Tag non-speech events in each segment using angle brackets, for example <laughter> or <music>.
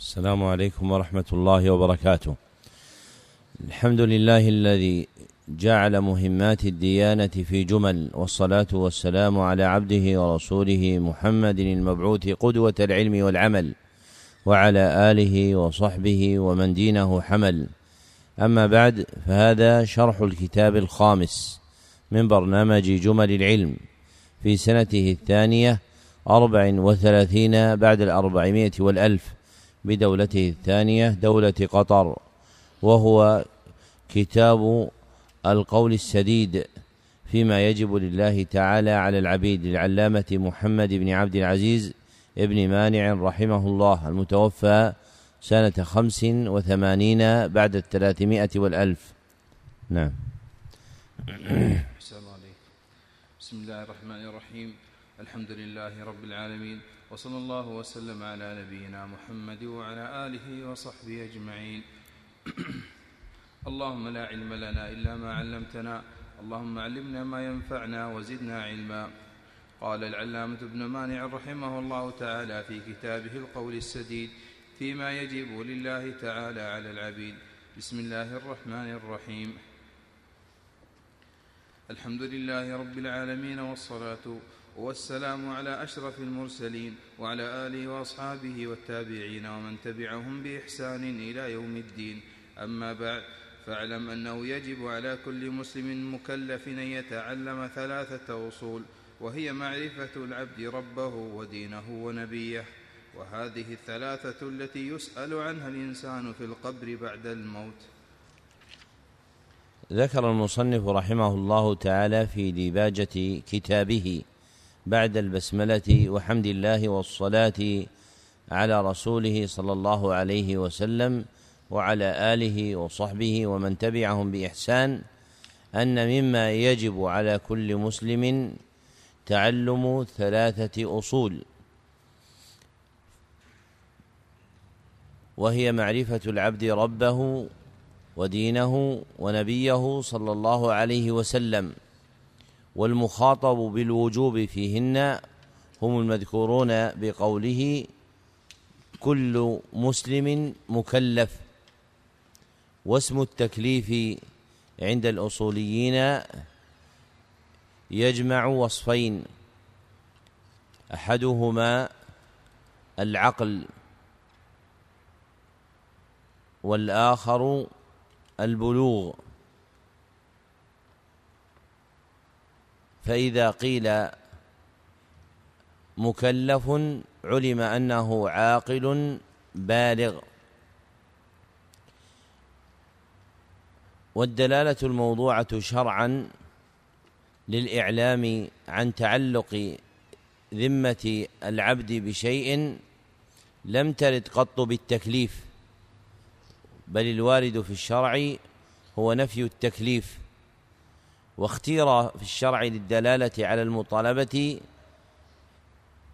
السلام عليكم ورحمة الله وبركاته. الحمد لله الذي جعل مهمات الديانة في جمل والصلاة والسلام على عبده ورسوله محمد المبعوث قدوة العلم والعمل وعلى آله وصحبه ومن دينه حمل. أما بعد فهذا شرح الكتاب الخامس من برنامج جمل العلم في سنته الثانية أربع وثلاثين بعد الأربعمائة والألف بدولته الثانية دولة قطر وهو كتاب القول السديد فيما يجب لله تعالى على العبيد للعلامة محمد بن عبد العزيز ابن مانع رحمه الله المتوفى سنة خمس وثمانين بعد الثلاثمائة والألف. نعم. بسم الله الرحمن الرحيم. الحمد لله رب العالمين. وصلى الله وسلم على نبينا محمد وعلى آله وصحبه أجمعين. <clears throat> اللهم لا علم لنا إلا ما علمتنا. اللهم علمنا ما ينفعنا وزدنا علما. قال العلامة ابن مانع رحمه الله تعالى في كتابه القول السديد فيما يجب لله تعالى على العبيد. بسم الله الرحمن الرحيم. الحمد لله رب العالمين والصلاة والسلام على أشرف المرسلين وعلى آله وأصحابه والتابعين ومن تبعهم بإحسان إلى يوم الدين. أما بعد فاعلم أنه يجب على كل مسلم مكلف أن يتعلم ثلاثة أصول وهي معرفة العبد ربه ودينه ونبيه. وهذه الثلاثة التي يسأل عنها الإنسان في القبر بعد الموت. ذكر المصنف رحمه الله تعالى في ديباجة كتابه بعد البسملة وحمد الله والصلاة على رسوله صلى الله عليه وسلم وعلى آله وصحبه ومن تبعهم بإحسان أن مما يجب على كل مسلم تعلم ثلاثة أصول. وهي معرفة العبد ربه ودينه ونبيه صلى الله عليه وسلم. والمخاطب بالوجوب فيهن هم المذكورون بقوله كل مسلم مكلف واسم التكليف عند الأصوليين يجمع وصفين أحدهما العقل والآخر البلوغ. فإذا قيل مكلف علم أنه عاقل بالغ. والدلالة الموضوعة شرعا للإعلام عن تعلق ذمة العبد بشيء لم ترد قط بالتكليف بل الوارد في الشرع هو نفي التكليف. واختير في الشرع للدلالة على المطالبة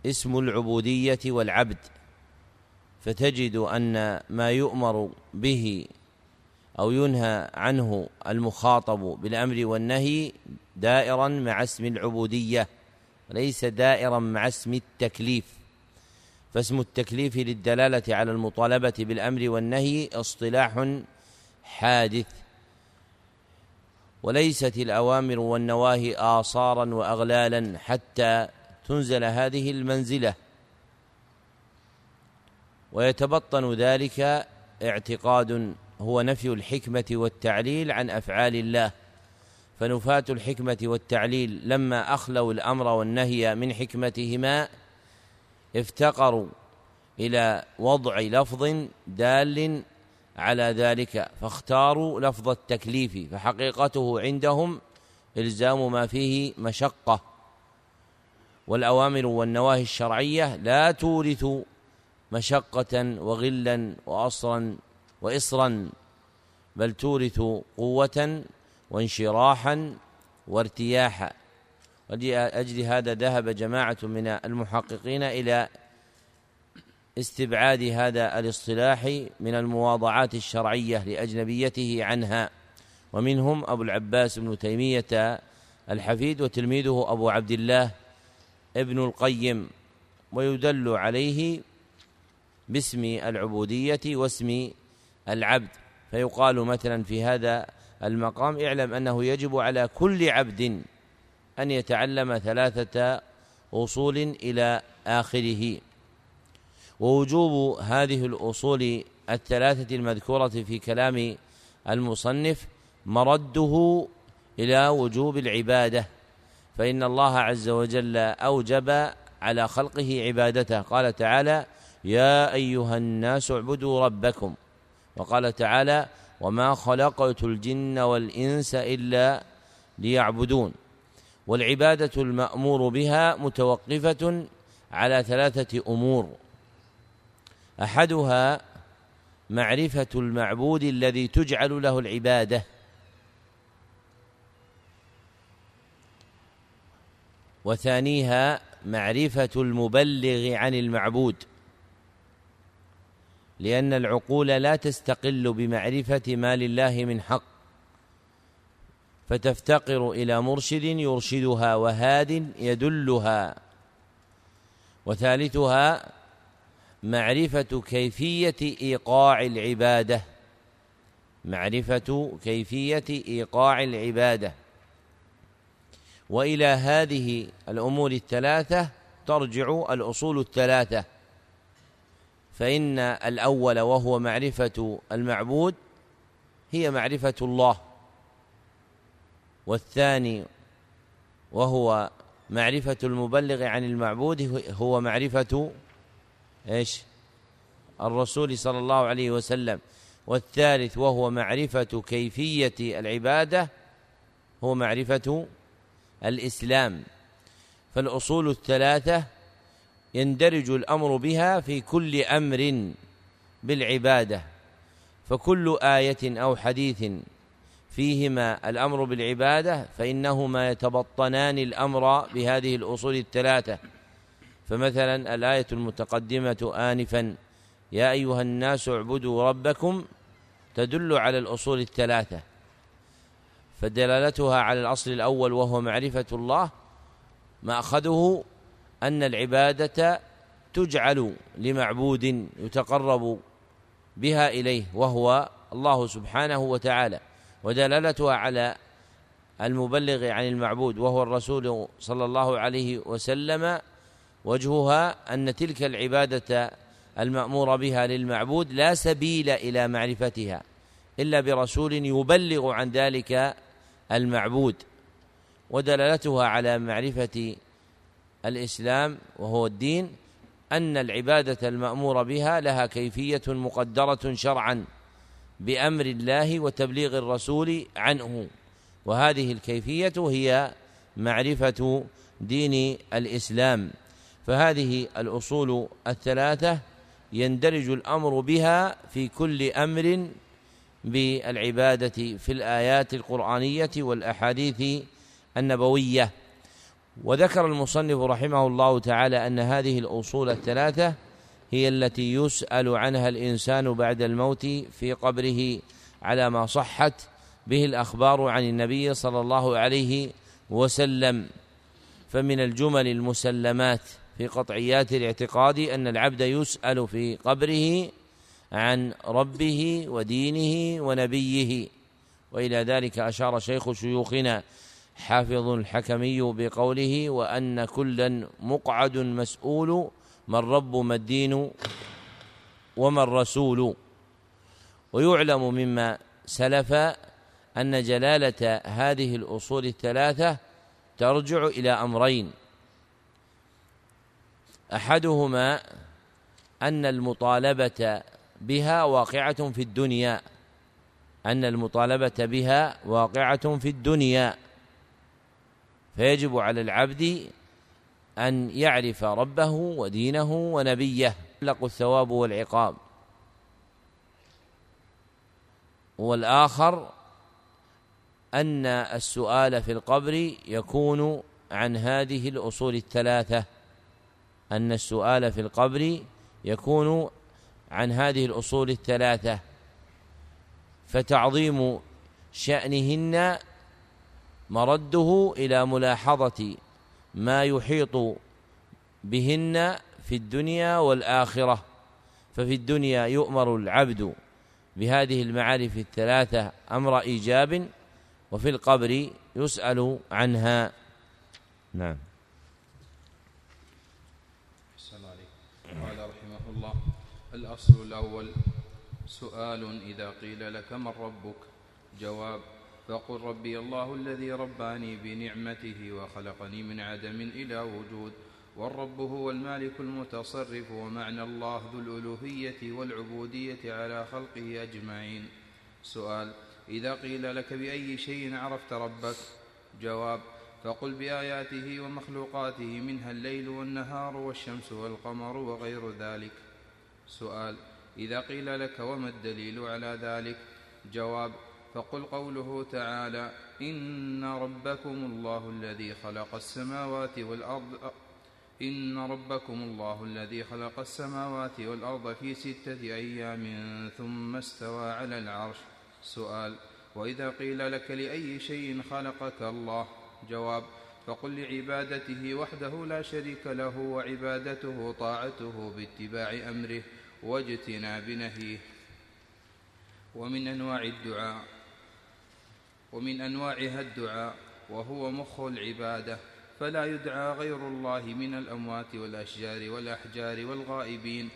اسم العبودية والعبد. فتجد أن ما يؤمر به أو ينهى عنه المخاطب بالأمر والنهي دائرا مع اسم العبودية ليس دائرا مع اسم التكليف. فاسم التكليف للدلالة على المطالبة بالأمر والنهي اصطلاح حادث. وليست الأوامر والنواهي آصارا وأغلالا حتى تنزل هذه المنزلة. ويتبطن ذلك اعتقاد هو نفي الحكمة والتعليل عن أفعال الله. فنفاة الحكمة والتعليل لما أخلوا الأمر والنهي من حكمتهما افتقروا إلى وضع لفظ دال على ذلك فاختاروا لفظ التكليف فحقيقته عندهم إلزام ما فيه مشقة. والأوامر والنواهي الشرعية لا تورث مشقة وغلا واصرا واصرا بل تورث قوة وانشراحا وارتياحا. ولأجل هذا ذهب جماعة من المحققين إلى استبعاد هذا الاصطلاح من المواضعات الشرعية لأجنبيته عنها. ومنهم أبو العباس بن تيمية الحفيد وتلميذه أبو عبد الله ابن القيم ويدل عليه باسم العبودية واسم العبد. فيقال مثلا في هذا المقام اعلم أنه يجب على كل عبد أن يتعلم ثلاثة أصول إلى آخره. ووجوب هذه الأصول الثلاثة المذكورة في كلام المصنف مرده إلى وجوب العبادة فإن الله عز وجل أوجب على خلقه عبادته. قال تعالى يا أيها الناس اعبدوا ربكم. وقال تعالى وما خلقت الجن والإنس إلا ليعبدون. والعبادة المأمور بها متوقفة على ثلاثة أمور. أحدها معرفة المعبود الذي تجعل له العبادة. وثانيها معرفة المبلغ عن المعبود. لأن العقول لا تستقل بمعرفة ما لله من حق فتفتقر إلى مرشد يرشدها وهاد يدلها. وثالثها معرفة كيفية إيقاع العبادة. معرفة كيفية إيقاع العبادة. وإلى هذه الأمور الثلاثة ترجع الأصول الثلاثة. فإن الأول وهو معرفة المعبود هي معرفة الله. والثاني وهو معرفة المبلغ عن المعبود هو معرفة إيش؟ الرسول صلى الله عليه وسلم. والثالث وهو معرفة كيفية العبادة هو معرفة الإسلام. فالأصول الثلاثة يندرج الأمر بها في كل أمر بالعبادة. فكل آية أو حديث فيهما الأمر بالعبادة فإنهما يتبطنان الأمر بهذه الأصول الثلاثة. فمثلا الآية المتقدمة آنفا يا أيها الناس اعبدوا ربكم تدل على الأصول الثلاثة فدلالتها على الأصل الأول وهو معرفة الله مأخذه أن العبادة تجعل لمعبود يتقرب بها إليه وهو الله سبحانه وتعالى ودلالتها على المبلغ عن المعبود وهو الرسول صلى الله عليه وسلم وجهها أن تلك العبادة المأمور بها للمعبود لا سبيل إلى معرفتها إلا برسول يبلغ عن ذلك المعبود ودلالتها على معرفة الإسلام وهو الدين أن العبادة المأمور بها لها كيفية مقدرة شرعا بأمر الله وتبليغ الرسول عنه وهذه الكيفية هي معرفة دين الإسلام. فهذه الأصول الثلاثة يندرج الأمر بها في كل أمر بالعبادة في الآيات القرآنية والأحاديث النبوية. وذكر المصنف رحمه الله تعالى أن هذه الأصول الثلاثة هي التي يسأل عنها الإنسان بعد الموت في قبره على ما صحت به الأخبار عن النبي صلى الله عليه وسلم. فمن الجمل المسلمات. في قطعيات الاعتقاد أن العبد يسأل في قبره عن ربه ودينه ونبيه. وإلى ذلك أشار شيخ شيوخنا حافظ الحكمي بقوله وأن كلا مقعد مسؤول ما الرب ما الدين وما الرسول. ويعلم مما سلف أن جلالة هذه الأصول الثلاثة ترجع إلى أمرين. أحدهما أن المطالبة بها واقعة في الدنيا أن المطالبة بها واقعة في الدنيا. فيجب على العبد أن يعرف ربه ودينه ونبيه. يطلق الثواب والعقاب. والآخر أن السؤال في القبر يكون عن هذه الأصول الثلاثة. أن السؤال في القبر يكون عن هذه الأصول الثلاثة فتعظيم شأنهن مرده إلى ملاحظة ما يحيط بهن في الدنيا والآخرة. ففي الدنيا يؤمر العبد بهذه المعارف الثلاثة أمر إيجاب وفي القبر يسأل عنها. نعم قال رحمه الله الأصل الأول. سؤال إذا قيل لك من ربك؟ جواب فقل ربي الله الذي رباني بنعمته وخلقني من عدم إلى وجود والرب هو المالك المتصرف ومعنى الله ذو الألوهية والعبودية على خلقه أجمعين. سؤال إذا قيل لك بأي شيء عرفت ربك؟ جواب فقل بآياته ومخلوقاته منها الليل والنهار والشمس والقمر وغير ذلك. سؤال إذا قيل لك وما الدليل على ذلك؟ جواب فقل قوله تعالى إن ربكم الله الذي خلق السماوات والأرض إن ربكم الله الذي خلق السماوات والأرض في ستة أيام ثم استوى على العرش. سؤال وإذا قيل لك لأي شيء خلقك الله؟ جواب فقل لعبادته وحده لا شريك له وعبادته طاعته باتباع أمره. واجتناب نهيه ومن أنواع الدعاء ومن أنواعها الدعاء وهو مخ العبادة. فلا يدعى غير الله من الأموات والأشجار والأحجار والغائبين.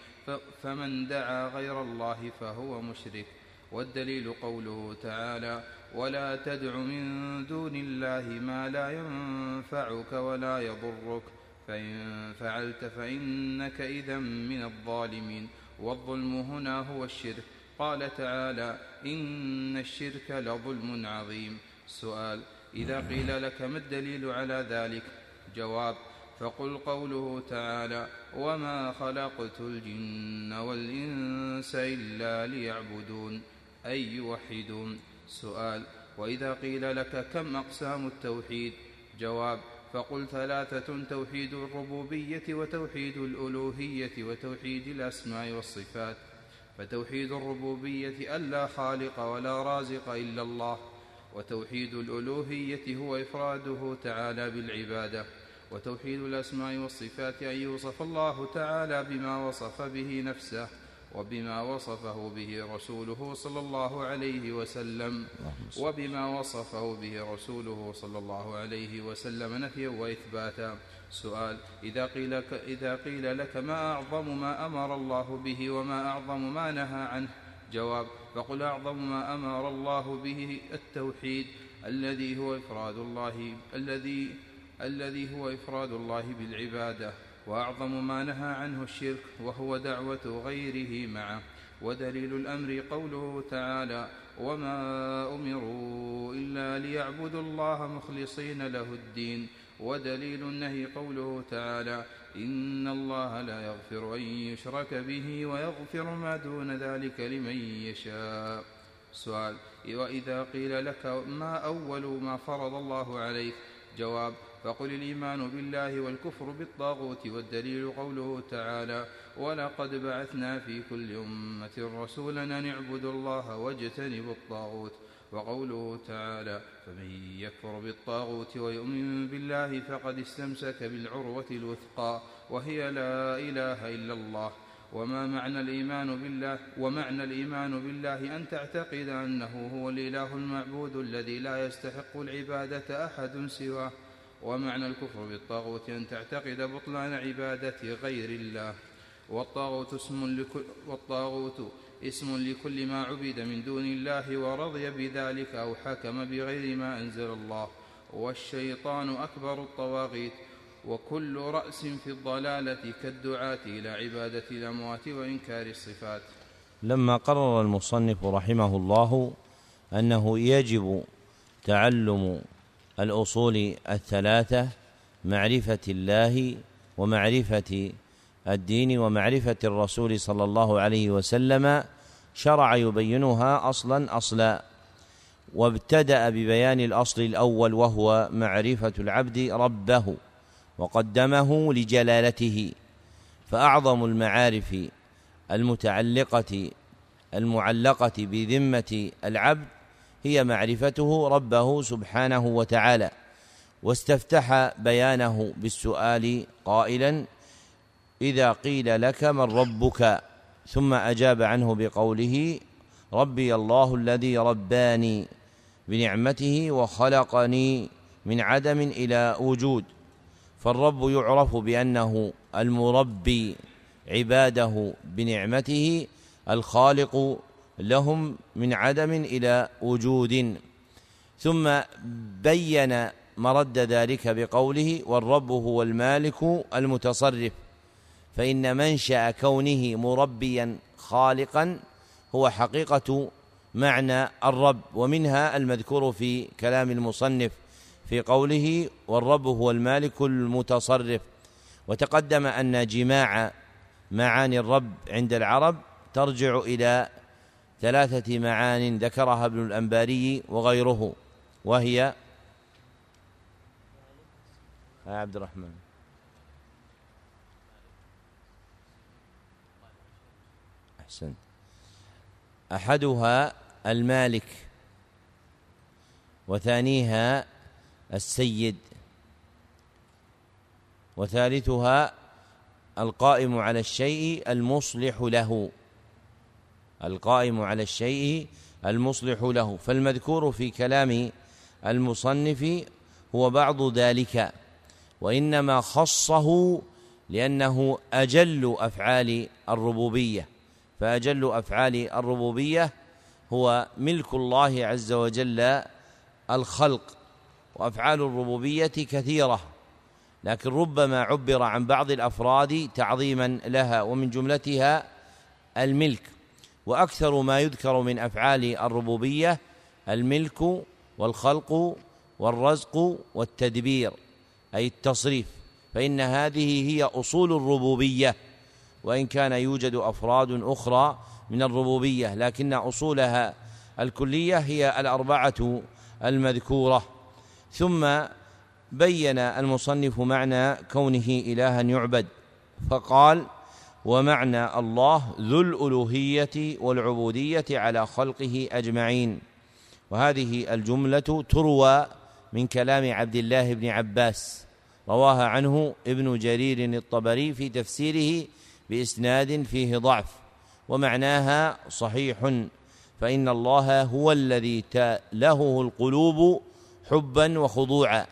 فمن دعا غير الله فهو مشرك. والدليل قوله تعالى ولا تدع من دون الله ما لا ينفعك ولا يضرك. فإن فعلت فإنك إذا من الظالمين. والظلم هنا هو الشرك. قال تعالى إن الشرك لظلم عظيم. سؤال إذا قيل لك ما الدليل على ذلك؟ جواب فقل قوله تعالى وما خلقت الجن والإنس إلا ليعبدون. أي يوحدون. سؤال وإذا قيل لك كم أقسام التوحيد؟ جواب فقل ثلاثة توحيد الربوبية وتوحيد الألوهية وتوحيد الأسماء والصفات فتوحيد الربوبية ألا خالق ولا رازق إلا الله وتوحيد الألوهية هو إفراده تعالى بالعبادة وتوحيد الأسماء والصفات أن يوصف الله تعالى بما وصف به نفسه وبما وصفه به رسوله صلى الله عليه وسلم. وبما وصفه به رسوله صلى الله عليه وسلم نفيا وإثباتا. سؤال إذا قيل, إذا قيل لك ما أعظم ما أمر الله به وما أعظم ما نهى عنه؟ جواب فقل أعظم ما أمر الله به التوحيد الذي هو إفراد الله الذي الذي هو إفراد الله بالعبادة. وأعظم ما نهى عنه الشرك وهو دعوة غيره معه ودليل الأمر قوله تعالى وما أمروا إلا ليعبدوا الله مخلصين له الدين ودليل النهي قوله تعالى إن الله لا يغفر أن يشرك به ويغفر ما دون ذلك لمن يشاء سؤال وإذا قيل لك ما أول ما فرض الله عليك؟ جواب فقل الإيمان بالله والكفر بالطاغوت والدليل قوله تعالى ولقد بعثنا في كل أمة رسولا أن اعبدوا الله واجتنبوا الطاغوت وقوله تعالى فمن يكفر بالطاغوت ويؤمن بالله فقد استمسك بالعروة الوثقى وهي لا إله إلا الله وما معنى الإيمان بالله؟ ومعنى الإيمان بالله أن تعتقد أنه هو الإله المعبود الذي لا يستحق العبادة أحد سواه. ومعنى الكفر بالطاغوت أن تعتقد بطلان عبادة غير الله. والطاغوت اسم لكل والطاغوت اسم لكل ما عبد من دون الله ورضي بذلك أو حكم بغير ما أنزل الله. والشيطان أكبر الطواغيت. وكل رأس في الضلالة كالدعاة إلى عبادة الأموات وإنكار الصفات. لما قرر المصنف رحمه الله أنه يجب تعلم الأصول الثلاثة معرفة الله ومعرفة الدين ومعرفة الرسول صلى الله عليه وسلم. شرع يبينها أصلا أصلا. وابتدأ ببيان الأصل الأول وهو معرفة العبد ربه وقدمه لجلالته. فأعظم المعارف المتعلقة المعلقة بذمة العبد هي معرفته ربه سبحانه وتعالى واستفتح بيانه بالسؤال قائلا إذا قيل لك من ربك؟ ثم أجاب عنه بقوله ربي الله الذي رباني بنعمته وخلقني من عدم إلى وجود فالرب يعرف بأنه المربي عباده بنعمته الخالق لهم من عدم إلى وجود. ثم بين مرد ذلك بقوله والرب هو المالك المتصرف فإن منشأ كونه مربيا خالقا هو حقيقة معنى الرب ومنها المذكور في كلام المصنف في قوله والرب هو المالك المتصرف. وتقدم أن جماع معاني الرب عند العرب ترجع إلى ثلاثة معان ذكرها ابن الأنباري وغيره وهي يا عبد الرحمن. أحسنت. أحدها المالك وثانيها السيد وثالثها القائم على الشيء المصلح له. القائم على الشيء المصلح له فالمذكور في كلام المصنف هو بعض ذلك وإنما خصه لأنه أجل أفعال الربوبية. فأجل أفعال الربوبية هو ملك الله عز وجل الخلق وأفعال الربوبية كثيرة. لكن ربما عبر عن بعض الأفراد تعظيما لها ومن جملتها الملك. وأكثر ما يذكر من أفعال الربوبية الملك والخلق والرزق والتدبير أي التصريف. فإن هذه هي أصول الربوبية. وإن كان يوجد أفراد أخرى من الربوبية لكن أصولها الكلية هي الأربعة المذكورة. ثم بين المصنف معنى كونه إلها يعبد فقال ومعنى الله ذو الألوهية والعبودية على خلقه أجمعين. وهذه الجملة تروى من كلام عبد الله بن عباس رواها عنه ابن جرير الطبري في تفسيره بإسناد فيه ضعف ومعناها صحيح فإن الله هو الذي تلهه القلوب حبا وخضوعا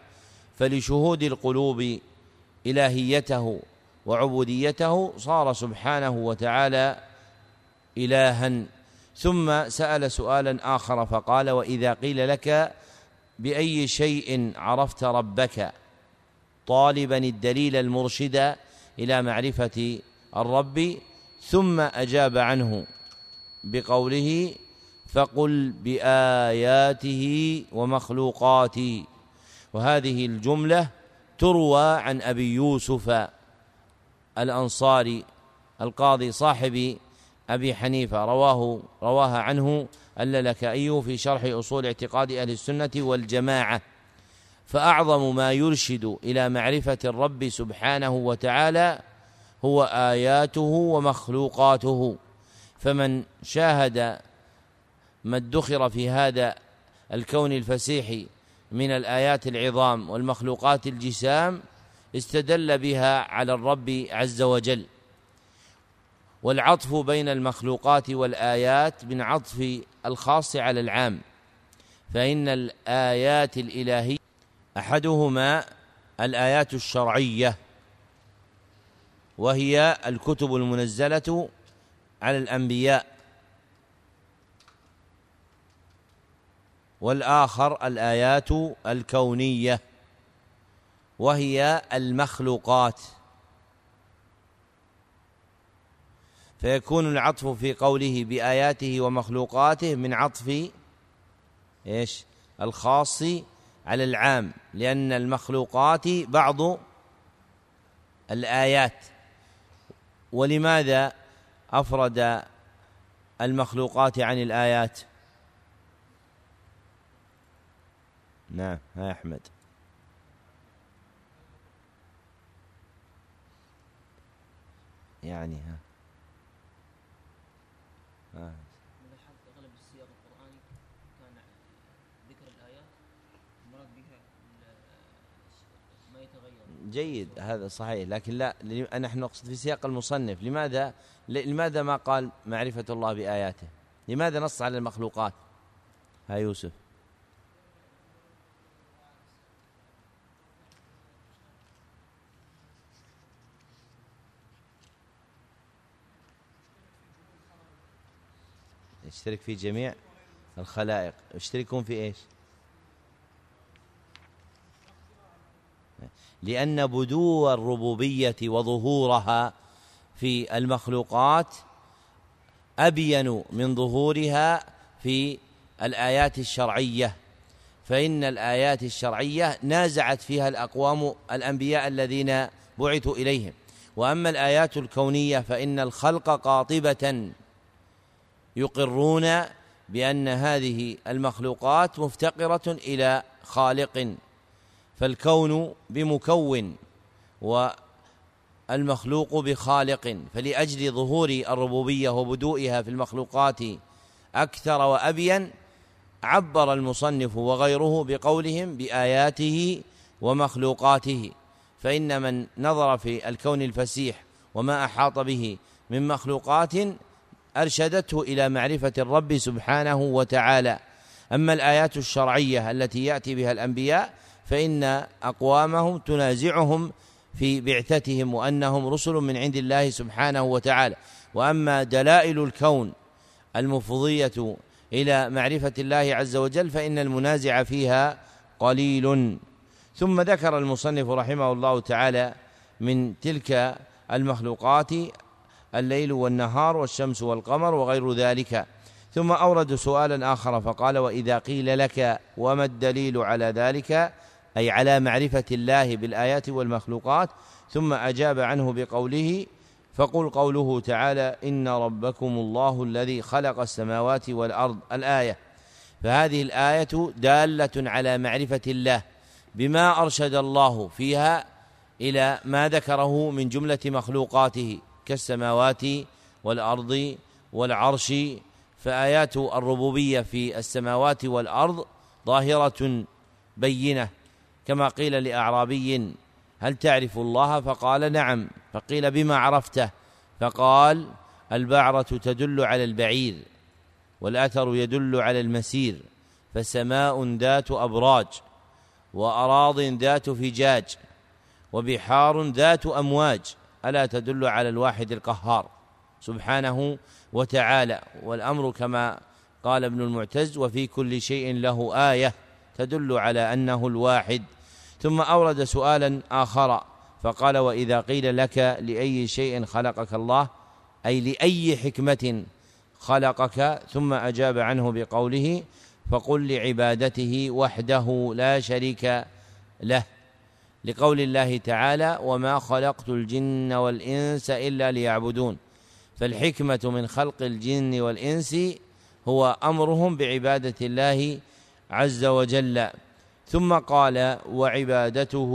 فلشهود القلوب إلهيته وعبوديته صار سبحانه وتعالى الها. ثم سأل سؤالا آخر فقال وإذا قيل لك بأي شيء عرفت ربك؟ طالبا الدليل المرشد إلى معرفة الرب. ثم أجاب عنه بقوله فقل بآياته ومخلوقاته وهذه الجملة تروى عن أبي يوسف الأنصاري القاضي صاحب أبي حنيفة. رواه رواها عنه اللالكائي في شرح أصول اعتقاد أهل السنة والجماعة. فأعظم ما يرشد إلى معرفة الرب سبحانه وتعالى هو آياته ومخلوقاته. فمن شاهد ما ادخر في هذا الكون الفسيح من الآيات العظام والمخلوقات الجسام استدل بها على الرب عز وجل. والعطف بين المخلوقات والآيات من عطف الخاص على العام. فإن الآيات الإلهية أحدهما الآيات الشرعية وهي الكتب المنزلة على الأنبياء. والآخر الآيات الكونية. وهي المخلوقات. فيكون العطف في قوله بآياته ومخلوقاته من عطف إيش؟ الخاص على العام لأن المخلوقات بعض الآيات. ولماذا أفرد المخلوقات عن الآيات؟ نعم ها أحمد. يعني ها. آه. لاحظت اغلب السياق القرآني كان ذكر الآيات المراد بها ما يتغير. جيد هذا صحيح. لكن لا نحن نقصد في سياق المصنف. لماذا؟ ل- لماذا ما قال معرفة الله بآياته؟ لماذا نص على المخلوقات؟ ها يوسف. يشترك في جميع الخلائق. يشتركون في إيش؟ لأن بدو الربوبية وظهورها في المخلوقات أبين من ظهورها في الآيات الشرعية. فإن الآيات الشرعية نازعت فيها الأقوام الأنبياء الذين بعثوا إليهم. وأما الآيات الكونية فإن الخلق قاطبة يقرون بأن هذه المخلوقات مفتقرة إلى خالق فالكون بمكون والمخلوق بخالق فلأجل ظهور الربوبية وبدوئها في المخلوقات أكثر وأبين عبر المصنف وغيره بقولهم بآياته ومخلوقاته. فإن من نظر في الكون الفسيح وما أحاط به من مخلوقات أرشدته إلى معرفة الرب سبحانه وتعالى. أما الآيات الشرعية التي يأتي بها الأنبياء فإن أقوامهم تنازعهم في بعثتهم وأنهم رسل من عند الله سبحانه وتعالى. وأما دلائل الكون المفضية إلى معرفة الله عز وجل فإن المنازع فيها قليل. ثم ذكر المصنف رحمه الله تعالى من تلك المخلوقات الليل والنهار والشمس والقمر وغير ذلك. ثم أورد سؤالا آخر فقال وإذا قيل لك وما الدليل على ذلك؟ أي على معرفة الله بالآيات والمخلوقات. ثم أجاب عنه بقوله فقل قوله تعالى إن ربكم الله الذي خلق السماوات والأرض. الآية. فهذه الآية دالة على معرفة الله بما أرشد الله فيها إلى ما ذكره من جملة مخلوقاته. كالسماوات والأرض والعرش فآيات الربوبية في السماوات والأرض ظاهرة بينة. كما قيل لأعرابي هل تعرف الله؟ فقال نعم. فقيل بما عرفته؟ فقال البعرة تدل على البعير والأثر يدل على المسير فسماء ذات أبراج وأراض ذات فجاج وبحار ذات أمواج. ألا تدل على الواحد القهار سبحانه وتعالى والأمر كما قال ابن المعتز وفي كل شيء له آية تدل على أنه الواحد. ثم أورد سؤالا آخر فقال وإذا قيل لك لأي شيء خلقك الله أي لأي حكمة خلقك ثم أجاب عنه بقوله فقل لعبادته وحده لا شريك له. لقول الله تعالى وما خلقت الجن والإنس إلا ليعبدون. فالحكمة من خلق الجن والإنس هو أمرهم بعبادة الله عز وجل. ثم قال وعبادته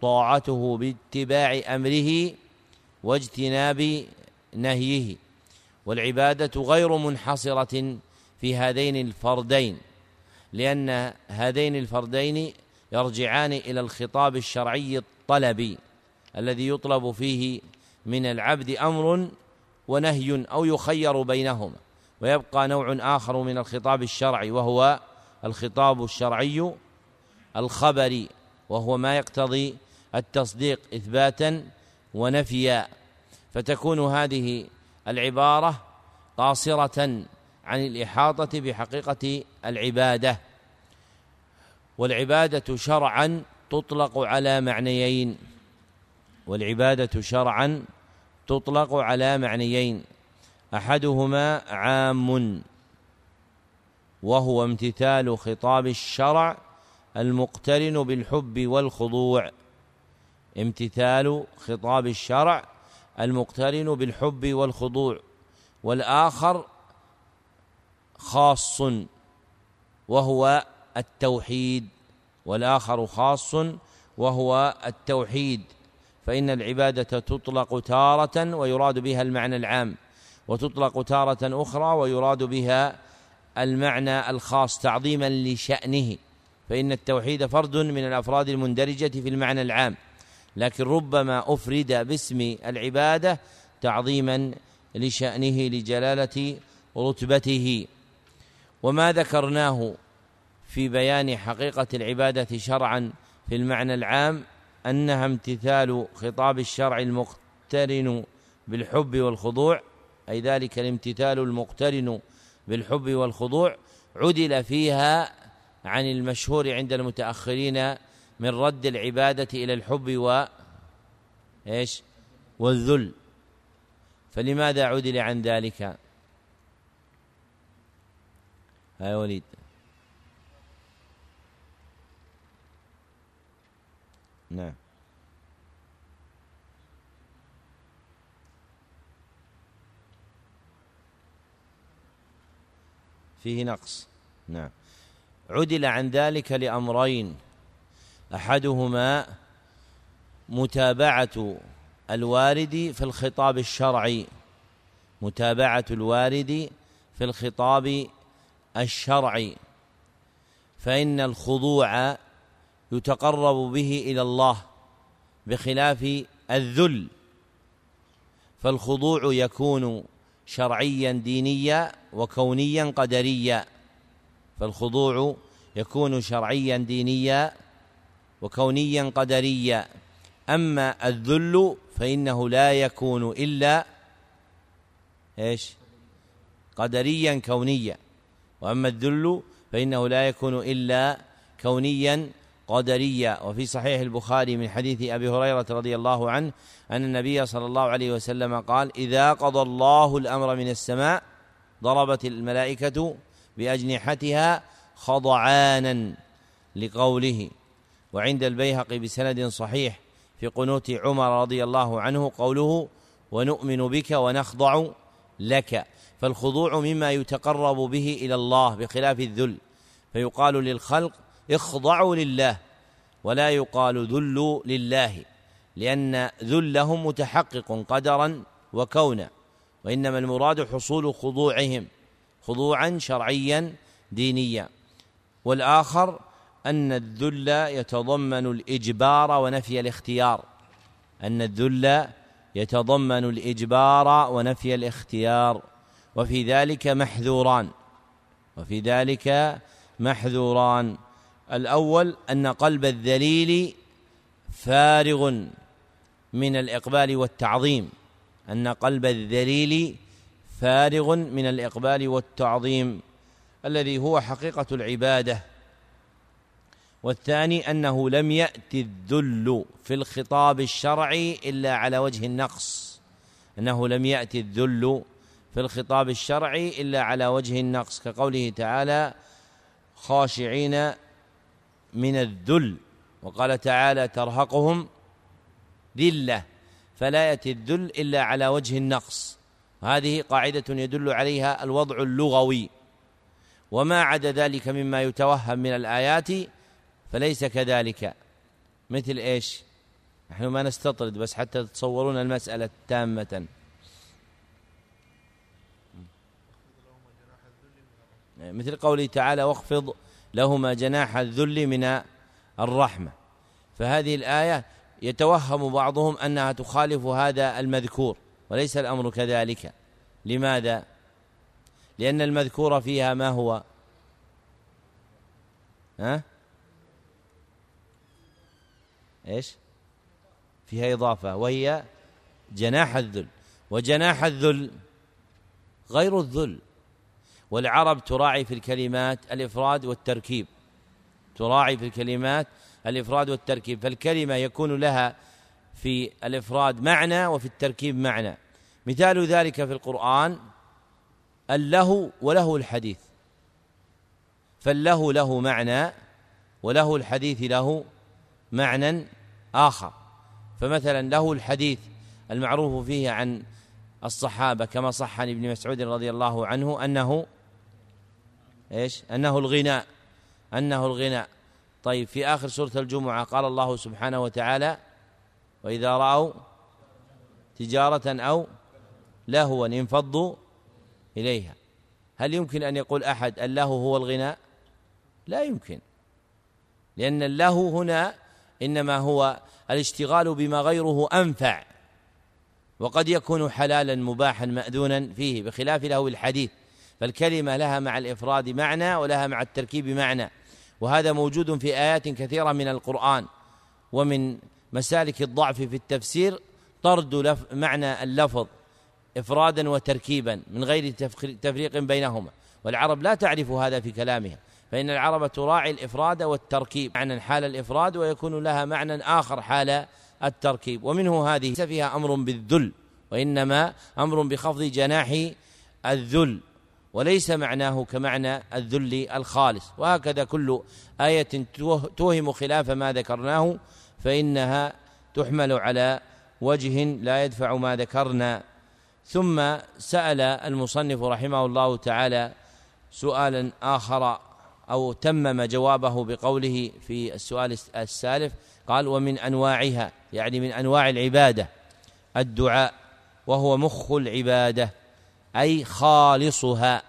طاعته باتباع أمره واجتناب نهيه. والعبادة غير منحصرة في هذين الفردين لأن هذين الفردين يرجعان إلى الخطاب الشرعي الطلبي الذي يطلب فيه من العبد أمر ونهي أو يخير بينهما. ويبقى نوع آخر من الخطاب الشرعي وهو الخطاب الشرعي الخبري وهو ما يقتضي التصديق إثباتا ونفيا. فتكون هذه العبارة قاصرة عن الإحاطة بحقيقة العبادة. والعبادة شرعا تطلق على معنيين. والعبادة شرعا تطلق على معنيين. أحدهما عام وهو امتثال خطاب الشرع المقترن بالحب والخضوع. امتثال خطاب الشرع المقترن بالحب والخضوع. والآخر خاص وهو التوحيد والآخر خاص وهو التوحيد فإن العبادة تطلق تارة ويراد بها المعنى العام وتطلق تارة أخرى ويراد بها المعنى الخاص تعظيما لشأنه فإن التوحيد فرد من الأفراد المندرجة في المعنى العام لكن ربما أفرد باسم العبادة تعظيما لشأنه لجلالة رتبته. وما ذكرناه في بيان حقيقة العبادة شرعا في المعنى العام أنها امتثال خطاب الشرع المقترن بالحب والخضوع أي ذلك الامتثال المقترن بالحب والخضوع عدل فيها عن المشهور عند المتأخرين من رد العبادة إلى الحب و إيش؟ والذل. فلماذا عدل عن ذلك؟ هاي وليد. نعم. فيه نقص. نعم. عدل عن ذلك لأمرين. أحدهما متابعة الوارد في الخطاب الشرعي. متابعة الوارد في الخطاب الشرعي. فإن الخضوع يتقرب به إلى الله بخلاف الذل فالخضوع يكون شرعيا دينيا وكونيا قدريا فالخضوع يكون شرعيا دينيا وكونيا قدريا. أما الذل فإنه لا يكون إلا إيش؟ قدريا كونيا. وأما الذل فإنه لا يكون إلا كونيا قدريا وفي صحيح البخاري من حديث أبي هريرة رضي الله عنه أن النبي صلى الله عليه وسلم قال إذا قضى الله الأمر من السماء ضربت الملائكة بأجنحتها خضعانا لقوله. وعند البيهقي بسند صحيح في قنوت عمر رضي الله عنه قوله ونؤمن بك ونخضع لك. فالخضوع مما يتقرب به إلى الله بخلاف الذل. فيقال للخلق اخضعوا لله ولا يقال ذلوا لله لأن ذلهم متحقق قدرا وكونا وإنما المراد حصول خضوعهم خضوعا شرعيا دينيا. والآخر أن الذل يتضمن الإجبار ونفي الاختيار. أن الذل يتضمن الإجبار ونفي الاختيار. وفي ذلك محذوران. وفي ذلك محذوران. الأول أن قلب الذليل فارغ من الإقبال والتعظيم. أن قلب الذليل فارغ من الإقبال والتعظيم الذي هو حقيقة العبادة. والثاني أنه لم ياتي الذل في الخطاب الشرعي إلا على وجه النقص. أنه لم ياتي الذل في الخطاب الشرعي إلا على وجه النقص كقوله تعالى خاشعين من الذل وقال تعالى ترهقهم ذلة فلا يأتي الذل إلا على وجه النقص. هذه قاعدة يدل عليها الوضع اللغوي. وما عدا ذلك مما يتوهم من الآيات فليس كذلك. مثل إيش؟ نحن ما نستطرد بس حتى تتصورون المسألة تامة. مثل قوله تعالى واخفض لهما جناح الذل من الرحمة. فهذه الآية يتوهم بعضهم أنها تخالف هذا المذكور وليس الأمر كذلك. لماذا؟ لأن المذكور فيها ما هو؟ ها؟ إيش؟ فيها إضافة وهي جناح الذل. وجناح الذل غير الذل. والعرب تراعي في الكلمات الإفراد والتركيب. تراعي في الكلمات الإفراد والتركيب. فالكلمة يكون لها في الإفراد معنى وفي التركيب معنى. مثال ذلك في القرآن الله وله الحديث. فالله له معنى وله الحديث له معنى آخر. فمثلا له الحديث المعروف فيه عن الصحابة كما صح عن ابن مسعود رضي الله عنه أنه إيش؟ أنه الغناء. أنه الغناء. طيب في آخر سورة الجمعة قال الله سبحانه وتعالى وإذا رأوا تجارة أو لهوا انفضوا إليها. هل يمكن أن يقول أحد اللهو هو الغناء؟ لا يمكن. لأن له هنا إنما هو الاشتغال بما غيره أنفع وقد يكون حلالا مباحا مأذونا فيه بخلاف له الحديث. فالكلمة لها مع الإفراد معنى ولها مع التركيب معنى. وهذا موجود في آيات كثيرة من القرآن. ومن مسالك الضعف في التفسير طرد لف معنى اللفظ إفرادا وتركيبا من غير تفريق بينهما. والعرب لا تعرف هذا في كلامها. فإن العرب تراعي الإفراد والتركيب. معنى حال الإفراد ويكون لها معنى آخر حال التركيب. ومنه هذه ليس فيها أمر بالذل وإنما أمر بخفض جناح الذل. وليس معناه كمعنى الذل الخالص. وهكذا كل آية توهم خلاف ما ذكرناه فإنها تحمل على وجه لا يدفع ما ذكرنا. ثم سأل المصنف رحمه الله تعالى سؤالا آخر أو تمم جوابه بقوله في السؤال السالف قال ومن أنواعها. يعني من أنواع العبادة. الدعاء وهو مخ العبادة. أي خالصها.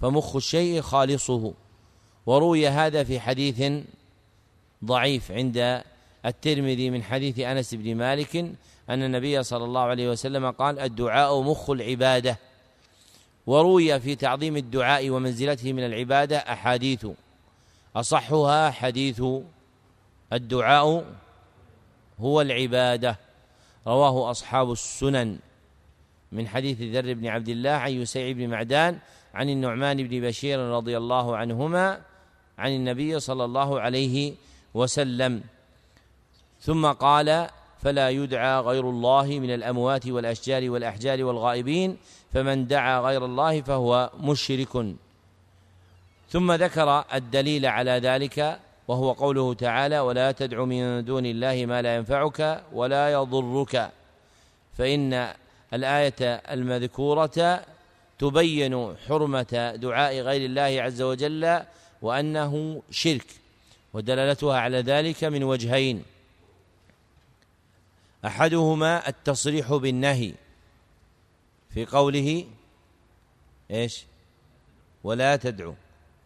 فمخ الشيء خالصه. وروي هذا في حديث ضعيف عند الترمذي من حديث أنس بن مالك أن النبي صلى الله عليه وسلم قال الدعاء مخ العبادة. وروي في تعظيم الدعاء ومنزلته من العبادة أحاديث. أصحها حديث الدعاء هو العبادة. رواه أصحاب السنن. من حديث ذر بن عبد الله عن يسيع بن معدان عن النعمان بن بشير رضي الله عنهما عن النبي صلى الله عليه وسلم. ثم قال فلا يدعى غير الله من الأموات والأشجار والأحجار والغائبين فمن دعا غير الله فهو مشرك. ثم ذكر الدليل على ذلك وهو قوله تعالى ولا تدع من دون الله ما لا ينفعك ولا يضرك فإن الآية المذكورة تبين حرمة دعاء غير الله عز وجل وأنه شرك ودلالتها على ذلك من وجهين. أحدهما التصريح بالنهي في قوله إيش؟ ولا تدعو.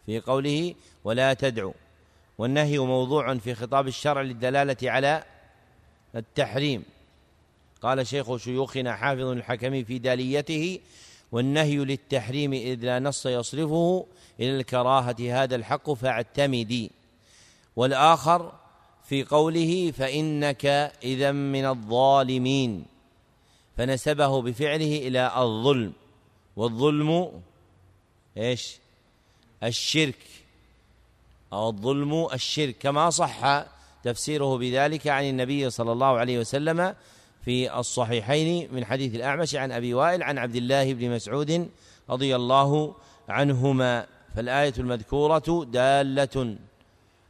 في قوله ولا تدعو. والنهي موضوع في خطاب الشرع للدلالة على التحريم. قال شيخ شيوخنا حافظ الحكم في داليته والنهي للتحريم إذ لا نص يصرفه إلى الكراهة هذا الحق فاعتمدي. والآخر في قوله فإنك إذا من الظالمين فنسبه بفعله إلى الظلم. والظلم إيش؟ الشرك. أو الظلم الشرك. كما صح تفسيره بذلك عن النبي صلى الله عليه وسلم في الصحيحين من حديث الأعمش عن أبي وائل عن عبد الله بن مسعود رضي الله عنهما. فالآية المذكورة دالة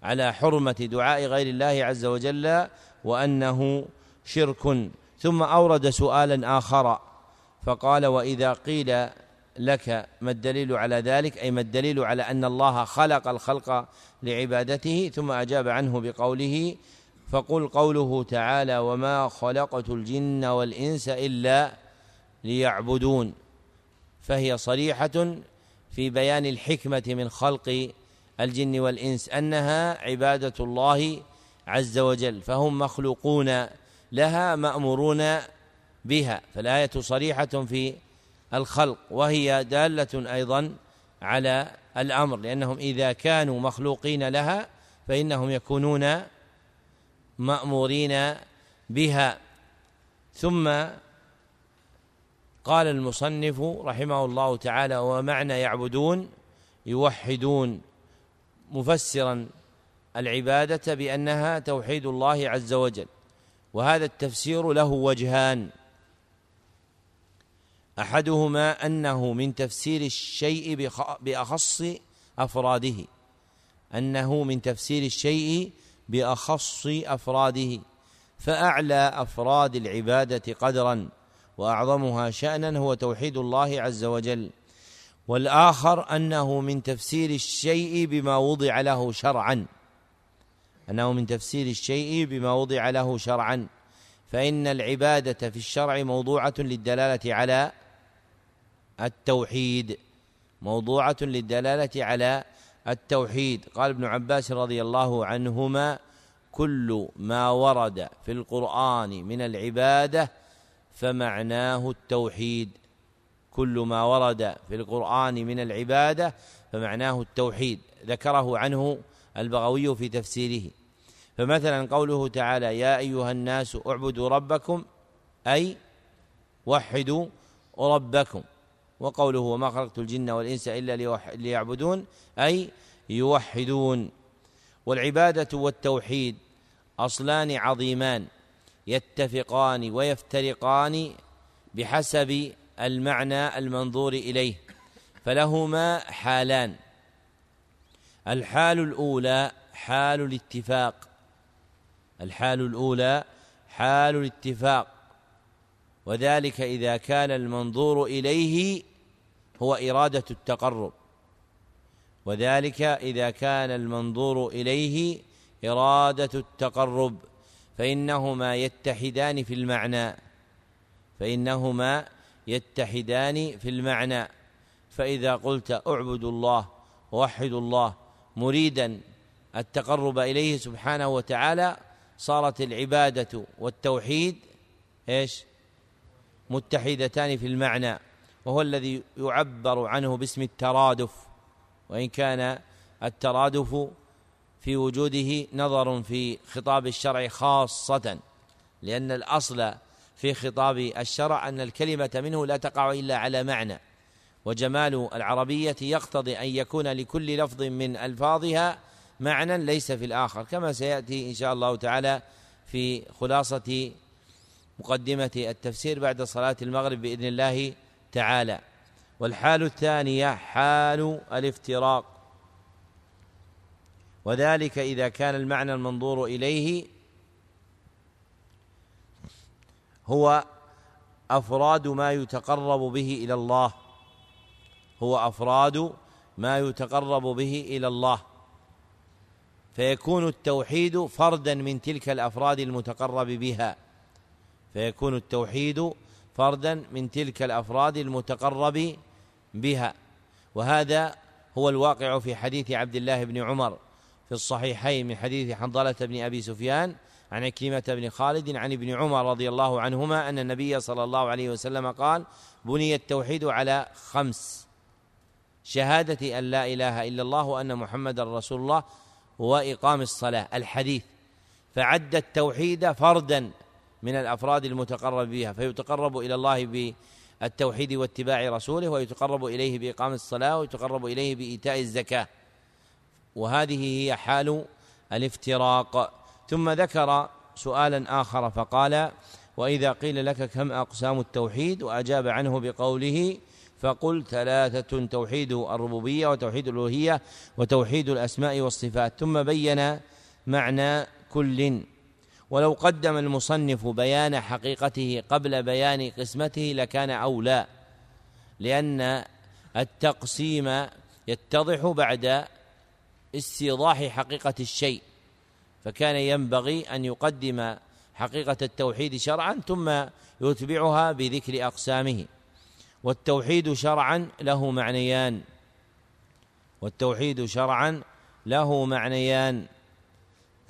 على حرمة دعاء غير الله عز وجل وأنه شرك. ثم أورد سؤالا آخر فقال وإذا قيل لك ما الدليل على ذلك؟ أي ما الدليل على أن الله خلق الخلق لعبادته؟ ثم أجاب عنه بقوله فقل قوله تعالى وما خلقت الجن والإنس إلا ليعبدون فهي صريحة في بيان الحكمة من خلق الجن والإنس أنها عبادة الله عز وجل فهم مخلوقون لها مأمورون بها فالآية صريحة في الخلق وهي دالة أيضا على الأمر لأنهم إذا كانوا مخلوقين لها فإنهم يكونون مأمورين بها. ثم قال المصنف رحمه الله تعالى ومعنى يعبدون؟ يوحدون. مفسرا العبادة بأنها توحيد الله عز وجل وهذا التفسير له وجهان. أحدهما أنه من تفسير الشيء بأخص أفراده أنه من تفسير الشيء بأخص أفراده فأعلى أفراد العبادة قدرا وأعظمها شانا هو توحيد الله عز وجل. والآخر أنه من تفسير الشيء بما وضع له شرعا. أنه من تفسير الشيء بما وضع له شرعا. فإن العبادة في الشرع موضوعة للدلالة على التوحيد موضوعة للدلالة على التوحيد. قال ابن عباس رضي الله عنهما كل ما ورد في القرآن من العبادة فمعناه التوحيد. كل ما ورد في القرآن من العبادة فمعناه التوحيد. ذكره عنه البغوي في تفسيره. فمثلا قوله تعالى يا أيها الناس اعبدوا ربكم أي وحدوا ربكم. وقوله وما خلقت الجن والإنس إلا ليعبدون أي يوحدون. والعبادة والتوحيد أصلان عظيمان يتفقان ويفترقان بحسب المعنى المنظور إليه فلهما حالان. الحال الأولى حال الاتفاق. الحال الأولى حال الاتفاق. وذلك إذا كان المنظور إليه هو إرادة التقرب. وذلك إذا كان المنظور إليه إرادة التقرب فإنهما يتحدان في المعنى. فإنهما يتحدان في المعنى. فإذا قلت اعبدوا الله ووحدوا الله مريدا التقرب إليه سبحانه وتعالى صارت العبادة والتوحيد إيش؟ متحدتان في المعنى. وهو الذي يعبر عنه باسم الترادف وإن كان الترادف في وجوده نظر في خطاب الشرع خاصة لأن الأصل في خطاب الشرع أن الكلمة منه لا تقع إلا على معنى وجمال العربية يقتضي أن يكون لكل لفظ من ألفاظها معنى ليس في الآخر كما سيأتي إن شاء الله تعالى في خلاصة مقدمة التفسير بعد صلاة المغرب بإذن الله. تعالى. والحال الثانية حال الافتراق. وذلك إذا كان المعنى المنظور إليه هو أفراد ما يتقرب به إلى الله. هو أفراد ما يتقرب به إلى الله. فيكون التوحيد فردا من تلك الأفراد المتقرب بها. فيكون التوحيد فردا من تلك الأفراد المتقرب بها. وهذا هو الواقع في حديث عبد الله بن عمر في الصحيحين من حديث حنظلة بن أبي سفيان عن كلمة بن خالد عن ابن عمر رضي الله عنهما أن النبي صلى الله عليه وسلم قال بني التوحيد على خمس شهادة أن لا إله إلا الله وأن محمد رسول الله وإقام الصلاة الحديث. فعد التوحيد فردا من الأفراد المتقرب بها فيتقرب إلى الله بالتوحيد واتباع رسوله ويتقرب إليه بإقام الصلاة ويتقرب إليه بإيتاء الزكاة. وهذه هي حال الافتراق. ثم ذكر سؤالا آخر فقال وإذا قيل لك كم أقسام التوحيد؟ وأجاب عنه بقوله فقل ثلاثة توحيد الربوبية وتوحيد الألوهية وتوحيد الأسماء والصفات. ثم بين معنى كل ولو قدم المصنف بيان حقيقته قبل بيان قسمته لكان أولى لأن التقسيم يتضح بعد استيضاح حقيقة الشيء فكان ينبغي أن يقدم حقيقة التوحيد شرعا ثم يتبعها بذكر أقسامه. والتوحيد شرعا له معنيان. والتوحيد شرعا له معنيان.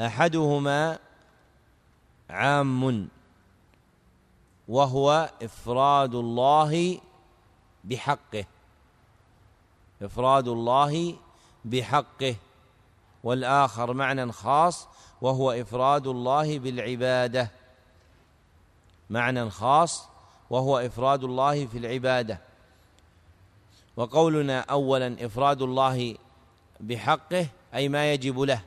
أحدهما عام وهو إفراد الله بحقه. إفراد الله بحقه. والآخر معنى خاص وهو إفراد الله بالعبادة. معنى خاص وهو إفراد الله في العبادة. وقولنا اولا إفراد الله بحقه أي ما يجب له.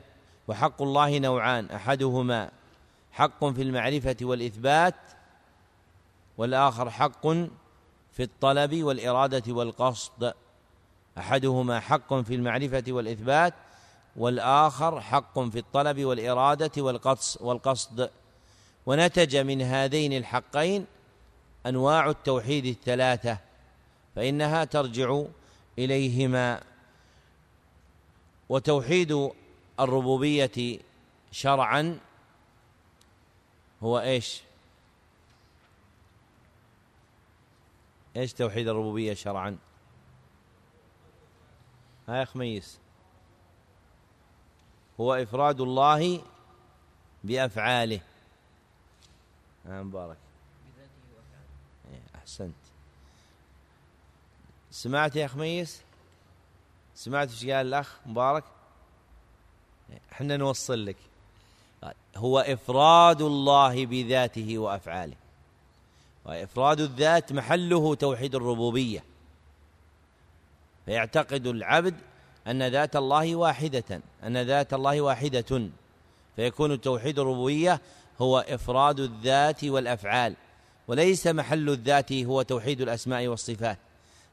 وحق الله نوعان أحدهما حق في المعرفة والإثبات والآخر حق في الطلب والإرادة والقصد. أحدهما حق في المعرفة والإثبات والآخر حق في الطلب والإرادة والقصد. ونتج من هذين الحقين أنواع التوحيد الثلاثة فإنها ترجع إليهما. وتوحيد الربوبية شرعا هو إيش؟ إيش توحيد الربوبية شرعا؟ ها يا خميس هو إفراد الله بأفعاله. آه مبارك. إيه، أحسنت. سمعت يا خميس سمعت إيش قال الأخ؟ مبارك. إحنا نوصل لك. هو إفراد الله بذاته وأفعاله. وإفراد الذات محله توحيد الربوبية. فيعتقد العبد أن ذات الله واحدة أن ذات الله واحدة. فيكون توحيد الربوبية هو إفراد الذات والأفعال. وليس محل الذات هو توحيد الأسماء والصفات.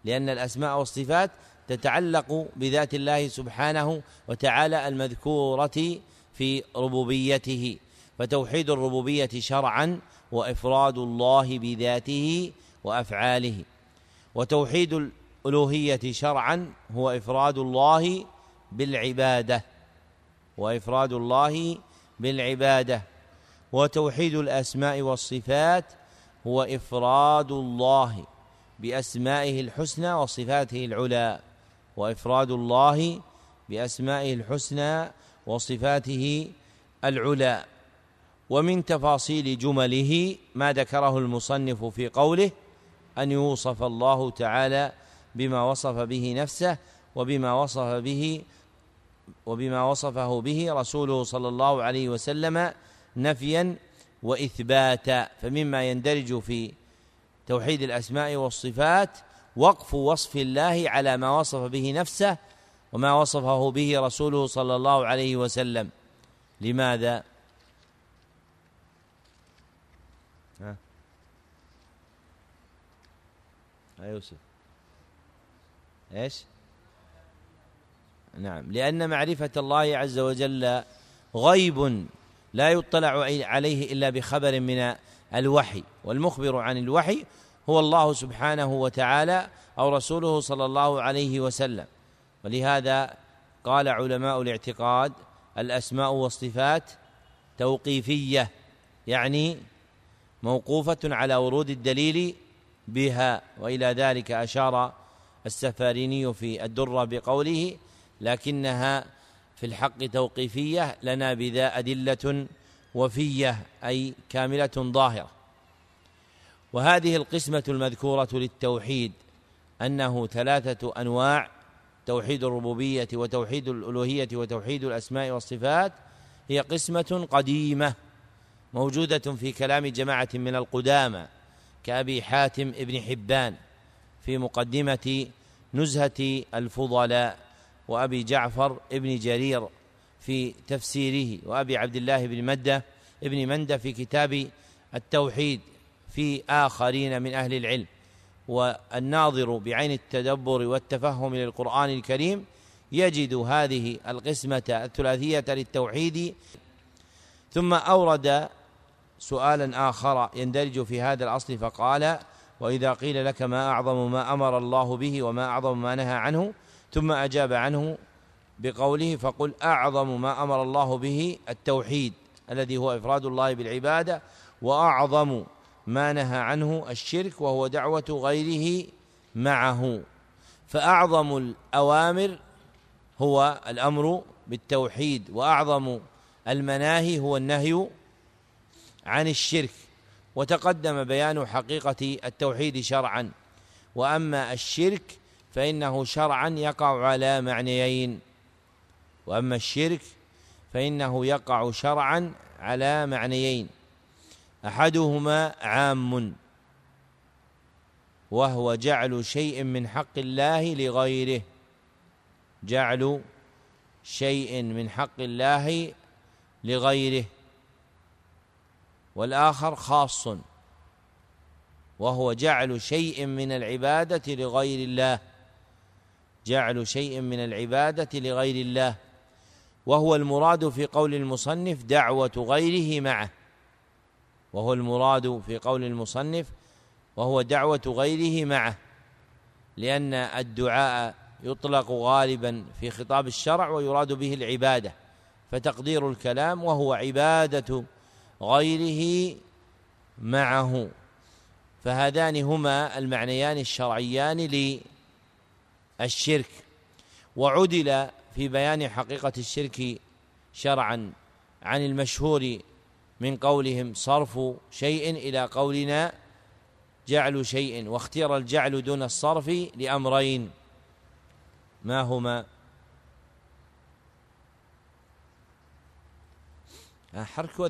لأن الأسماء والصفات تتعلق بذات الله سبحانه وتعالى المذكورة في ربوبيته فتوحيد الربوبية شرعا وإفراد الله بذاته وأفعاله. وتوحيد الألوهية شرعا هو إفراد الله بالعبادة وإفراد الله بالعبادة. وتوحيد الأسماء والصفات هو إفراد الله بأسمائه الحسنى وصفاته العلى وإفراد الله بأسمائه الحسنى وصفاته العلى ومن تفاصيل جمله ما ذكره المصنف في قوله أن يوصف الله تعالى بما وصف به نفسه وبما وصف به وبما وصفه به رسوله صلى الله عليه وسلم نفيا وإثباتا. فمما يندرج في توحيد الأسماء والصفات وقف وصف الله على ما وصف به نفسه وما وصفه به رسوله صلى الله عليه وسلم. لماذا؟ ها؟ يوسف. إيش؟ نعم. لأن معرفة الله عز وجل غيب لا يطلع عليه إلا بخبر من الوحي والمخبر عن الوحي هو الله سبحانه وتعالى أو رسوله صلى الله عليه وسلم. ولهذا قال علماء الاعتقاد الأسماء والصفات توقيفية يعني موقوفة على ورود الدليل بها وإلى ذلك أشار السفاريني في الدرة بقوله لكنها في الحق توقيفية لنا بذا أدلة وفية أي كاملة ظاهرة. وهذه القسمة المذكورة للتوحيد أنه ثلاثة أنواع توحيد الربوبية وتوحيد الألوهية وتوحيد الأسماء والصفات هي قسمة قديمة موجودة في كلام جماعة من القدامى كأبي حاتم ابن حبان في مقدمة نزهة الفضلاء وأبي جعفر ابن جرير في تفسيره وأبي عبد الله بن مدة ابن مندة في كتاب التوحيد في آخرين من أهل العلم. والناظر بعين التدبر والتفهم للقرآن الكريم يجد هذه القسمة الثلاثية للتوحيد. ثم أورد سؤالا آخر يندرج في هذا الأصل فقال وإذا قيل لك ما أعظم ما أمر الله به وما أعظم ما نهى عنه ثم أجاب عنه بقوله فقل أعظم ما أمر الله به التوحيد الذي هو إفراد الله بالعبادة وأعظم ما نهى عنه الشرك وهو دعوة غيره معه. فأعظم الأوامر هو الأمر بالتوحيد وأعظم المناهي هو النهي عن الشرك. وتقدم بيان حقيقة التوحيد شرعا. وأما الشرك فإنه شرعا يقع على معنيين. وأما الشرك فإنه يقع شرعا على معنيين. أحدهما عام وهو جعل شيء من حق الله لغيره. جعل شيء من حق الله لغيره. والآخر خاص وهو جعل شيء من العبادة لغير الله. جعل شيء من العبادة لغير الله. وهو المراد في قول المصنف دعوة غيره معه. وهو المراد في قول المصنف وهو دعوة غيره معه لأن الدعاء يطلق غالبا في خطاب الشرع ويراد به العبادة فتقدير الكلام وهو عبادة غيره معه. فهذان هما المعنيان الشرعيان للشرك. وعدل في بيان حقيقة الشرك شرعا عن المشهور من قولهم صرف شيء إلى قولنا جعل شيء واختير الجعل دون الصرف لأمرين. ما هما؟ حركوا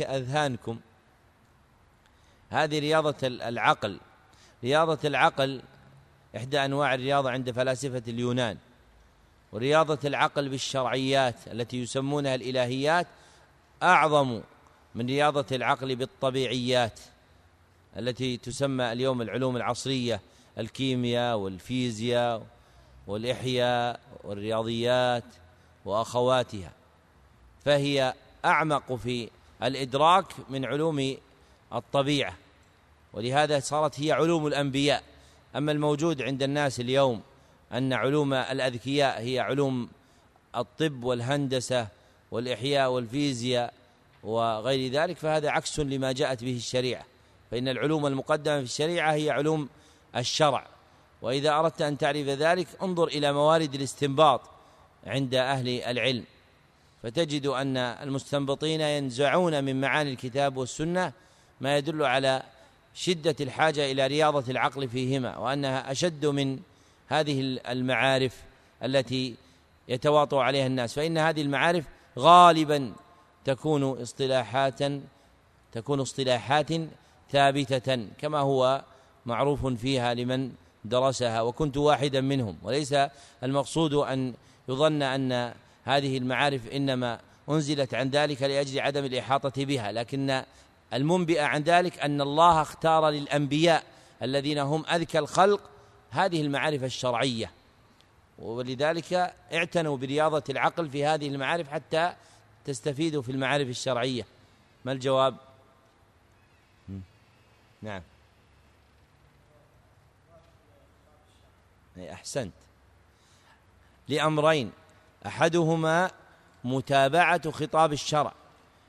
أذهانكم. هذه رياضة العقل. رياضة العقل إحدى أنواع الرياضة عند فلاسفة اليونان. ورياضة العقل بالشرعيات التي يسمونها الإلهيات أعظم من رياضة العقل بالطبيعيات التي تسمى اليوم العلوم العصرية الكيمياء والفيزياء والإحياء والرياضيات وأخواتها. فهي أعمق في الإدراك من علوم الطبيعة ولهذا صارت هي علوم الأنبياء. أما الموجود عند الناس اليوم أن علوم الأذكياء هي علوم الطب والهندسة والإحياء والفيزياء وغير ذلك فهذا عكس لما جاءت به الشريعة. فإن العلوم المقدمة في الشريعة هي علوم الشرع. وإذا أردت أن تعرف ذلك انظر إلى موارد الاستنباط عند أهل العلم. فتجد أن المستنبطين ينزعون من معاني الكتاب والسنة ما يدل على شدة الحاجة إلى رياضة العقل فيهما وأنها أشد من هذه المعارف التي يتواطؤ عليها الناس. فإن هذه المعارف غالبا تكون اصطلاحات تكون اصطلاحات ثابتة كما هو معروف فيها لمن درسها وكنت واحدا منهم. وليس المقصود أن يظن أن هذه المعارف إنما أنزلت عن ذلك لأجل عدم الإحاطة بها لكن المنبئ عن ذلك أن الله اختار للأنبياء الذين هم أذكى الخلق هذه المعارف الشرعية. ولذلك اعتنوا برياضة العقل في هذه المعارف حتى تستفيدوا في المعارف الشرعية. ما الجواب؟ نعم. أحسنت. لأمرين. أحدهما متابعة خطاب الشرع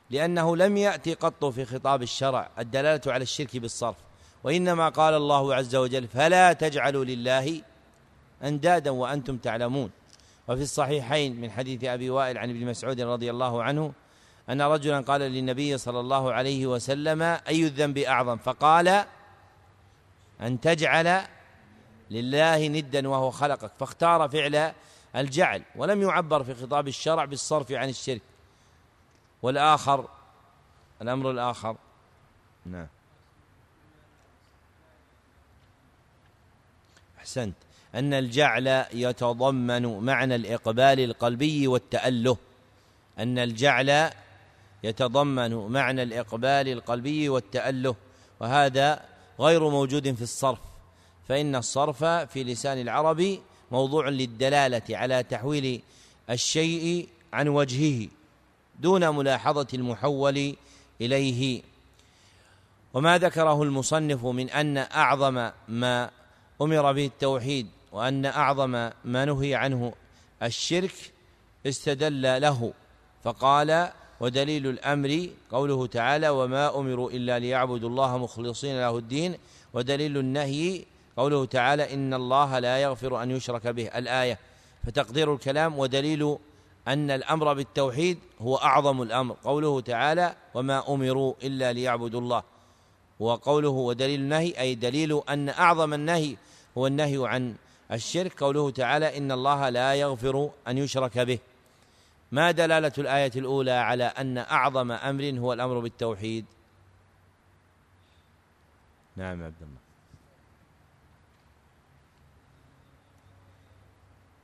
لأنه لم يأتي قط في خطاب الشرع الدلالة على الشرك بالصرف. وإنما قال الله عز وجل فلا تجعلوا لله أندادا وأنتم تعلمون وفي الصحيحين من حديث أبي وائل عن ابن مسعود رضي الله عنه أن رجلا قال للنبي صلى الله عليه وسلم أي الذنب أعظم؟ فقال أن تجعل لله ندا وهو خلقك. فاختار فعل الجعل ولم يعبر في خطاب الشرع بالصرف عن الشرك. والآخر الأمر الآخر. نعم. أحسنت أن الجعل يتضمن معنى الإقبال القلبي والتأله أن الجعل يتضمن معنى الإقبال القلبي والتأله وهذا غير موجود في الصرف فإن الصرف في لسان العرب موضوع للدلالة على تحويل الشيء عن وجهه دون ملاحظة المحول إليه. وما ذكره المصنف من أن أعظم ما أمر به التوحيد وأن أعظم ما نهي عنه الشرك استدل له فقال ودليل الأمر قوله تعالى وما أمروا إلا ليعبدوا الله مخلصين له الدين ودليل النهي قوله تعالى إن الله لا يغفر أن يشرك به الآية. فتقدير الكلام ودليل أن الأمر بالتوحيد هو أعظم الأمر. قوله تعالى وما أمروا إلا ليعبدوا الله وقوله ودليل النهي أي دليل أن أعظم النهي هو النهي عن الشرك. قوله تعالى إن الله لا يغفر أن يشرك به. ما دلالة الآية الأولى على أن أعظم أمر هو الأمر بالتوحيد؟ نعم عبد الله.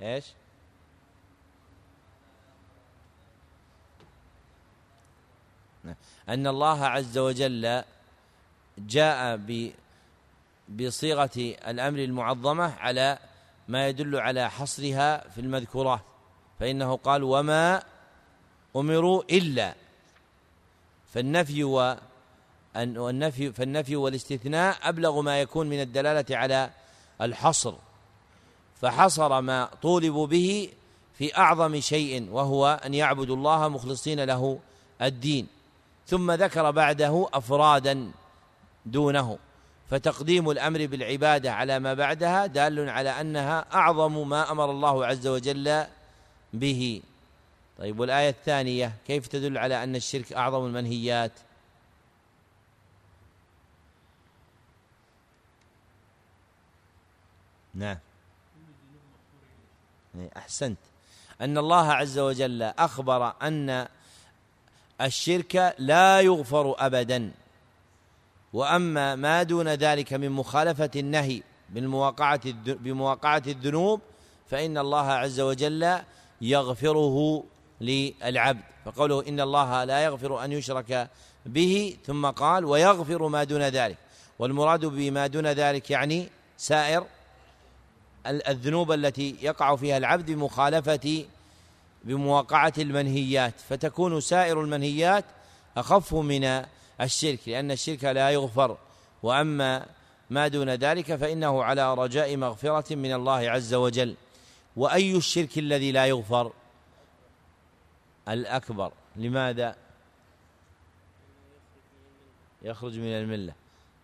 إيش؟ أن الله عز وجل جاء بصيغة الأمر المعظمة على ما يدل على حصرها في المذكورات فإنه قال وما أمروا إلا. فالنفي والنفي فالنفي والاستثناء أبلغ ما يكون من الدلالة على الحصر فحصر ما طولبوا به في أعظم شيء وهو أن يعبدوا الله مخلصين له الدين ثم ذكر بعده أفرادا دونه. فتقديم الأمر بالعبادة على ما بعدها دال على أنها أعظم ما أمر الله عز وجل به. طيب والآية الثانية كيف تدل على أن الشرك أعظم المنهيات؟ نعم. أحسنت. أن الله عز وجل أخبر أن الشرك لا يغفر أبدا. وأما ما دون ذلك من مخالفة النهي بالمواقعة بمواقعة الذنوب فإن الله عز وجل يغفره للعبد. فقوله إن الله لا يغفر أن يشرك به ثم قال ويغفر ما دون ذلك. والمراد بما دون ذلك يعني سائر الذنوب التي يقع فيها العبد بمخالفة بمواقعة المنهيات. فتكون سائر المنهيات أخف من الشرك لأن الشرك لا يغفر. وأما ما دون ذلك فإنه على رجاء مغفرة من الله عز وجل. وأي الشرك الذي لا يغفر؟ الأكبر. لماذا؟ يخرج من الملة.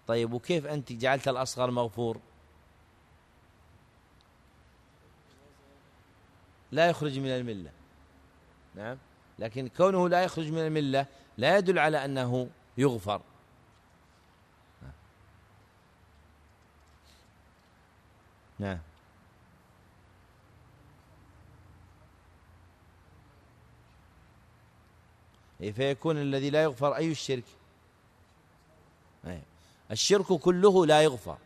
طيب وكيف أنت جعلت الأصغر مغفور؟ لا يخرج من الملة. نعم. لكن كونه لا يخرج من الملة لا يدل على أنه يغفر. نعم. فيكون الذي لا يغفر أي الشرك. الشرك كله لا يغفر.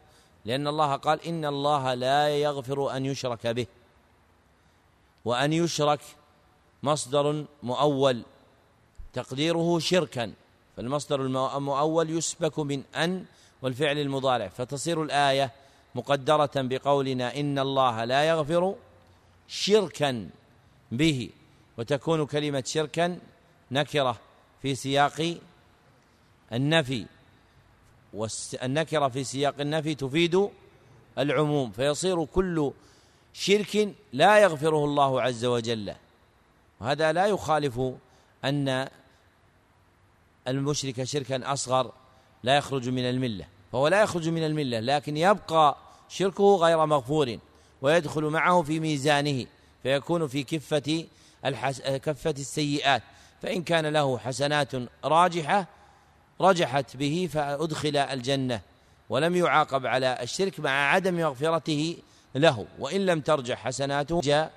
لأن الله قال إن الله لا يغفر أن يشرك به. وأن يشرك مصدر مؤول. تقديره شركا. فالمصدر المؤول يسبك من أن والفعل المضارع فتصير الآية مقدرة بقولنا إن الله لا يغفر شركا به وتكون كلمة شركا نكرة في سياق النفي والنكرة في سياق النفي تفيد العموم فيصير كل شرك لا يغفره الله عز وجل. وهذا لا يخالف أن المشرك شركا أصغر لا يخرج من الملة فهو لا يخرج من الملة لكن يبقى شركه غير مغفور ويدخل معه في ميزانه فيكون في كفة الحس... كفة السيئات فإن كان له حسنات راجحة رجحت به فأدخل الجنة ولم يعاقب على الشرك مع عدم مغفرته له وإن لم ترجح حسناته جاء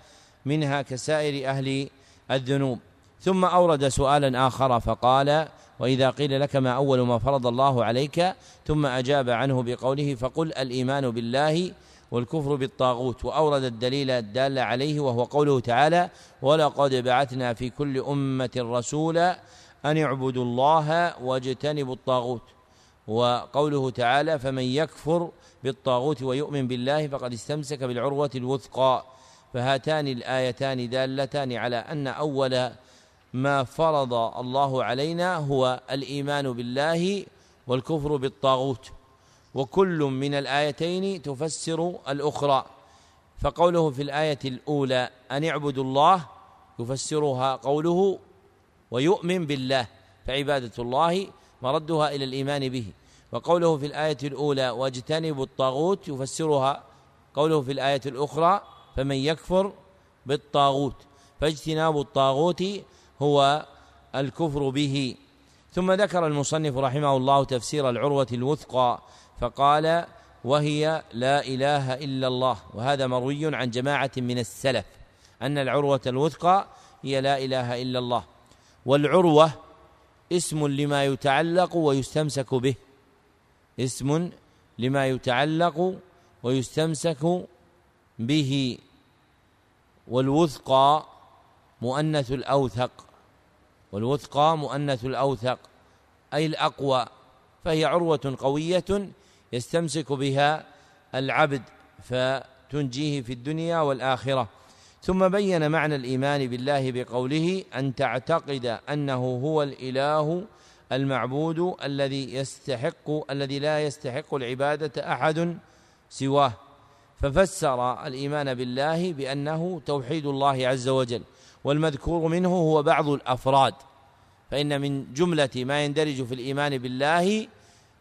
منها كسائر أهل الذنوب. ثم أورد سؤالا آخر فقال وإذا قيل لك ما أول ما فرض الله عليك ثم أجاب عنه بقوله فقل الإيمان بالله والكفر بالطاغوت وأورد الدليل الدال عليه وهو قوله تعالى ولقد بعثنا في كل أمة رسولا أن اعبدوا الله واجتنبوا الطاغوت وقوله تعالى فمن يكفر بالطاغوت ويؤمن بالله فقد استمسك بالعروة الوثقى فهاتان الآيتان دالتان على أن أول ما فرض الله علينا هو الإيمان بالله والكفر بالطاغوت. وكل من الآيتين تفسر الأخرى. فقوله في الآية الأولى أن اعبدوا الله يفسرها قوله ويؤمن بالله فعبادة الله مردها إلى الإيمان به. وقوله في الآية الأولى واجتنبوا الطاغوت يفسرها قوله في الآية الأخرى فمن يكفر بالطاغوت. فاجتناب الطاغوت هو الكفر به. ثم ذكر المصنف رحمه الله تفسير العروة الوثقى فقال وهي لا إله إلا الله وهذا مروي عن جماعة من السلف أن العروة الوثقى هي لا إله إلا الله. والعروة اسم لما يتعلق ويستمسك به. اسم لما يتعلق ويستمسك به. والوثقى مؤنث الأوثق. والوثقى مؤنث الأوثق أي الأقوى فهي عروة قوية يستمسك بها العبد فتنجيه في الدنيا والآخرة. ثم بين معنى الإيمان بالله بقوله أن تعتقد أنه هو الإله المعبود الذي يستحق الذي لا يستحق العبادة أحد سواه. ففسر الإيمان بالله بأنه توحيد الله عز وجل. والمذكور منه هو بعض الأفراد فإن من جملة ما يندرج في الإيمان بالله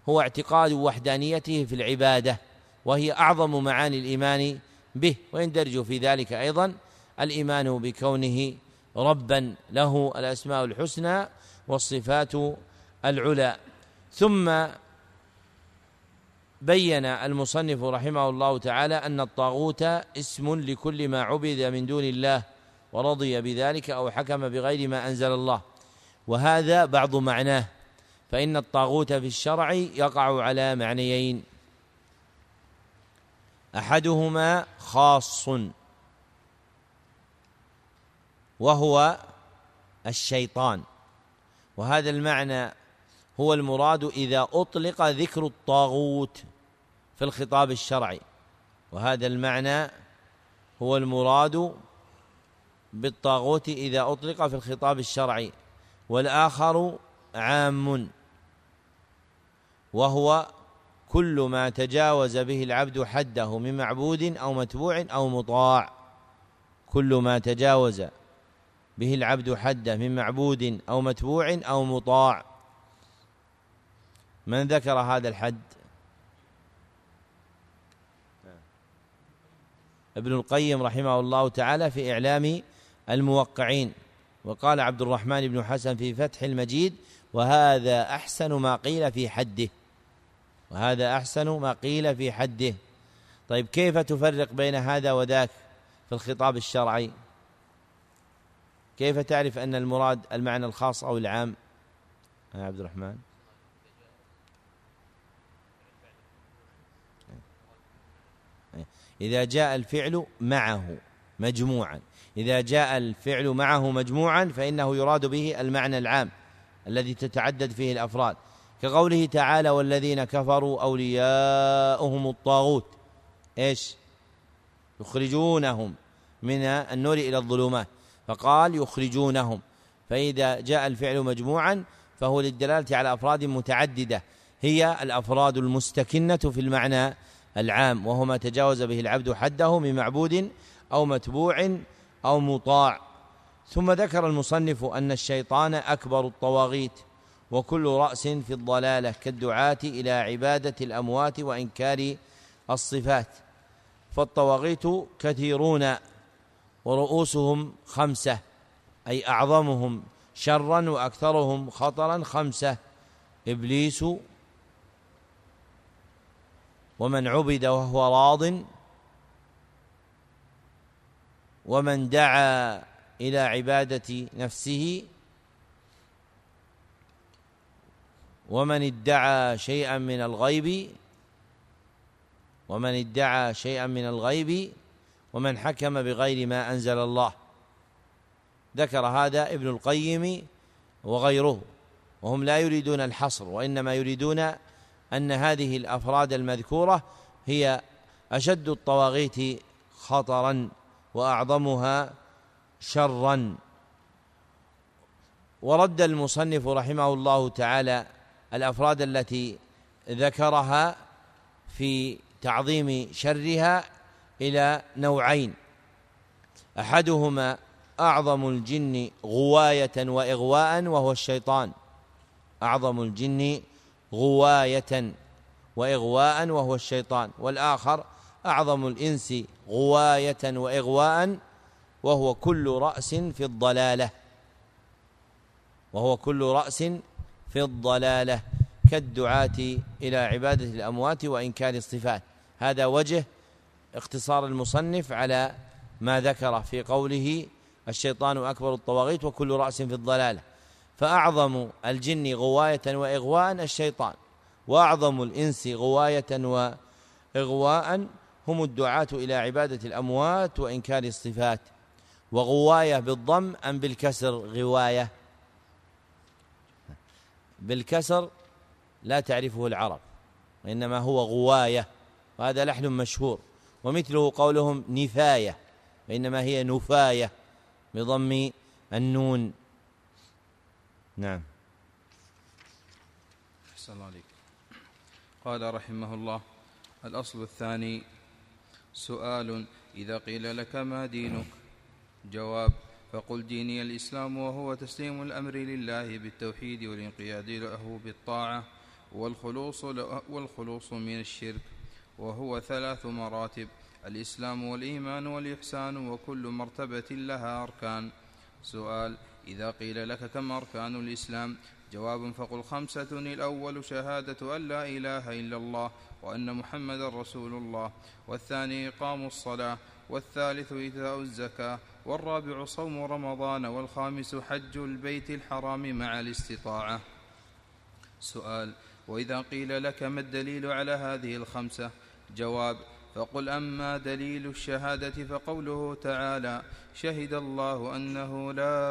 هو اعتقاد وحدانيته في العبادة وهي أعظم معاني الإيمان به ويندرج في ذلك أيضا الإيمان بكونه ربا له الأسماء الحسنى والصفات العلى. ثم بين المصنف رحمه الله تعالى أن الطاغوت اسم لكل ما عبد من دون الله ورضي بذلك أو حكم بغير ما أنزل الله. وهذا بعض معناه. فإن الطاغوت في الشرع يقع على معنيين. أحدهما خاص. وهو الشيطان. وهذا المعنى هو المراد إذا أطلق ذكر الطاغوت في الخطاب الشرعي. وهذا المعنى هو المراد بالطاغوت إذا أطلق في الخطاب الشرعي والآخر عام وهو كل ما تجاوز به العبد حده من معبود أو متبوع أو مطاع. كل ما تجاوز به العبد حده من معبود أو متبوع أو مطاع. من ذكر هذا الحد؟ ابن القيم رحمه الله تعالى في إعلام الموقعين. وقال عبد الرحمن بن حسن في فتح المجيد وهذا أحسن ما قيل في حده. وهذا أحسن ما قيل في حده. طيب كيف تفرق بين هذا وذاك في الخطاب الشرعي؟ كيف تعرف أن المراد المعنى الخاص أو العام؟ يا عبد الرحمن. إذا جاء الفعل معه. مجموعا. إذا جاء الفعل معه مجموعا فإنه يراد به المعنى العام الذي تتعدد فيه الأفراد. كقوله تعالى والذين كفروا أولياؤهم الطاغوت إيش؟ يخرجونهم من النور إلى الظلمات. فقال يخرجونهم فإذا جاء الفعل مجموعا فهو للدلالة على أفراد متعددة. هي الأفراد المستكنة في المعنى العام وهو ما تجاوز به العبد حده من معبود أو متبوع أو مطاع. ثم ذكر المصنف أن الشيطان أكبر الطواغيت وكل رأس في الضلالة كالدعاة إلى عبادة الأموات وإنكار الصفات. فالطواغيت كثيرون ورؤوسهم خمسة أي أعظمهم شرا وأكثرهم خطرا خمسة. إبليس ومن عبد وهو راض ومن دعا إلى عبادة نفسه ومن ادعى شيئا من الغيب ومن ادعى شيئا من الغيب ومن حكم بغير ما أنزل الله. ذكر هذا ابن القيم وغيره وهم لا يريدون الحصر وإنما يريدون أن هذه الأفراد المذكورة هي أشد الطواغيت خطرا. وأعظمها شرا. ورد المصنف رحمه الله تعالى الأفراد التي ذكرها في تعظيم شرها إلى نوعين. أحدهما أعظم الجن غواية وإغواء وهو الشيطان. أعظم الجن غواية وإغواء وهو الشيطان. والآخر أعظم الإنس غواية وإغواء وهو كل رأس في الضلالة. وهو كل رأس في الضلالة كالدعاة إلى عبادة الأموات وإنكار الصفات. هذا وجه اختصار المصنف على ما ذكر في قوله الشيطان أكبر الطواغيت وكل رأس في الضلالة فأعظم الجن غواية وإغواء الشيطان وأعظم الإنس غواية وإغواء هم الدعاة إلى عبادة الأموات وإنكار الصفات وغواية بالضم أم بالكسر غواية؟ بالكسر لا تعرفه العرب وإنما هو غواية وهذا لحن مشهور ومثله قولهم نفاية وإنما هي نفاية بضم النون. نعم. أحسن الله عليك. قال رحمه الله الأصل الثاني سؤال إذا قيل لك ما دينك؟ جواب فقل ديني الإسلام وهو تسليم الأمر لله بالتوحيد والانقياد له بالطاعة والخلوص, والخلوص من الشرك وهو ثلاث مراتب الإسلام والإيمان والإحسان وكل مرتبة لها أركان. سؤال إذا قيل لك كم أركان الإسلام؟ جواب فقل خمسة الأول شهادة أن لا إله إلا الله وأن محمد رسول الله والثاني إقام الصلاة والثالث إيتاء الزكاة والرابع صوم رمضان والخامس حج البيت الحرام مع الاستطاعة. سؤال وإذا قيل لك ما الدليل على هذه الخمسة؟ جواب فقل أما دليل الشهادة فقوله تعالى شهد الله أنه لا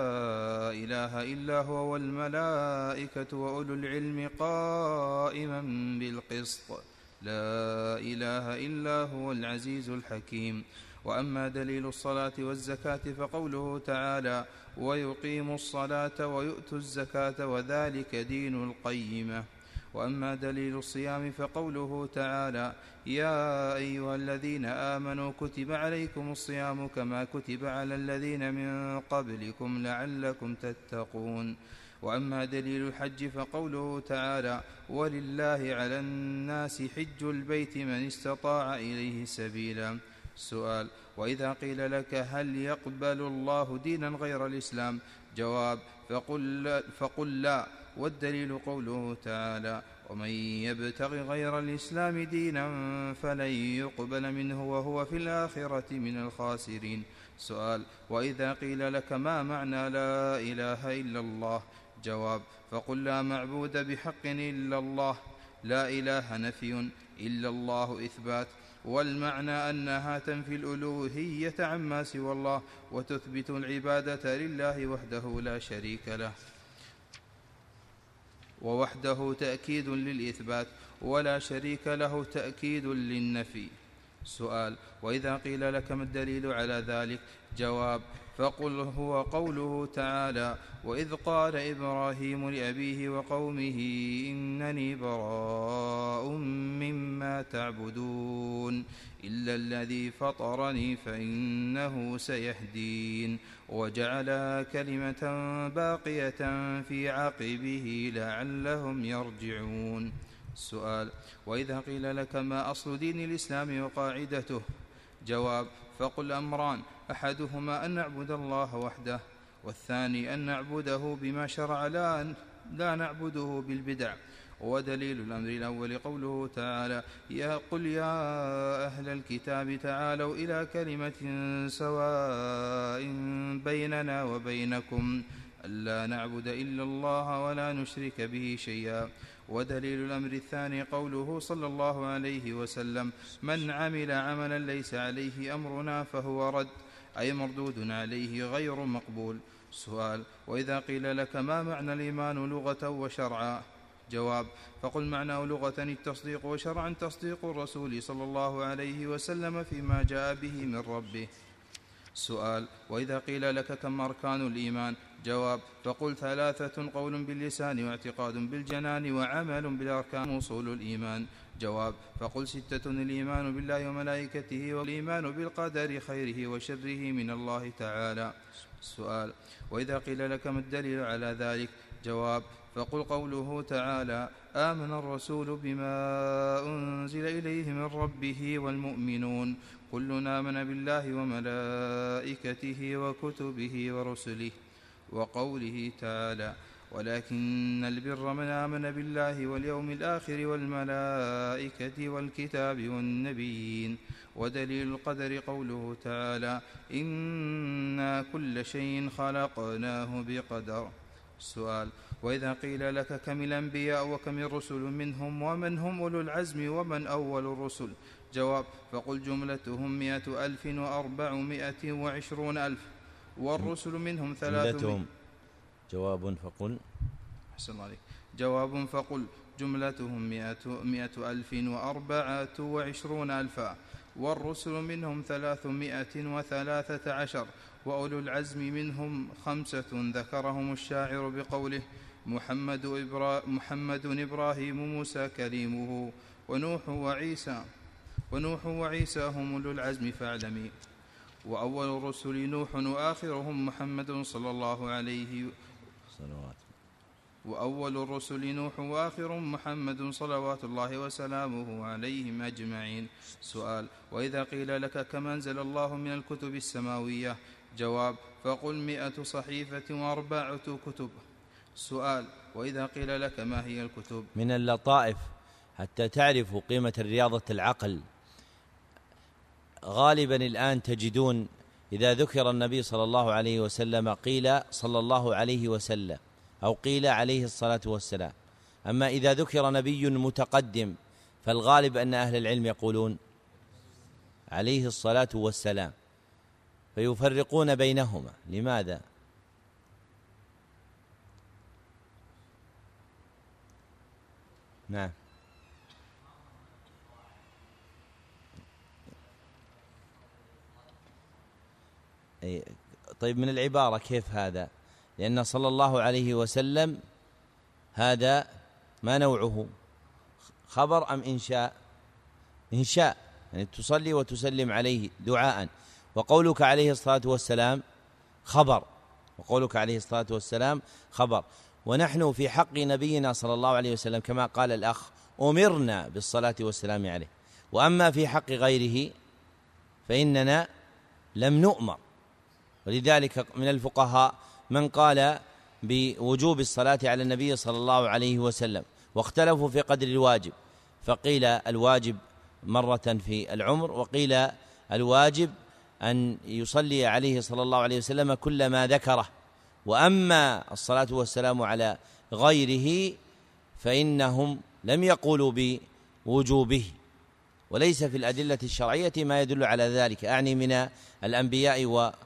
إله إلا هو والملائكة وأولو العلم قائما بالقسط. لا إله إلا هو العزيز الحكيم. وأما دليل الصلاة والزكاة فقوله تعالى ويقيم الصلاة ويؤتوا الزكاة وذلك دين القيمة. وأما دليل الصيام فقوله تعالى يا أيها الذين آمنوا كتب عليكم الصيام كما كتب على الذين من قبلكم لعلكم تتقون. وأما دليل الحج فقوله تعالى ولله على الناس حج البيت من استطاع اليه سبيلا سؤال وإذا قيل لك هل يقبل الله دينا غير الإسلام؟ جواب فقل, فقل لا والدليل قوله تعالى ومن يبتغ غير الإسلام دينا فلن يقبل منه وهو في الآخرة من الخاسرين. سؤال وإذا قيل لك ما معنى لا إله إلا الله؟ جواب فقل لا معبود بحق إلا الله لا إله نفي إلا الله إثبات والمعنى أنها تنفي الألوهية عما سوى الله وتثبت العبادة لله وحده لا شريك له ووحده تأكيد للإثبات ولا شريك له تأكيد للنفي. سؤال وإذا قيل لك ما الدليل على ذلك؟ جواب فقل هو قوله تعالى وإذ قال إبراهيم لأبيه وقومه إنني براء مما تعبدون إلا الذي فطرني فإنه سيهدين. وجعلها كلمة باقية في عقبه لعلهم يرجعون. السؤال وإذا قيل لك ما أصل دين الإسلام وقاعدته؟ جواب فقل أمران. أحدهما أن نعبد الله وحده والثاني أن نعبده بما شرع لا لا نعبده بالبدع. ودليل الأمر الأول قوله تعالى يا قل يا أهل الكتاب تعالوا إلى كلمة سواء بيننا وبينكم. ألا نعبد إلا الله ولا نشرك به شيئا. ودليل الأمر الثاني قوله صلى الله عليه وسلم من عمل عملا ليس عليه أمرنا فهو رد. أي مردود عليه غير مقبول. سؤال وإذا قيل لك ما معنى الإيمان لغة وشرعا؟ جواب فقل معناه لغة التصديق وشرعا تصديق الرسول صلى الله عليه وسلم فيما جاء به من ربه. سؤال وإذا قيل لك كم أركان الإيمان؟ جواب فقل ثلاثة قول باللسان واعتقاد بالجنان وعمل بالأركان وصول الإيمان. جواب فقل ستة الإيمان بالله وملائكته والإيمان بالقدر خيره وشره من الله تعالى. السؤال وإذا قيل لك ما الدليل على ذلك؟ جواب فقل قوله تعالى آمن الرسول بما أنزل إليه من ربه والمؤمنون. كل آمن بالله وملائكته وكتبه ورسله وقوله تعالى ولكن البر من آمن بالله واليوم الآخر والملائكة والكتاب والنبيين ودليل القدر قوله تعالى إنا كل شيء خلقناه بقدر. السؤال وإذا قيل لك كم الأنبياء وكم الرسل منهم ومن هم أولو العزم ومن أول الرسل؟ جواب فقل جملتهم مئة ألف وأربعمائة وعشرون ألف والرسل منهم ثلاثمائة جواب فقل. أحسن الله عليك. جواب فقل. جملتهم مئة, مئة ألف وأربعة وعشرون ألفا. والرسل منهم ثلاثمائة وثلاثة عشر. وأولو العزم منهم خمسة. ذكرهم الشاعر بقوله محمد, إبرا محمد إبراهيم موسى كريمه. ونوح وعيسى. ونوح وعيسى هم أولو العزم فاعلمي. وأول الرسل نوح وآخرهم محمد صلى الله عليه صلوات. وأول الرسل نوح وآخر محمد صلوات الله وسلامه عليهم أجمعين. سؤال وإذا قيل لك كما أنزل الله من الكتب السماوية؟ جواب فقل مئة صحيفة وأربعة كتب. سؤال وإذا قيل لك ما هي الكتب؟ من اللطائف حتى تعرفوا قيمة رياضة العقل. غالبا الآن تجدون إذا ذكر النبي صلى الله عليه وسلم قيل صلى الله عليه وسلم أو قيل عليه الصلاة والسلام. أما إذا ذكر نبي متقدم فالغالب أن أهل العلم يقولون عليه الصلاة والسلام فيفرقون بينهما. لماذا؟ نعم. طيب من العبارة كيف هذا؟ لأن صلى الله عليه وسلم هذا ما نوعه خبر أم إنشاء؟ إنشاء يعني تصلي وتسلم عليه دعاء. وقولك عليه الصلاة والسلام خبر. وقولك عليه الصلاة والسلام خبر. ونحن في حق نبينا صلى الله عليه وسلم كما قال الأخ أمرنا بالصلاة والسلام عليه. وأما في حق غيره فإننا لم نؤمر. ولذلك من الفقهاء من قال بوجوب الصلاة على النبي صلى الله عليه وسلم واختلفوا في قدر الواجب فقيل الواجب مرة في العمر وقيل الواجب أن يصلي عليه صلى الله عليه وسلم كل ما ذكره. وأما الصلاة والسلام على غيره فإنهم لم يقولوا بوجوبه. وليس في الأدلة الشرعية ما يدل على ذلك. أعني من الأنبياء والرسل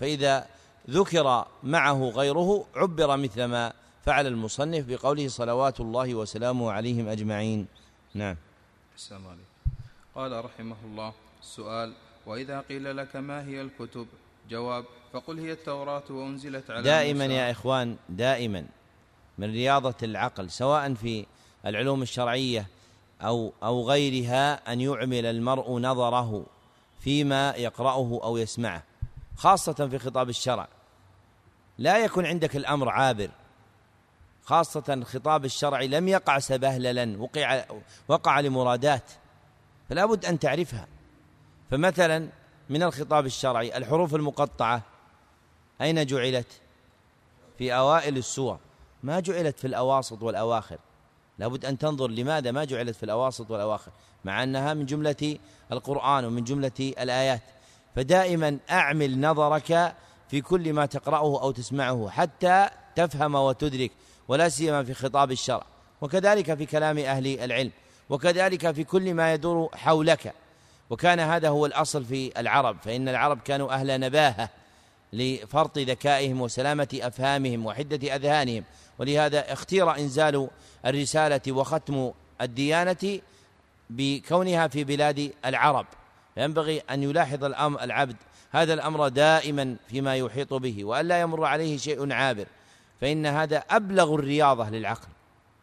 فإذا ذكر معه غيره عبر مثل ما فعل المصنف بقوله صلوات الله وسلامه عليهم أجمعين. نعم. السلام عليكم. قال رحمه الله السؤال وإذا قيل لك ما هي الكتب؟ جواب فقل هي التوراة وأنزلت على دائما موسى يا إخوان دائما من رياضة العقل سواء في العلوم الشرعية أو أو غيرها أن يعمل المرء نظره فيما يقرأه أو يسمعه. خاصة في خطاب الشرع. لا يكن عندك الأمر عابر. خاصة الخطاب الشرعي لم يقع سبهللا وقع وقع لمرادات. فلا بد أن تعرفها. فمثلا من الخطاب الشرعي الحروف المقطعة. أين جعلت؟ في أوائل السور. ما جعلت في الأواسط والأواخر. لابد أن تنظر لماذا ما جعلت في الأواسط والأواخر. مع أنها من جملة القرآن ومن جملة الآيات. فدائما أعمل نظرك في كل ما تقرأه أو تسمعه حتى تفهم وتدرك ولا سيما في خطاب الشرع. وكذلك في كلام أهل العلم وكذلك في كل ما يدور حولك. وكان هذا هو الأصل في العرب فإن العرب كانوا أهل نباهة لفرط ذكائهم وسلامة أفهامهم وحدة أذهانهم. ولهذا اختير إنزال الرسالة وختم الديانة بكونها في بلاد العرب. ينبغي أن يلاحظ الأمر العبد هذا الأمر دائما فيما يحيط به وألا يمر عليه شيء عابر فإن هذا أبلغ الرياضة للعقل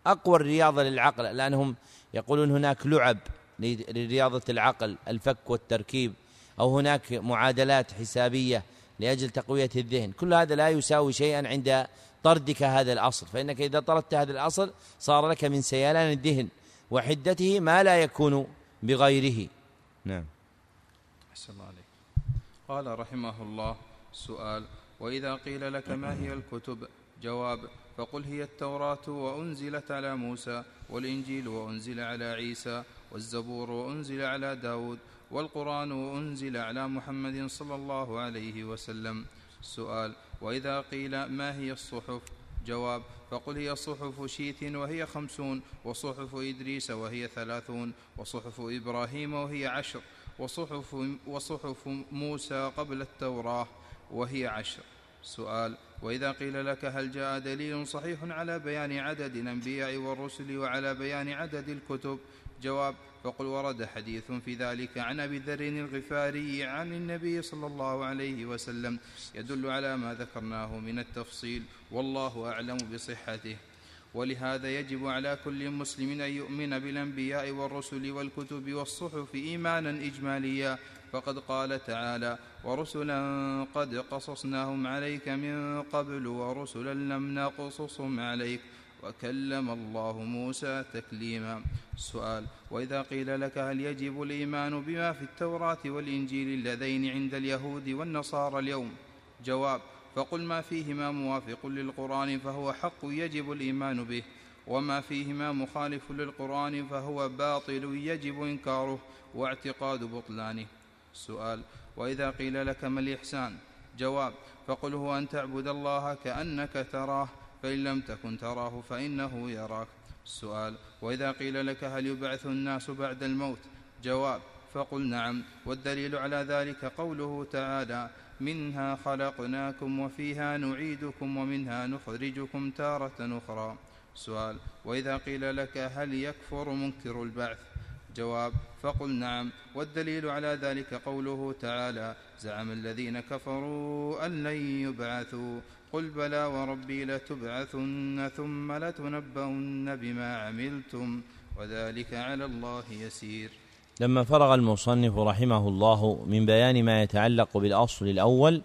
أقوى الرياضة للعقل لأنهم يقولون هناك لعب لرياضة العقل الفك والتركيب أو هناك معادلات حسابية لأجل تقوية الذهن. كل هذا لا يساوي شيئا عند طردك هذا الأصل فإنك إذا طردت هذا الأصل صار لك من سيلان الذهن وحدته ما لا يكون بغيره. نعم. أحسن الله عليك. قال رحمه الله سؤال وإذا قيل لك ما هي الكتب؟ جواب فقل هي التوراة وأنزلت على موسى والإنجيل وأنزل على عيسى والزبور وأنزل على داود والقرآن وأنزل على محمد صلى الله عليه وسلم. سؤال وإذا قيل ما هي الصحف؟ جواب فقل هي صحف شيث وهي خمسون وصحف إدريس وهي ثلاثون وصحف إبراهيم وهي عشر وصحف, وصحف موسى قبل التوراة وهي عشر. سؤال وإذا قيل لك هل جاء دليل صحيح على بيان عدد الأنبياء والرسل وعلى بيان عدد الكتب؟ جواب فقل ورد حديث في ذلك عن أبي ذر الغفاري عن النبي صلى الله عليه وسلم يدل على ما ذكرناه من التفصيل والله أعلم بصحته. ولهذا يجب على كل مسلم أن يؤمن بالأنبياء والرسل والكتب والصحف إيمانا إجماليا. فقد قال تعالى ورسلا قد قصصناهم عليك من قبل ورسلا لم نقصصهم عليك. وكلم الله موسى تكليما. السؤال وإذا قيل لك هل يجب الإيمان بما في التوراة والإنجيل اللذين عند اليهود والنصارى اليوم؟ جواب فقل ما فيهما موافق للقرآن فهو حق يجب الإيمان به وما فيهما مخالف للقرآن فهو باطل يجب إنكاره واعتقاد بطلانه. السؤال وإذا قيل لك ما الإحسان؟ جواب فقل هو أن تعبد الله كأنك تراه فإن لم تكن تراه فإنه يراك. السؤال وإذا قيل لك هل يبعث الناس بعد الموت؟ جواب فقل نعم والدليل على ذلك قوله تعالى منها خلقناكم وفيها نعيدكم ومنها نخرجكم تارة أخرى. سؤال وإذا قيل لك هل يكفر منكر البعث؟ جواب فقل نعم. والدليل على ذلك قوله تعالى زعم الذين كفروا أن لن يبعثوا. قل بلى وربي لتبعثن ثم لتنبؤن بما عملتم. وذلك على الله يسير. لما فرغ المصنف رحمه الله من بيان ما يتعلق بالأصل الأول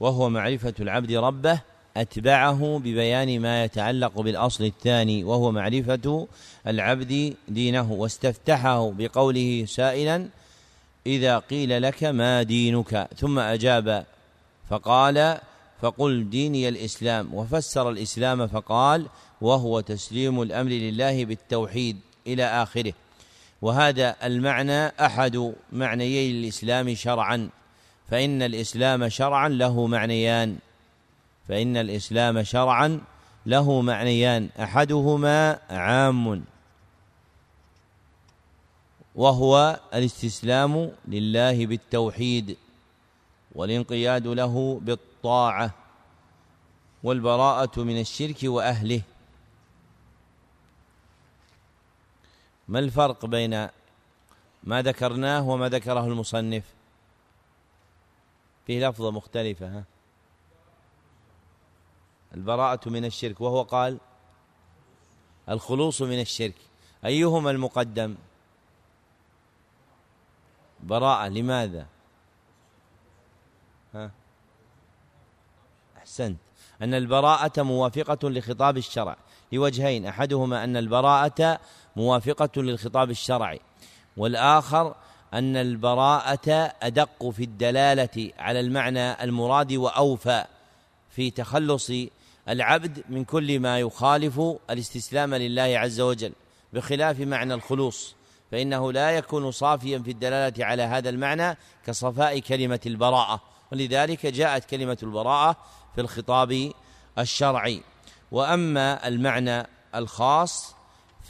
وهو معرفة العبد ربه أتبعه ببيان ما يتعلق بالأصل الثاني وهو معرفة العبد دينه واستفتحه بقوله سائلا إذا قيل لك ما دينك؟ ثم أجاب فقال فقل ديني الإسلام. وفسر الإسلام فقال وهو تسليم الأمر لله بالتوحيد إلى آخره. وهذا المعنى أحد معنيي الإسلام شرعا. فإن الإسلام شرعا له معنيان. فإن الإسلام شرعا له معنيان. أحدهما عام. وهو الاستسلام لله بالتوحيد والانقياد له بالطاعة والبراءة من الشرك وأهله. ما الفرق بين ما ذكرناه وما ذكره المصنف؟ فيه لفظة مختلفة ها؟ البراءة من الشرك وهو قال الخلوص من الشرك. أيهما المقدم؟ براءة لماذا؟ ها؟ أحسنت. أن البراءة موافقة لخطاب الشرع. لوجهين أحدهما أن البراءة موافقة للخطاب الشرعي. والآخر أن البراءة أدق في الدلالة على المعنى المراد وأوفى في تخلص العبد من كل ما يخالف الاستسلام لله عز وجل. بخلاف معنى الخلوص فإنه لا يكون صافيا في الدلالة على هذا المعنى كصفاء كلمة البراءة. ولذلك جاءت كلمة البراءة في الخطاب الشرعي. وأما المعنى الخاص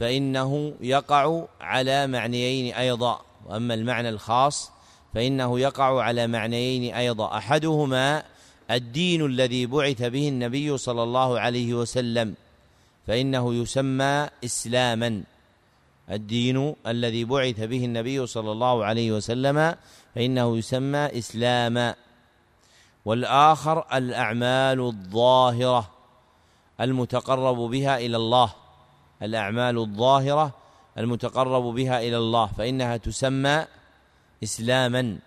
فإنه يقع على معنيين أيضا وأما المعنى الخاص فإنه يقع على معنيين أيضا. أحدهما الدين الذي بعث به النبي صلى الله عليه وسلم فإنه يسمى إسلاما. الدين الذي بعث به النبي صلى الله عليه وسلم فإنه يسمى إسلاما. والآخر الأعمال الظاهرة المتقرب بها إلى الله. الأعمال الظاهرة المتقرب بها إلى الله فإنها تسمى إسلاما.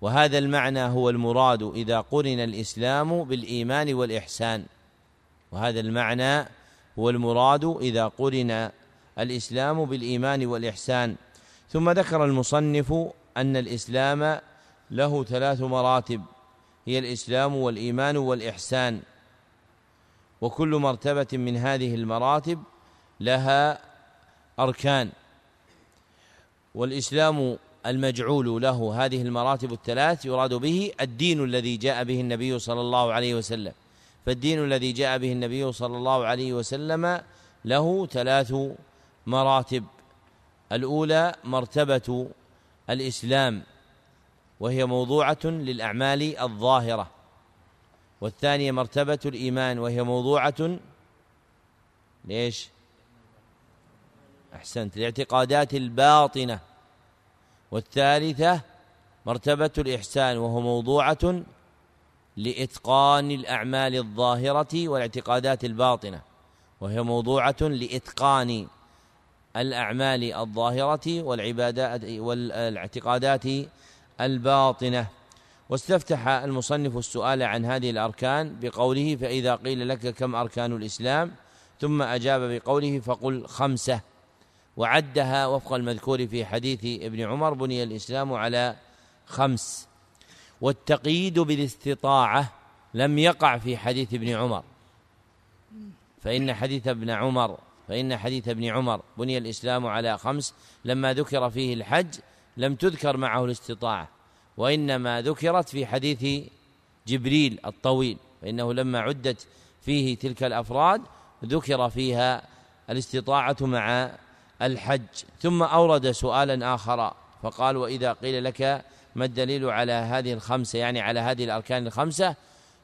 وهذا المعنى هو المراد إذا قرن الإسلام بالإيمان والإحسان. وهذا المعنى هو المراد إذا قرن الإسلام بالإيمان والإحسان. ثم ذكر المصنف أن الإسلام له ثلاث مراتب هي الإسلام والإيمان والإحسان. وكل مرتبة من هذه المراتب لها أركان. والإسلام المجعول له هذه المراتب الثلاث يراد به الدين الذي جاء به النبي صلى الله عليه وسلم. فالدين الذي جاء به النبي صلى الله عليه وسلم له ثلاث مراتب. الأولى مرتبة الإسلام وهي موضوعة للأعمال الظاهرة. والثانية مرتبة الإيمان وهي موضوعة ليش أحسنت. الاعتقادات الباطنة. والثالثة مرتبة الإحسان وهو موضوعة لإتقان الأعمال الظاهرة والاعتقادات الباطنة وهي موضوعة لإتقان الأعمال الظاهرة والعبادات والاعتقادات الباطنة. واستفتح المصنف السؤال عن هذه الأركان بقوله فإذا قيل لك كم أركان الإسلام؟ ثم أجاب بقوله فقل خمسة. وعدها وفق المذكور في حديث ابن عمر بني الإسلام على خمس. والتقييد بالاستطاعة لم يقع في حديث ابن عمر. فإن حديث ابن عمر فإن حديث ابن عمر بني الإسلام على خمس لما ذكر فيه الحج لم تذكر معه الاستطاعة وإنما ذكرت في حديث جبريل الطويل. فإنه لما عدت فيه تلك الأفراد ذكر فيها الاستطاعة مع الحج. ثم أورد سؤالا آخر فقال وإذا قيل لك ما الدليل على هذه الخمسة يعني على هذه الأركان الخمسة؟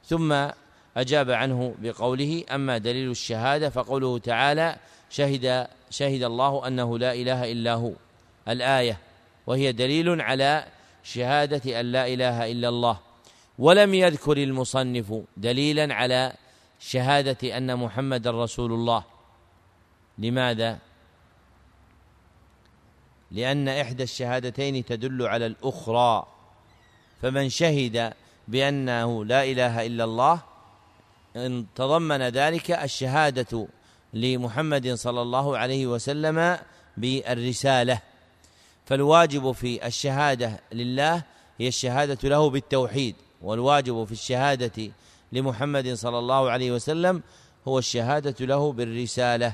ثم أجاب عنه بقوله أما دليل الشهادة فقوله تعالى شهد شهد الله أنه لا إله إلا هو. الآية وهي دليل على شهادة أن لا إله إلا الله. ولم يذكر المصنف دليلا على شهادة أن محمد رسول الله. لماذا؟ لأن إحدى الشهادتين تدل على الأخرى. فمن شهد بأنه لا إله إلا الله إن تضمن ذلك الشهادة لمحمد صلى الله عليه وسلم بالرسالة. فالواجب في الشهادة لله هي الشهادة له بالتوحيد والواجب في الشهادة لمحمد صلى الله عليه وسلم هو الشهادة له بالرسالة.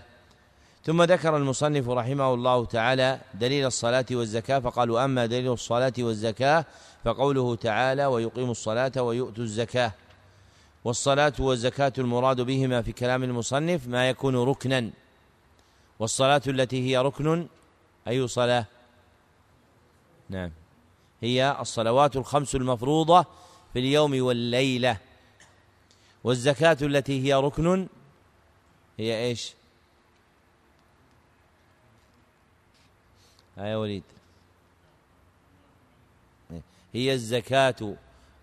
ثم ذكر المصنف رحمه الله تعالى دليل الصلاة والزكاة فقال أما دليل الصلاة والزكاة فقوله تعالى ويقيم الصلاة ويؤتوا الزكاة والصلاة والزكاة المراد بهما في كلام المصنف ما يكون ركنا. والصلاة التي هي ركن أي صلاة؟ نعم. هي الصلوات الخمس المفروضة في اليوم والليلة. والزكاة التي هي ركن هي إيش؟ يا وليد. هي الزكاة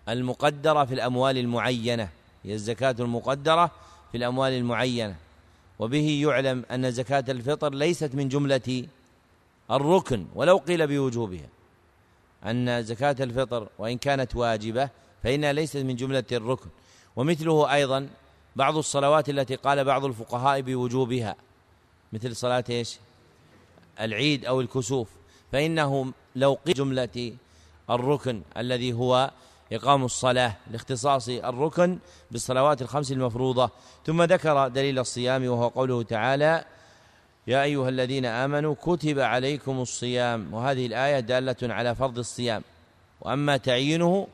المقدرة في الأموال المعينة. هي الزكاة المقدرة في الأموال المعينة. وبه يعلم أن زكاة الفطر ليست من جملة الركن ولو قيل بوجوبها. أن زكاة الفطر وإن كانت واجبة فإنها ليست من جملة الركن. ومثله أيضا بعض الصلوات التي قال بعض الفقهاء بوجوبها. مثل صلاة إيش؟ العيد أو الكسوف فإنه لو قيل جملة الركن الذي هو إقام الصلاة لاختصاص الركن بالصلوات الخمس المفروضة. ثم ذكر دليل الصيام وهو قوله تعالى يا أيها الذين آمنوا كتب عليكم الصيام. وهذه الآية دالة على فرض الصيام. وأما تعيينه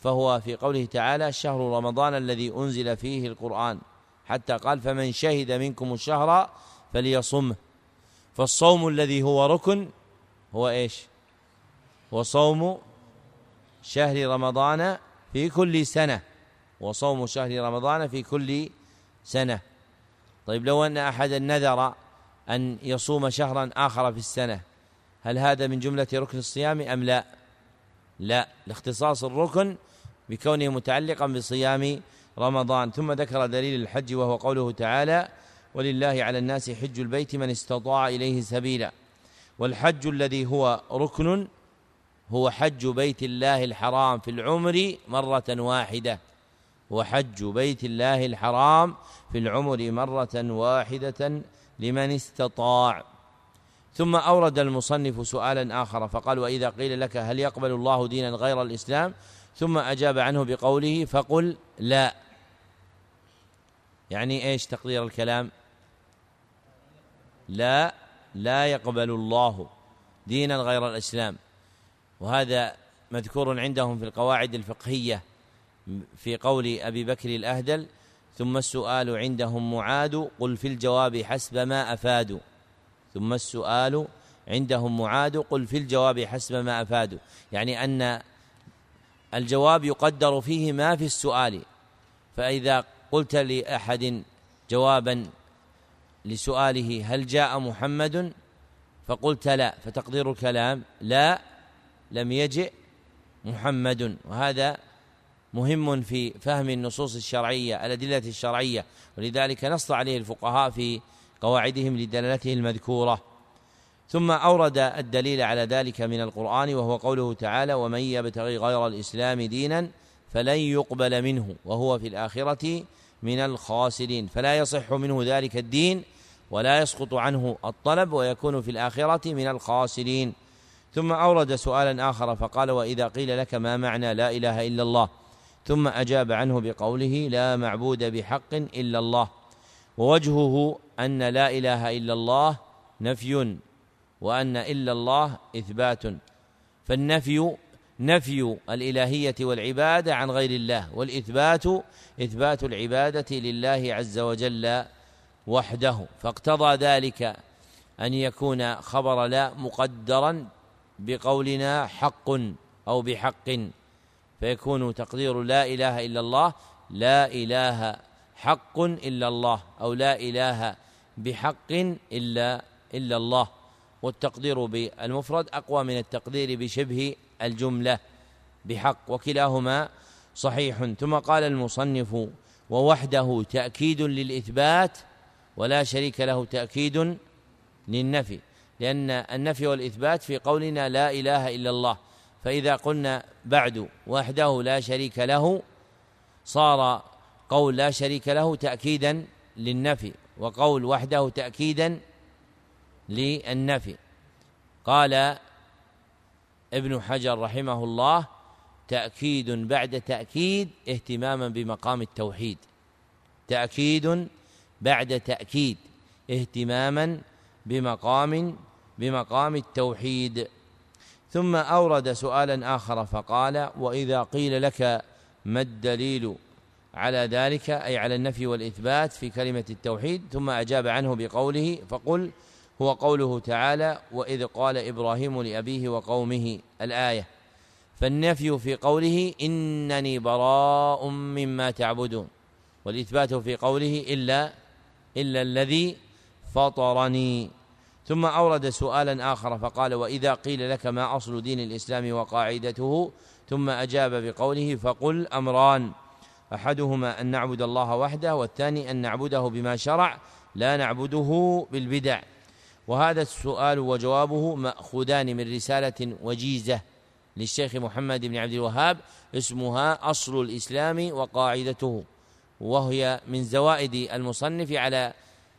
فهو في قوله تعالى شهر رمضان الذي أنزل فيه القرآن. حتى قال فمن شهد منكم الشهر فليصمه. فالصوم الذي هو ركن هو إيش؟ هو صوم شهر رمضان في كل سنة. وصوم شهر رمضان في كل سنة. طيب لو أن أحدا نذر أن يصوم شهرا آخر في السنة هل هذا من جملة ركن الصيام أم لا؟ لا. لاختصاص الركن بكونه متعلقا بصيام رمضان. ثم ذكر دليل الحج وهو قوله تعالى ولله على الناس حج البيت من استطاع إليه سبيلا. والحج الذي هو ركن هو حج بيت الله الحرام في العمر مرة واحدة. هو حج بيت الله الحرام في العمر مرة واحدة لمن استطاع. ثم أورد المصنف سؤالا آخر فقال وإذا قيل لك هل يقبل الله دينا غير الإسلام؟ ثم أجاب عنه بقوله فقل لا. يعني إيش تقدير الكلام؟ لا لا يقبل الله دينا غير الإسلام. وهذا مذكور عندهم في القواعد الفقهية في قول أبي بكر الأهدل ثم السؤال عندهم معاد قل في الجواب حسب ما أفادوا. ثم السؤال عندهم معاد قل في الجواب حسب ما أفادوا. يعني أن الجواب يقدر فيه ما في السؤال. فإذا قلت لأحد جوابا لسؤاله هل جاء محمد؟ فقلت لا. فتقدير الكلام لا لم يجئ محمد. وهذا مهم في فهم النصوص الشرعية الأدلة الشرعية. ولذلك نص عليه الفقهاء في قواعدهم لدلالته المذكورة. ثم أورد الدليل على ذلك من القرآن وهو قوله تعالى ومن يبتغي غير الإسلام دينا فلن يقبل منه وهو في الآخرة من الخاسرين. فلا يصح منه ذلك الدين ولا يسقط عنه الطلب ويكون في الآخرة من الخاسرين. ثم أورد سؤالا آخر فقال وإذا قيل لك ما معنى لا إله إلا الله؟ ثم أجاب عنه بقوله لا معبود بحق إلا الله. ووجهه أن لا إله إلا الله نفي وأن إلا الله إثبات. فالنفي نفي الإلهية والعبادة عن غير الله والإثبات إثبات العبادة لله عز وجل وحده. فاقتضى ذلك أن يكون خبر لا مقدرا بقولنا حق أو بحق. فيكون تقدير لا إله إلا الله لا إله حق إلا الله أو لا إله بحق إلا إلا الله. والتقدير بالمفرد أقوى من التقدير بشبه الجملة بحق وكلاهما صحيح. ثم قال المصنف ووحده تأكيد للإثبات ولا شريك له تأكيد للنفي لأن النفي والإثبات في قولنا لا إله إلا الله. فإذا قلنا بعد وحده لا شريك له صار قول لا شريك له تأكيدا للنفي وقول وحده تأكيدا للنفي. قال ابن حجر رحمه الله تأكيد بعد تأكيد اهتماما بمقام التوحيد. تأكيد بعد تأكيد اهتماما بمقام بمقام التوحيد. ثم أورد سؤالا آخر فقال وإذا قيل لك ما الدليل على ذلك أي على النفي والإثبات في كلمة التوحيد ثم أجاب عنه بقوله فقل هو قوله تعالى وإذ قال إبراهيم لأبيه وقومه الآية. فالنفي في قوله إنني براء مما تعبدون. والإثبات في قوله إلا إلا الذي فطرني. ثم أورد سؤالا آخر فقال وإذا قيل لك ما أصل دين الإسلام وقاعدته؟ ثم أجاب بقوله فقل أمران. أحدهما أن نعبد الله وحده والثاني أن نعبده بما شرع لا نعبده بالبدع. وهذا السؤال وجوابه مأخوذان من رسالة وجيزة للشيخ محمد بن عبد الوهاب اسمها أصل الإسلام وقاعدته وهي من زوائد المصنف على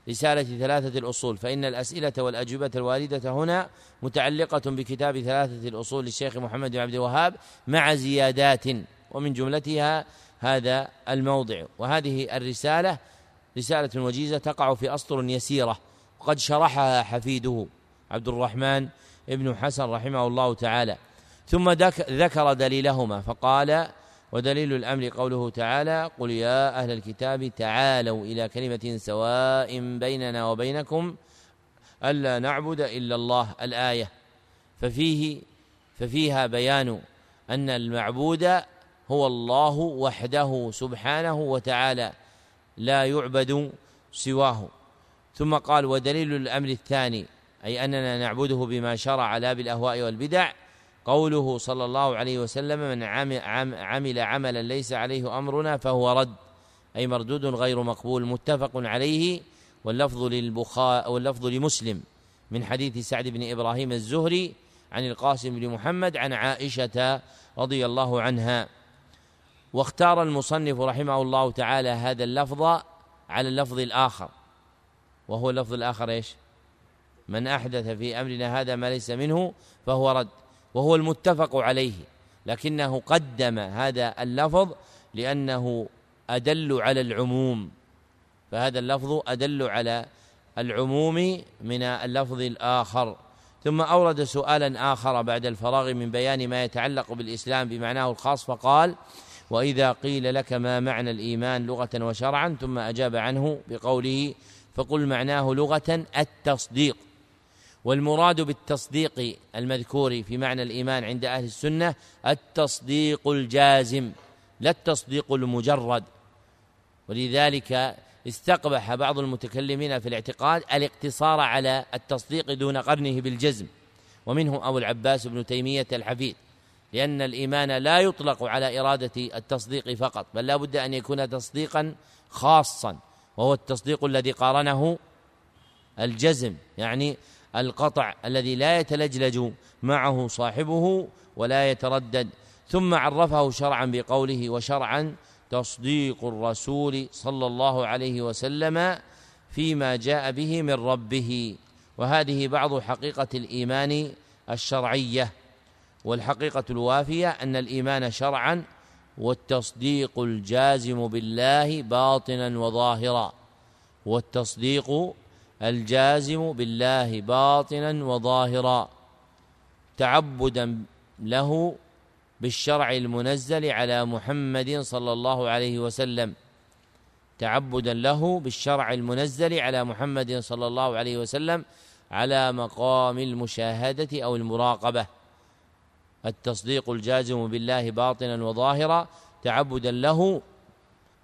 رسالة ثلاثة الأصول فإن الأسئلة والأجوبة الواردة هنا متعلقة بكتاب ثلاثة الأصول للشيخ محمد بن عبد الوهاب مع زيادات ومن جملتها هذا الموضع. وهذه الرسالة رسالة وجيزة تقع في أسطر يسيرة. وقد شرحها حفيده عبد الرحمن ابن حسن رحمه الله تعالى. ثم ذكر دليلهما فقال ودليل الأمر قوله تعالى قل يا أهل الكتاب تعالوا إلى كلمة سواء بيننا وبينكم ألا نعبد إلا الله. الآية. ففيه ففيها بيان أن المعبود هو الله وحده سبحانه وتعالى لا يعبد سواه. ثم قال ودليل الأمر الثاني أي أننا نعبده بما شرع لا بالأهواء والبدع. قوله صلى الله عليه وسلم من عمل عملا ليس عليه أمرنا فهو رد أي مردود غير مقبول متفق عليه. واللفظ للبخاء واللفظ لمسلم من حديث سعد بن إبراهيم الزهري عن القاسم بن محمد عن عائشة رضي الله عنها. واختار المصنف رحمه الله تعالى هذا اللفظ على اللفظ الآخر. وهو اللفظ الآخر إيش؟ من أحدث في أمرنا هذا ما ليس منه فهو رد وهو المتفق عليه لكنه قدم هذا اللفظ لأنه أدل على العموم فهذا اللفظ أدل على العموم من اللفظ الآخر. ثم أورد سؤالا آخر بعد الفراغ من بيان ما يتعلق بالإسلام بمعناه الخاص فقال وإذا قيل لك ما معنى الإيمان لغة وشرعا ثم أجاب عنه بقوله فقل معناه لغة التصديق. والمراد بالتصديق المذكور في معنى الإيمان عند أهل السنة التصديق الجازم لا التصديق المجرد. ولذلك استقبح بعض المتكلمين في الاعتقاد الاقتصار على التصديق دون قرنه بالجزم ومنه أبو العباس بن تيمية الحفيد لأن الإيمان لا يطلق على إرادة التصديق فقط بل لا بد أن يكون تصديقا خاصا. وهو التصديق الذي قارنه الجزم يعني القطع الذي لا يتلجلج معه صاحبه ولا يتردد ثم عرفه شرعا بقوله وشرعا تصديق الرسول صلى الله عليه وسلم فيما جاء به من ربه. وهذه بعض حقيقة الإيمان الشرعية والحقيقة الوافية أن الإيمان شرعا والتصديق الجازم بالله باطنا وظاهرا. والتصديق الجازم بالله باطنا وظاهرا. تعبدا له بالشرع المنزل على محمد صلى الله عليه وسلم. تعبدا له بالشرع المنزل على محمد صلى الله عليه وسلم على مقام المشاهدة أو المراقبة. التصديق الجازم بالله باطنا وظاهرا تعبدا له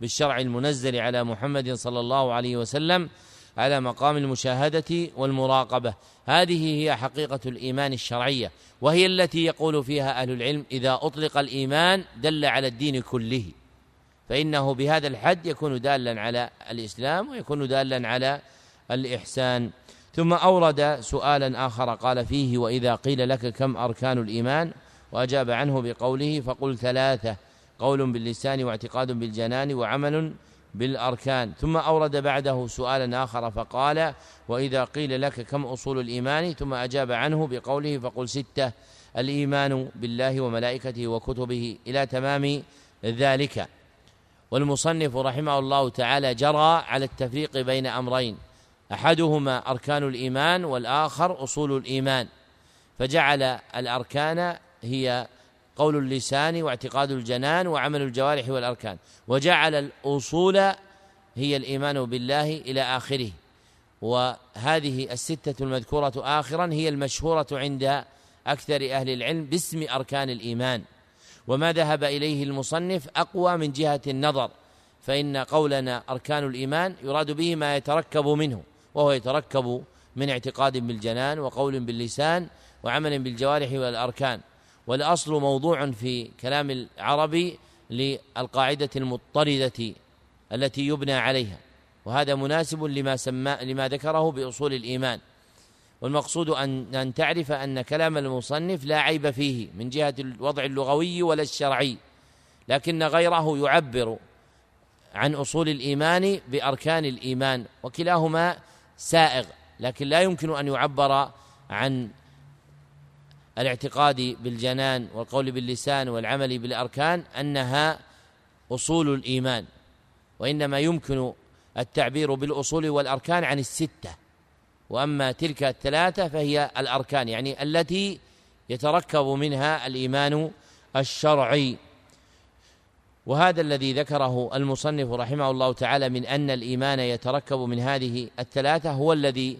بالشرع المنزل على محمد صلى الله عليه وسلم على مقام المشاهدة والمراقبة. هذه هي حقيقة الإيمان الشرعية وهي التي يقول فيها أهل العلم إذا أطلق الإيمان دل على الدين كله. فإنه بهذا الحد يكون دالا على الإسلام ويكون دالا على الإحسان. ثم أورد سؤالا آخر قال فيه وإذا قيل لك كم أركان الإيمان؟ وأجاب عنه بقوله فقل ثلاثة قول باللسان واعتقاد بالجنان وعمل بالأركان. ثم أورد بعده سؤالا آخر فقال وإذا قيل لك كم أصول الإيمان؟ ثم أجاب عنه بقوله فقل ستة الإيمان بالله وملائكته وكتبه إلى تمام ذلك. والمصنف رحمه الله تعالى جرى على التفريق بين أمرين. أحدهما أركان الإيمان والآخر أصول الإيمان. فجعل الأركان هي قول اللسان واعتقاد الجنان وعمل الجوارح والأركان. وجعل الأصول هي الإيمان بالله إلى آخره. وهذه الستة المذكورة اخرا هي المشهورة عند أكثر أهل العلم باسم أركان الإيمان. وما ذهب إليه المصنف أقوى من جهة النظر. فإن قولنا أركان الإيمان يراد به ما يتركب منه وهو يتركب من اعتقاد بالجنان وقول باللسان وعمل بالجوارح والأركان. والأصل موضوع في كلام العربي للقاعدة المضطردة التي يبنى عليها وهذا مناسب لما سمى لما ذكره بأصول الإيمان. والمقصود أن أن تعرف أن كلام المصنف لا عيب فيه من جهة الوضع اللغوي ولا الشرعي لكن غيره يعبر عن أصول الإيمان بأركان الإيمان وكلاهما سائغ لكن لا يمكن أن يعبر عن الاعتقاد بالجنان والقول باللسان والعمل بالأركان أنها أصول الإيمان وإنما يمكن التعبير بالأصول والأركان عن الستة وأما تلك الثلاثة فهي الأركان يعني التي يتركب منها الإيمان الشرعي. وهذا الذي ذكره المصنف رحمه الله تعالى من أن الإيمان يتركب من هذه الثلاثة هو الذي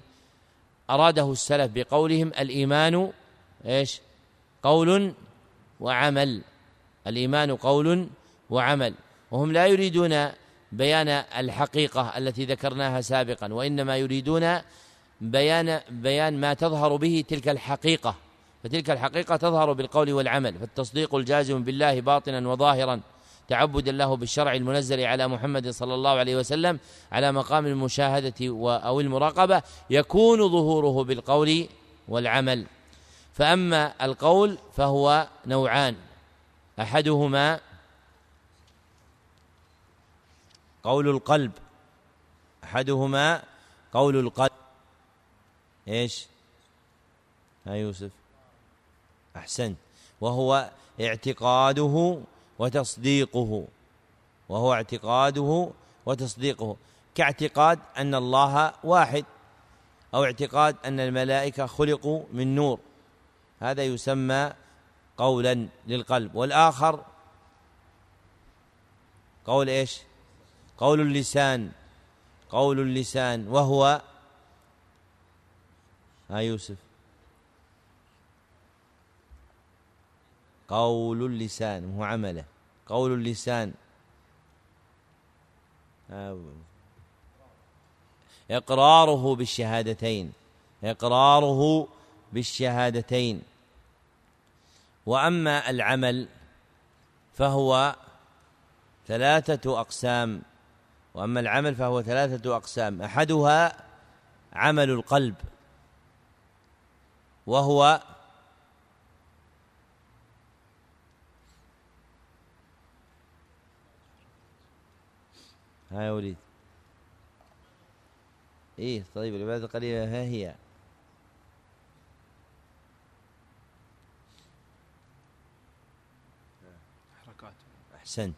أراده السلف بقولهم الإيمان إيش؟ قول وعمل. الإيمان قول وعمل. وهم لا يريدون بيان الحقيقة التي ذكرناها سابقا وإنما يريدون بيان بيان ما تظهر به تلك الحقيقة. فتلك الحقيقة تظهر بالقول والعمل. فالتصديق الجازم بالله باطنا وظاهرا. تعبدا له بالشرع المنزل على محمد صلى الله عليه وسلم على مقام المشاهدة أو المراقبة يكون ظهوره بالقول والعمل. فأما القول فهو نوعان. أحدهما قول القلب. أحدهما قول القلب. إيش؟ ها يوسف. أحسن. وهو اعتقاده وتصديقه. وهو اعتقاده وتصديقه. كاعتقاد أن الله واحد أو اعتقاد أن الملائكة خلقوا من نور. هذا يسمى قولا للقلب. والآخر قول إيش؟ قول اللسان. قول اللسان. وهو ها يوسف. قول اللسان. هو عمله. قول اللسان. إقراره بالشهادتين. إقراره بالشهادتين. وأما العمل فهو ثلاثة أقسام. وأما العمل فهو ثلاثة أقسام. أحدها عمل القلب وهو ها يا وليد. إيه طيب العبادة القليلة ها هي. أحسنت.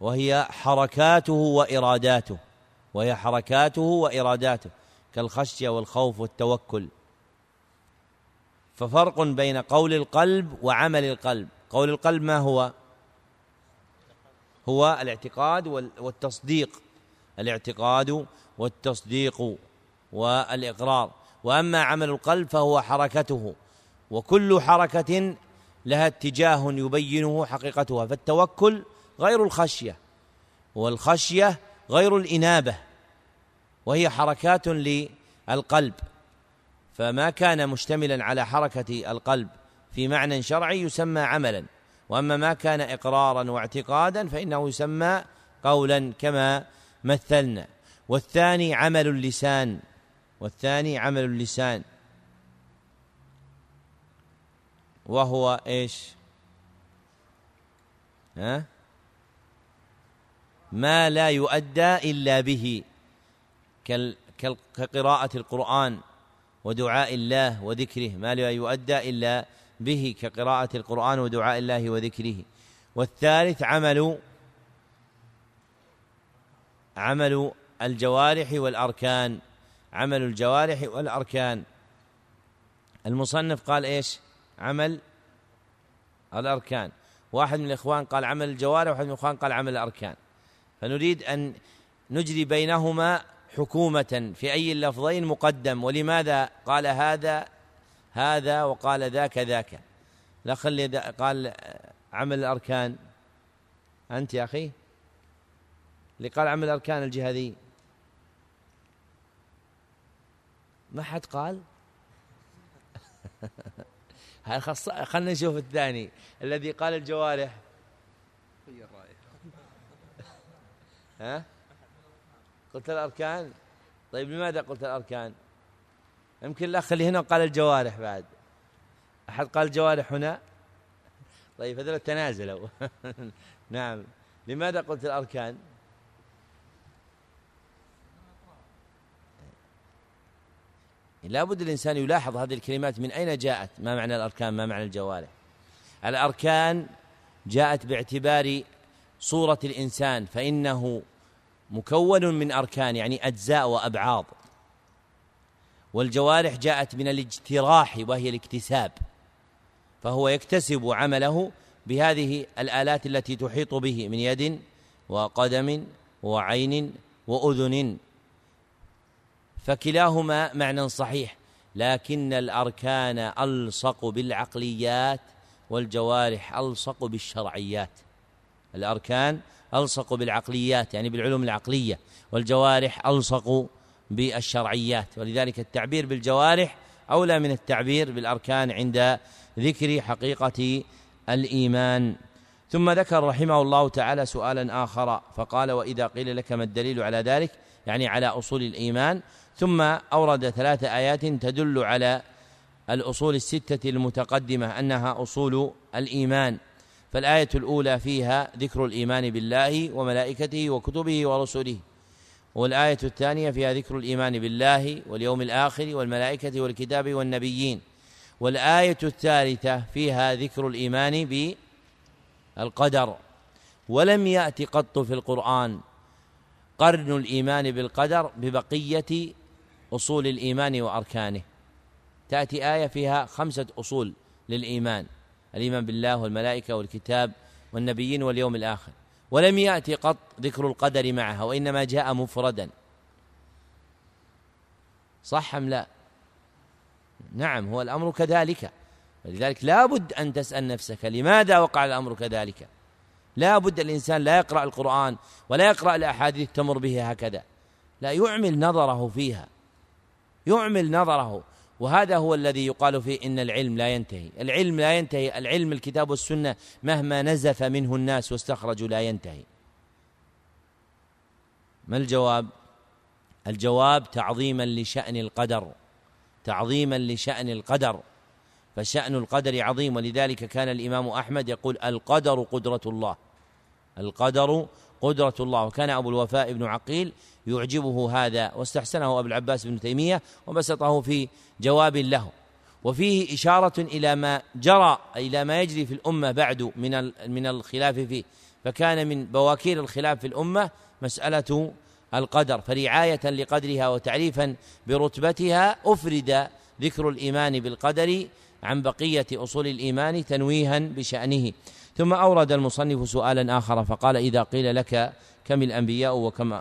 وهي حركاته وإراداته. وهي حركاته وإراداته. كالخشية والخوف والتوكل. ففرق بين قول القلب وعمل القلب. قول القلب ما هو؟ هو الاعتقاد والتصديق. الاعتقاد والتصديق والإقرار. وأما عمل القلب فهو حركته. وكل حركة لها اتجاه يبينه حقيقتها فالتوكل غير الخشية والخشية غير الإنابة وهي حركات للقلب. فما كان مشتملا على حركة القلب في معنى شرعي يسمى عملا وأما ما كان اقرارا واعتقادا فإنه يسمى قولا كما مثلنا. والثاني عمل اللسان والثاني عمل اللسان. وهو إيش؟ ها؟ ما لا يؤدى إلا به. كقراءة القرآن ودعاء الله وذكره. ما لا يؤدى إلا به كقراءة القرآن ودعاء الله وذكره. والثالث عمل عمل الجوارح والأركان. عمل الجوارح والأركان. المصنف قال إيش؟ عمل الأركان. واحد من الإخوان قال عمل الجوارح واحد من الإخوان قال عمل الأركان. فنريد أن نجري بينهما حكومة في أي اللفظين مقدم ولماذا قال هذا هذا وقال ذاك ذاك. لا خلي قال عمل الأركان. أنت يا أخي؟ اللي قال عمل الأركان الجهادي. ما حد قال؟ <laughs> خلنا نشوف الثاني الذي قال الجوارح. <laughs> ها؟ قلت الأركان؟ طيب لماذا قلت الأركان؟ يمكن الأخ اللي هنا قال الجوارح بعد. أحد قال الجوارح هنا؟ طيب هذول تنازلوا <laughs> نعم. لماذا قلت الأركان؟ لابد الإنسان يلاحظ هذه الكلمات من أين جاءت؟ ما معنى الأركان؟ ما معنى الجوارح؟ الأركان جاءت باعتبار صورة الإنسان فإنه مكون من أركان يعني أجزاء وأبعاض. والجوارح جاءت من الاجتراح وهي الاكتساب فهو يكتسب عمله بهذه الآلات التي تحيط به من يد وقدم وعين وأذن. فكلاهما معنى صحيح لكن الأركان ألصق بالعقليات والجوارح ألصق بالشرعيات. الأركان ألصق بالعقليات يعني بالعلوم العقلية والجوارح ألصق بالشرعيات. ولذلك التعبير بالجوارح أولى من التعبير بالأركان عند ذكر حقيقة الإيمان. ثم ذكر رحمه الله تعالى سؤالا اخر فقال وإذا قيل لك ما الدليل على ذلك؟ يعني على أصول الإيمان. ثم أورد ثلاث آيات تدل على الأصول الستة المتقدمة أنها أصول الإيمان. فالآية الأولى فيها ذكر الإيمان بالله وملائكته وكتبه ورسله والآية الثانية فيها ذكر الإيمان بالله واليوم الآخر والملائكة والكتاب والنبيين والآية الثالثة فيها ذكر الإيمان بالقدر. ولم يأت قط في القرآن قرن الإيمان بالقدر ببقية أصول الإيمان وأركانه. تأتي آية فيها خمسة أصول للإيمان. الإيمان بالله والملائكة والكتاب والنبيين واليوم الآخر. ولم يأتي قط ذكر القدر معها وإنما جاء مفردا. صح أم لا؟ نعم هو الأمر كذلك. لذلك لا بد أن تسأل نفسك لماذا وقع الأمر كذلك؟ لا بد الإنسان لا يقرأ القرآن ولا يقرأ الأحاديث تمر به هكذا. لا يعمل نظره فيها. يعمل نظره. وهذا هو الذي يقال فيه إن العلم لا ينتهي. العلم لا ينتهي العلم الكتاب والسنة مهما نزف منه الناس واستخرجوا لا ينتهي. ما الجواب؟ الجواب تعظيما لشأن القدر. تعظيما لشأن القدر. فشأن القدر عظيم. ولذلك كان الإمام أحمد يقول القدر قدرة الله. القدر قدرة الله. وكان أبو الوفاء بن عقيل يعجبه هذا واستحسنه أبو العباس بن تيمية وبسطه في جواب له. وفيه إشارة إلى ما جرى إلى ما يجري في الأمة بعد من من الخلاف فيه. فكان من بواكير الخلاف في الأمة مسألة القدر فرعاية لقدرها وتعريفا برتبتها أفرد ذكر الإيمان بالقدر عن بقية أصول الإيمان تنويها بشأنه. ثم أورد المصنف سؤالا آخر فقال إذا قيل لك كم الأنبياء وكم,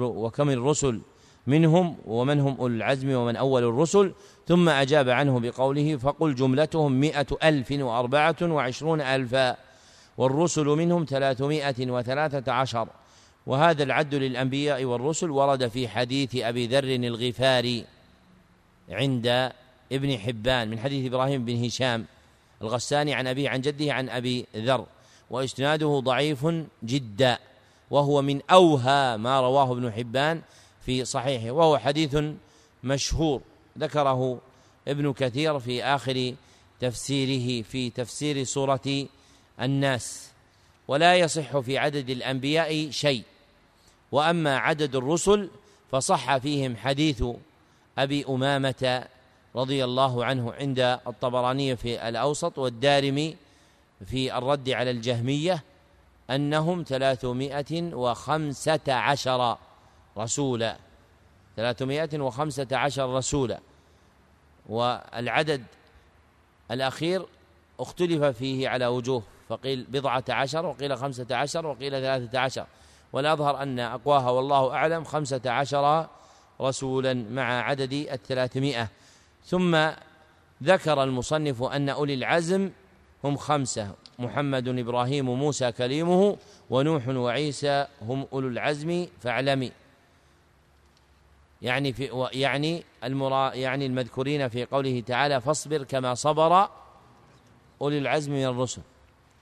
وكم الرسل منهم ومن هم أولو العزم ومن أول الرسل. ثم أجاب عنه بقوله فقل جملتهم مئة ألف وأربعة وعشرون ألفا والرسل منهم ثلاثمائة وثلاثة عشر. وهذا العد للأنبياء والرسل ورد في حديث أبي ذر الغفاري عند ابن حبان من حديث إبراهيم بن هشام الغساني عن أبيه عن جده عن أبي ذر. وإسناده ضعيف جدا. وهو من أوهى ما رواه ابن حبان في صحيحه وهو حديث مشهور. ذكره ابن كثير في آخر تفسيره في تفسير سورة الناس. ولا يصح في عدد الأنبياء شيء. وأما عدد الرسل فصح فيهم حديث أبي أمامة رضي الله عنه عند الطبراني في الأوسط والدارمي في الرد على الجهمية أنهم ثلاثمائة وخمسة عشر رسولا. ثلاثمائة وخمسة عشر رسولا. والعدد الأخير اختلف فيه على وجوه فقيل بضعة عشر وقيل خمسة عشر وقيل ثلاثة عشر. والأظهر أن أقواها والله أعلم خمسة عشر رسولا مع عدد الثلاثمائة. ثم ذكر المصنف أن أولي العزم هم خمسة. محمد إبراهيم موسى كليمه ونوح وعيسى هم أولو العزم فاعلمي يعني في يعني المرا يعني المذكورين في قوله تعالى فاصبر كما صبر أولي العزم من الرسل.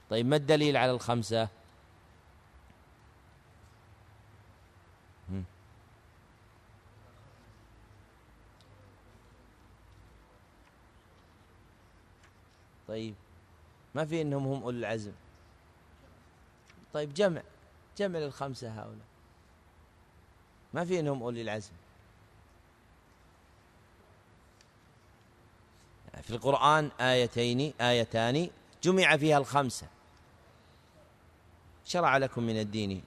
طيب ما الدليل على الخمسة؟ طيب. ما في إنهم هم أولي العزم. طيب جمع جمع للخمسة هؤلاء. ما في إنهم أولي العزم. في القرآن آيتين آيتان جمع فيها الخمسة. شرع لكم من الدين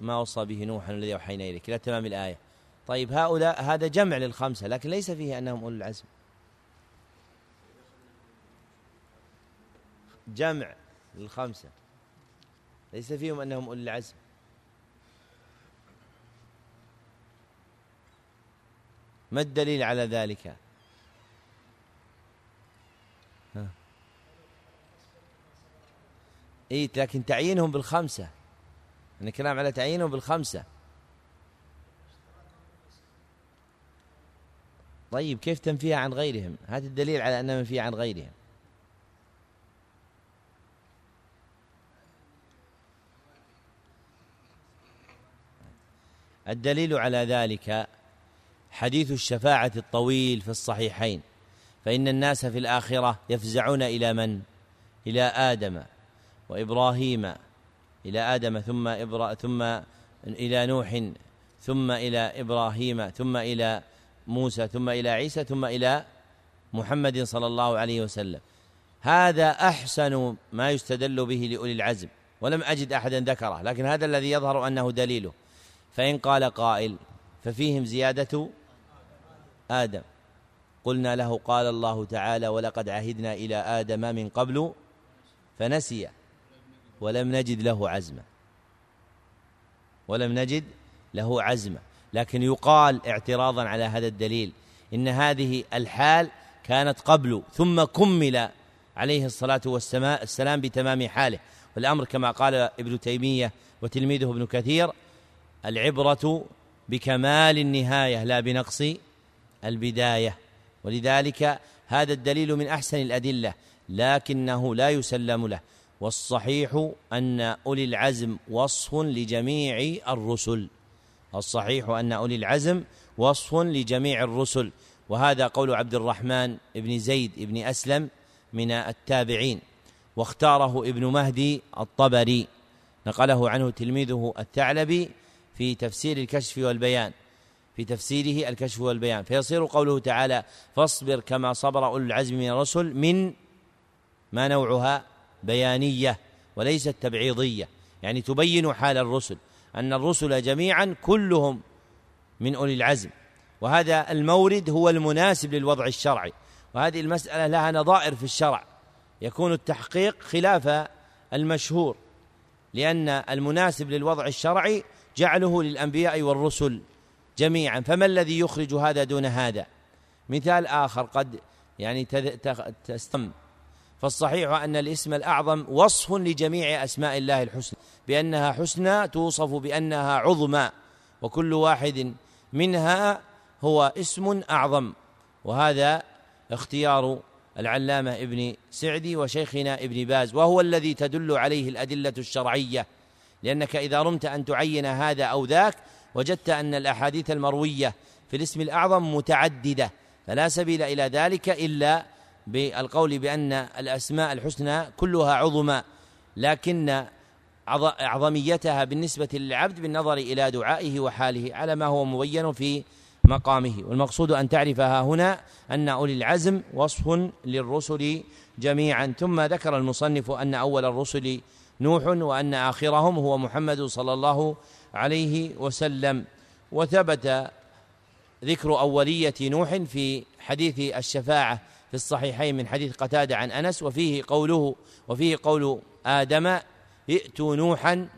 ما وصى به نوح الذي أوحينا إليك. إلى تمام الآية. طيب هؤلاء هذا جمع للخمسة لكن ليس فيه أنهم أولو العزم. جمع للخمسة. ليس فيهم أنهم أولي العزم. ما الدليل على ذلك؟ ها. إيه لكن تعيينهم بالخمسة. أنا كلام على تعيينهم بالخمسة. طيب كيف تنفيها عن غيرهم؟ هذا الدليل على أنها منفية عن غيرهم. الدليل على ذلك حديث الشفاعة الطويل في الصحيحين فإن الناس في الآخرة يفزعون إلى من؟ إلى آدم وإبراهيم إلى آدم ثم إبرا ثم إلى نوح ثم إلى إبراهيم ثم إلى موسى ثم إلى عيسى ثم إلى محمد صلى الله عليه وسلم هذا أحسن ما يستدل به لأولي العزم ولم أجد أحدا ذكره لكن هذا الذي يظهر أنه دليله فإن قال قائل ففيهم زيادة آدم. قلنا له قال الله تعالى ولقد عهدنا إلى آدم من قبل فنسي ولم نجد له عزما. ولم نجد له عزما. لكن يقال اعتراضا على هذا الدليل إن هذه الحال كانت قبل ثم كمل عليه الصلاة والسلام بتمام حاله. والأمر كما قال ابن تيمية وتلميذه ابن كثير العبرة بكمال النهاية لا بنقص البداية. ولذلك هذا الدليل من أحسن الأدلة لكنه لا يسلم له. والصحيح أن أولي العزم وصف لجميع الرسل. الصحيح أن أولي العزم وصف لجميع الرسل. وهذا قول عبد الرحمن بن زيد بن أسلم من التابعين. واختاره ابن مهدي الطبري. نقله عنه تلميذه الثعلبي في تفسير الكشف والبيان في تفسيره الكشف والبيان. فيصير قوله تعالى فاصبر كما صبر أولو العزم من الرسل من ما نوعها بيانية وليست تبعيضية. يعني تبين حال الرسل أن الرسل جميعا كلهم من أولي العزم. وهذا المورد هو المناسب للوضع الشرعي. وهذه المسألة لها نظائر في الشرع. يكون التحقيق خلاف المشهور لأن المناسب للوضع الشرعي جعله للأنبياء والرسل جميعا. فما الذي يخرج هذا دون هذا؟ مثال آخر قد يعني تستم. فالصحيح أن الاسم الأعظم وصف لجميع أسماء الله الحسنى بأنها حسنى توصف بأنها عظمى وكل واحد منها هو اسم أعظم. وهذا اختيار العلامة ابن سعدي وشيخنا ابن باز وهو الذي تدل عليه الأدلة الشرعية لأنك إذا رمت أن تعين هذا أو ذاك وجدت أن الأحاديث المروية في الاسم الأعظم متعددة. فلا سبيل إلى ذلك إلا بالقول بأن الأسماء الحسنى كلها عظمى. لكن أعظميتها بالنسبة للعبد بالنظر إلى دعائه وحاله على ما هو مبين في مقامه. والمقصود أن تعرفها هنا أن أولي العزم وصف للرسل جميعا. ثم ذكر المصنف أن أول الرسل نوح وأن آخرهم هو محمد صلى الله عليه وسلم. وثبت ذكر أولية نوح في حديث الشفاعة في الصحيحين من حديث قتادة عن أنس وفيه قوله وفيه قول آدم ائتوا نوحا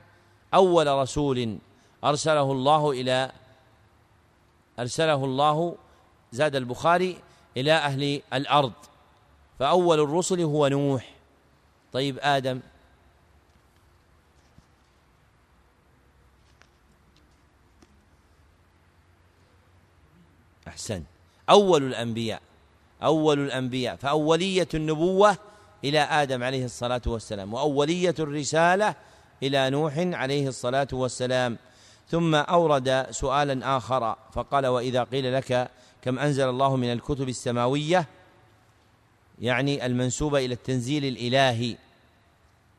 أول رسول أرسله الله إلى أرسله الله زاد البخاري إلى أهل الأرض. فأول الرسل هو نوح. طيب آدم؟ أحسن. أول الأنبياء أول الأنبياء. فأولية النبوة إلى آدم عليه الصلاة والسلام وأولية الرسالة إلى نوح عليه الصلاة والسلام. ثم أورد سؤالا آخر فقال وإذا قيل لك كم أنزل الله من الكتب السماوية؟ يعني المنسوبة إلى التنزيل الإلهي.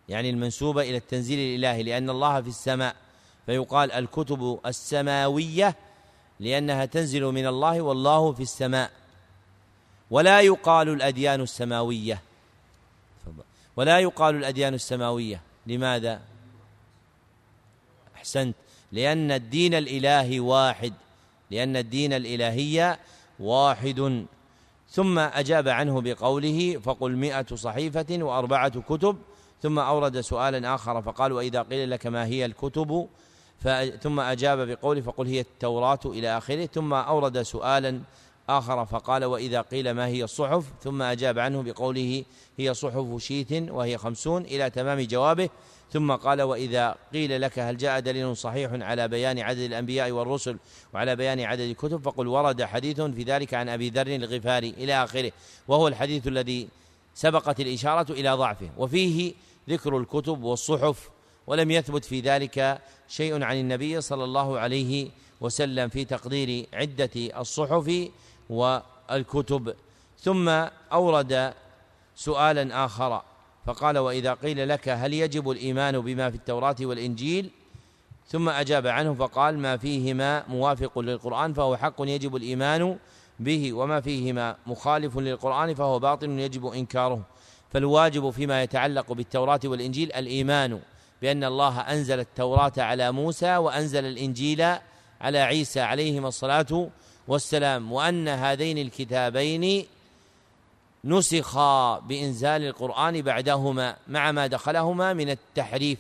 يعني المنسوبة إلى التنزيل الإلهي لأن الله في السماء. فيقال الكتب السماوية لأنها تنزل من الله والله في السماء. ولا يقال الأديان السماوية. ولا يقال الأديان السماوية. لماذا؟ أحسنت. لأن الدين الإلهي واحد. لأن الدين الإلهي واحد. ثم أجاب عنه بقوله فقل مئة صحيفة وأربعة كتب. ثم أورد سؤالا آخر فقال وإذا قيل لك ما هي الكتب؟ ثم أجاب بقوله فقل هي التوراة إلى آخره ثم أورد سؤالا آخر فقال وإذا قيل ما هي الصحف؟ ثم أجاب عنه بقوله هي صحف شيث وهي خمسون إلى تمام جوابه ثم قال وإذا قيل لك هل جاء دليل صحيح على بيان عدد الأنبياء والرسل وعلى بيان عدد الكتب فقل ورد حديث في ذلك عن أبي ذر الغفاري إلى آخره وهو الحديث الذي سبقت الإشارة إلى ضعفه وفيه ذكر الكتب والصحف ولم يثبت في ذلك شيء عن النبي صلى الله عليه وسلم في تقدير عدة الصحف والكتب. ثم أورد سؤالا آخر فقال وإذا قيل لك هل يجب الإيمان بما في التوراة والإنجيل؟ ثم أجاب عنه فقال ما فيهما موافق للقرآن فهو حق يجب الإيمان به وما فيهما مخالف للقرآن فهو باطل يجب إنكاره. فالواجب فيما يتعلق بالتوراة والإنجيل الإيمان. بأن الله أنزل التوراة على موسى وأنزل الإنجيل على عيسى عليهما الصلاة والسلام وأن هذين الكتابين نسخا بإنزال القرآن بعدهما مع ما دخلهما من التحريف.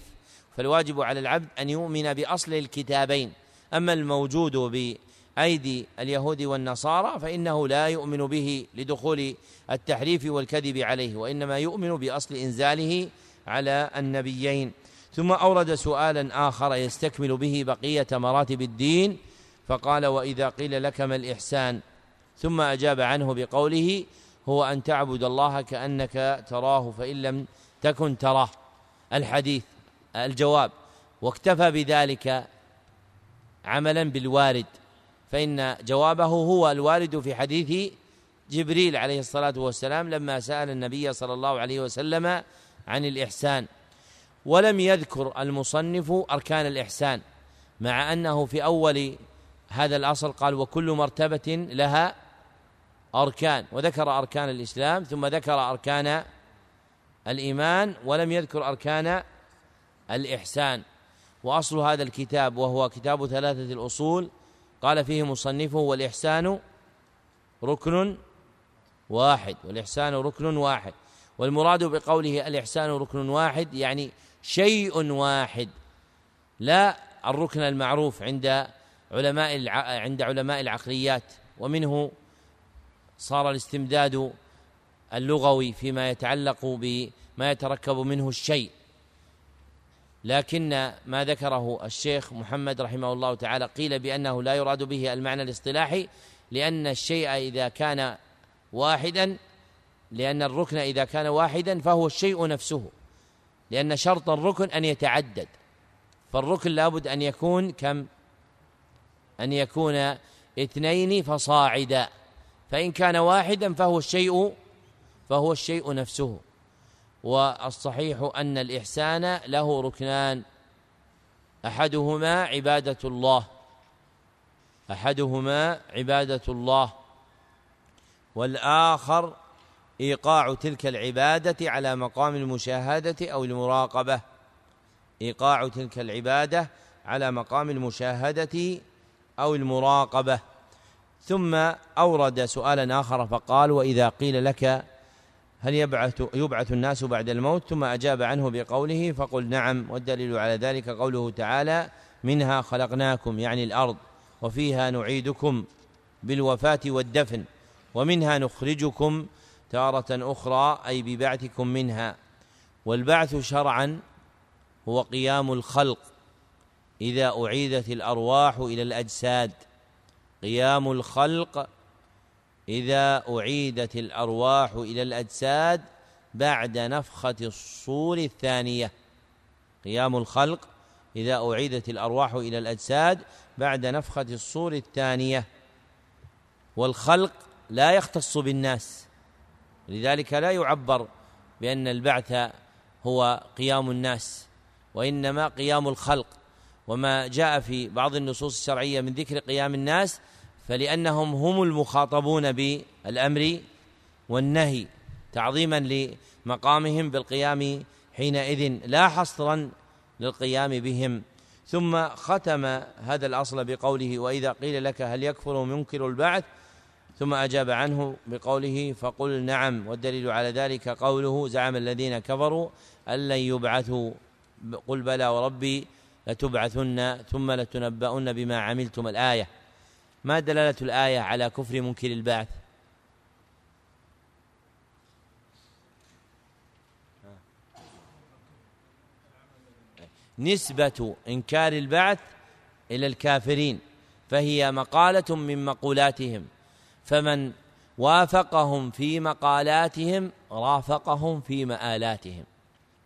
فالواجب على العبد أن يؤمن بأصل الكتابين. أما الموجود بأيدي اليهود والنصارى فإنه لا يؤمن به لدخول التحريف والكذب عليه وإنما يؤمن بأصل إنزاله على النبيين. ثم أورد سؤالا آخر يستكمل به بقية مراتب الدين فقال وإذا قيل لك ما الإحسان؟ ثم أجاب عنه بقوله هو أن تعبد الله كأنك تراه فإن لم تكن تراه. الحديث الجواب واكتفى بذلك عملا بالوارد فإن جوابه هو الوارد في حديث جبريل عليه الصلاة والسلام لما سأل النبي صلى الله عليه وسلم عن الإحسان. ولم يذكر المصنف أركان الإحسان مع أنه في أول هذا الأصل قال وكل مرتبة لها أركان وذكر أركان الإسلام ثم ذكر أركان الإيمان ولم يذكر أركان الإحسان. وأصل هذا الكتاب وهو كتاب ثلاثة الأصول قال فيه مصنفه والإحسان ركن واحد والإحسان ركن واحد والمراد بقوله الإحسان ركن واحد يعني شيء واحد. لا الركن المعروف عند علماء عند علماء العقليات ومنه صار الاستمداد اللغوي فيما يتعلق بما يتركب منه الشيء. لكن ما ذكره الشيخ محمد رحمه الله تعالى قيل بأنه لا يراد به المعنى الاصطلاحي لأن الشيء إذا كان واحدا لأن الركن إذا كان واحدا فهو الشيء نفسه. لأن شرط الركن أن يتعدد. فالركن لابد أن يكون كم؟ أن يكون اثنين فصاعدا. فإن كان واحدا فهو الشيء فهو الشيء نفسه. والصحيح أن الإحسان له ركنان. أحدهما عبادة الله. أحدهما عبادة الله. والآخر إيقاع تلك العبادة على مقام المشاهدة أو المراقبة. إيقاع تلك العبادة على مقام المشاهدة أو المراقبة. ثم أورد سؤالا آخر فقال وإذا قيل لك هل يبعث يبعث الناس بعد الموت؟ ثم أجاب عنه بقوله فقل نعم. والدليل على ذلك قوله تعالى منها خلقناكم يعني الأرض وفيها نعيدكم بالوفاة والدفن ومنها نخرجكم تارة أخرى أي ببعثكم منها. والبعث شرعا هو قيام الخلق. إذا أعيدت الأرواح إلى الأجساد قيام الخلق. إذا أعيدت الأرواح إلى الأجساد بعد نفخة الصور الثانية. قيام الخلق. إذا أعيدت الأرواح إلى الأجساد بعد نفخة الصور الثانية. والخلق لا يختص بالناس. لذلك لا يعبر بأن البعث هو قيام الناس وإنما قيام الخلق. وما جاء في بعض النصوص الشرعية من ذكر قيام الناس فلأنهم هم المخاطبون بالأمر والنهي تعظيما لمقامهم بالقيام حينئذ لا حصرا للقيام بهم. ثم ختم هذا الأصل بقوله وإذا قيل لك هل يكفر منكر البعث ثم أجاب عنه بقوله فقل نعم والدليل على ذلك قوله زعم الذين كفروا أن لن يبعثوا. قل بلى وربي لتبعثن ثم لتنبؤن بما عملتم. الآية ما دلالة الآية على كفر منكر البعث؟ نسبة إنكار البعث إلى الكافرين فهي مقالة من مقولاتهم. فمن وافقهم في مقالاتهم رافقهم في مآلاتهم.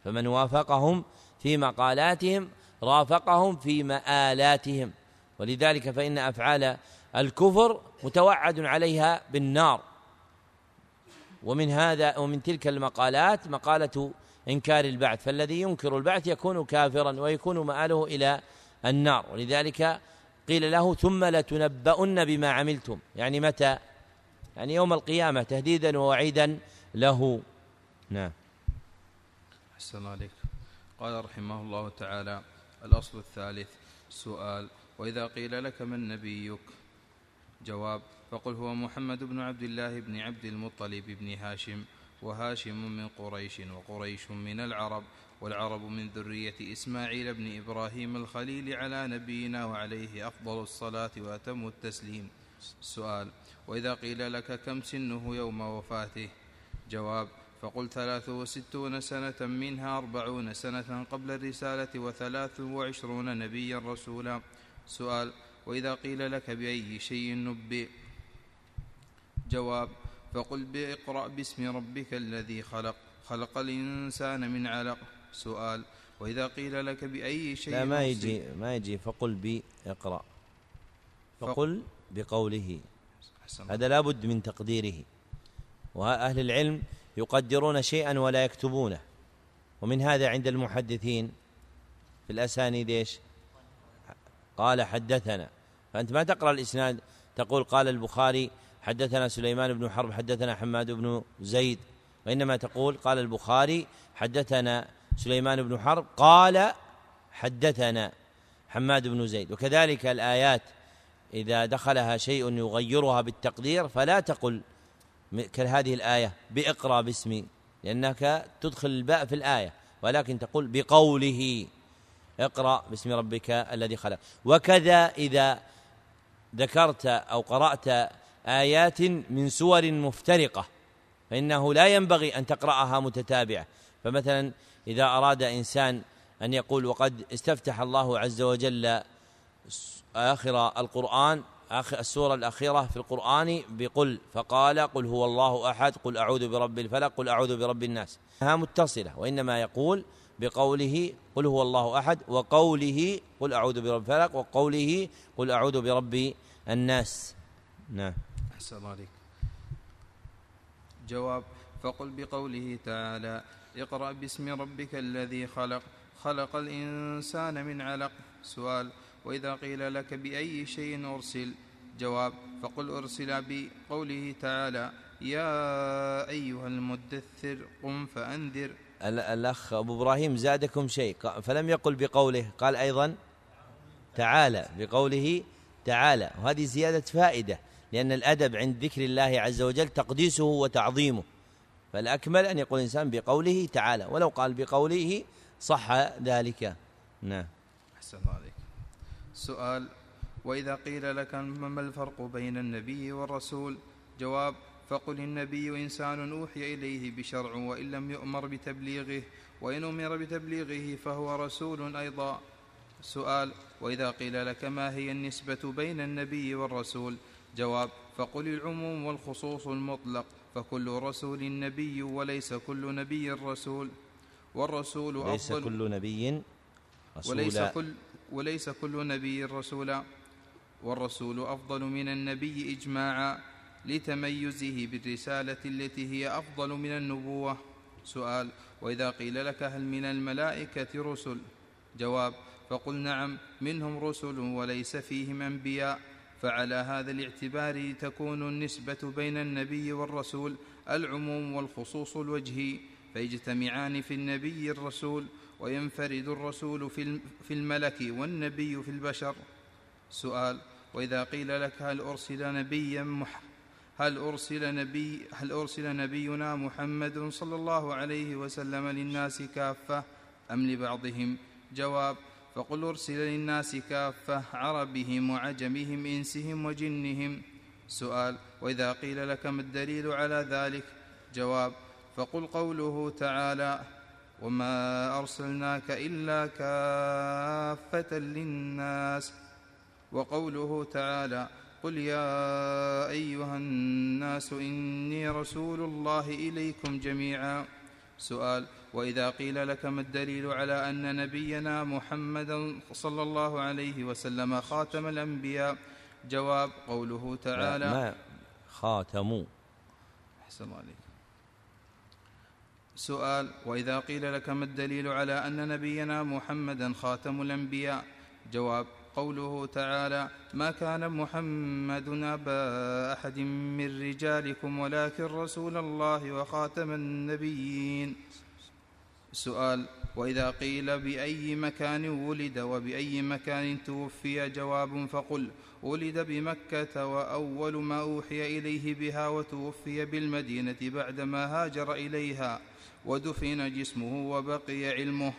فمن وافقهم في مقالاتهم رافقهم في مآلاتهم. ولذلك فإن أفعال الكفر متوعد عليها بالنار. ومن هذا ومن تلك المقالات مقالة إنكار البعث. فالذي ينكر البعث يكون كافرا ويكون مآله إلى النار. ولذلك قيل له ثم لتنبؤن بما عملتم. يعني متى؟ يعني يوم القيامة تهديدا ووعيدا له. نعم. أحسن عليك قال رحمه الله تعالى الأصل الثالث سؤال وإذا قيل لك من نبيك؟ جواب فقل هو محمد بن عبد الله بن عبد المطلب بن هاشم وهاشم من قريش وقريش من العرب والعرب من ذرية إسماعيل بن إبراهيم الخليل على نبينا وعليه أفضل الصلاة وأتم التسليم. السؤال وإذا قيل لك كم سنه يوم وفاته؟ جواب فقل ثلاث وستون سنة منها أربعون سنة قبل الرسالة وثلاث وعشرون نبيا رسولا. سؤال وإذا قيل لك بأي شيء نبئ؟ جواب فقل بإقرأ باسم ربك الذي خلق خلق الإنسان من علق. سؤال وإذا قيل لك بأي شيء لا ما يجي ما يجي. فقل بي اقرأ فقل بقوله. هذا لابد من تقديره. وأهل العلم يقدرون شيئا ولا يكتبونه. ومن هذا عند المحدثين في الأسانيد إيش؟ قال حدثنا. فأنت ما تقرأ الإسناد تقول قال البخاري حدثنا سليمان بن حرب حدثنا حماد بن زيد. وإنما تقول قال البخاري حدثنا سليمان بن حرب قال حدثنا حماد بن زيد. وكذلك الآيات إذا دخلها شيء يغيرها بالتقدير فلا تقل كهذه الآية بإقرأ باسمي لأنك تدخل الباء في الآية ولكن تقول بقوله. اقرأ باسم ربك الذي خلق. وكذا إذا ذكرت أو قرأت آيات من سور مفترقة فإنه لا ينبغي أن تقرأها متتابعة. فمثلا إذا أراد إنسان أن يقول وقد استفتح الله عز وجل آخر القرآن آخر السورة الأخيرة في القرآن بقل فقال قل هو الله أحد قل أعوذ برب الفلق قل أعوذ برب الناس. ها متصلة وإنما يقول بقوله قل هو الله أحد وقوله قل أعوذ برب الفلق وقوله قل أعوذ برب الناس. نعم. أحسن الله عليك جواب فقل بقوله تعالى اقرأ باسم ربك الذي خلق خلق الإنسان من علق. سؤال وإذا قيل لك بأي شيء أرسل؟ جواب فقل أرسل بقوله تعالى يا أيها المدثر قم فأنذر. الأخ أبو إبراهيم زادكم شيء. فلم يقل بقوله قال أيضا تعالى بقوله تعالى. وهذه زيادة فائدة لأن الأدب عند ذكر الله عز وجل تقديسه وتعظيمه. فالأكمل أن يقول الإنسان بقوله تعالى ولو قال بقوله صح ذلك. نعم. أحسن الله عليك. سؤال وإذا قيل لك ما الفرق بين النبي والرسول؟ جواب فقل النبي إنسان أوحي إليه بشرع وإن لم يؤمر بتبليغه وإن أمر بتبليغه فهو رسول أيضا. سؤال وإذا قيل لك ما هي النسبة بين النبي والرسول؟ جواب فقل العموم والخصوص المطلق فكل رسول نبي وليس كل نبي رسول. والرسول أفضل ليس كل نبي رسولا وليس كل وليس كل نبي رسولا والرسول أفضل من النبي إجماعا لتميزه بالرسالة التي هي أفضل من النبوة. سؤال وإذا قيل لك هل من الملائكة رسل؟ جواب فقل نعم منهم رسل وليس فيهم أنبياء. فعلى هذا الاعتبار تكون النسبة بين النبي والرسول العموم والخصوص الوجهي. فيجتمعان في النبي الرسول وينفرد الرسول في الملك والنبي في البشر. سؤال وإذا قيل لك هل أرسل نبيا مح هل أرسل, نبي هل أرسل نبينا محمد صلى الله عليه وسلم للناس كافة أم لبعضهم؟ جواب فقل أرسل للناس كافة عربهم وعجمهم إنسهم وجنهم. سؤال وإذا قيل لك ما الدليل على ذلك؟ جواب فقل قوله تعالى وما أرسلناك إلا كافة للناس وقوله تعالى قل يا أيها الناس إني رسول الله إليكم جميعا. سؤال وإذا قيل لك ما الدليل على أن نبينا محمدا صلى الله عليه وسلم خاتم الأنبياء؟ جواب قوله تعالى ما خاتموا. أحسن الله عليك. سؤال وإذا قيل لك ما الدليل على أن نبينا محمدا خاتم الأنبياء؟ جواب قوله تعالى ما كان محمد أبا أحد من رجالكم ولكن رسول الله وخاتم النبيين. سؤال وإذا قيل بأي مكان ولد وبأي مكان توفي؟ جواب فقل ولد بمكة وأول ما أوحي إليه بها وتوفي بالمدينة بعدما هاجر إليها. ودفن جسمه وبقي علمه.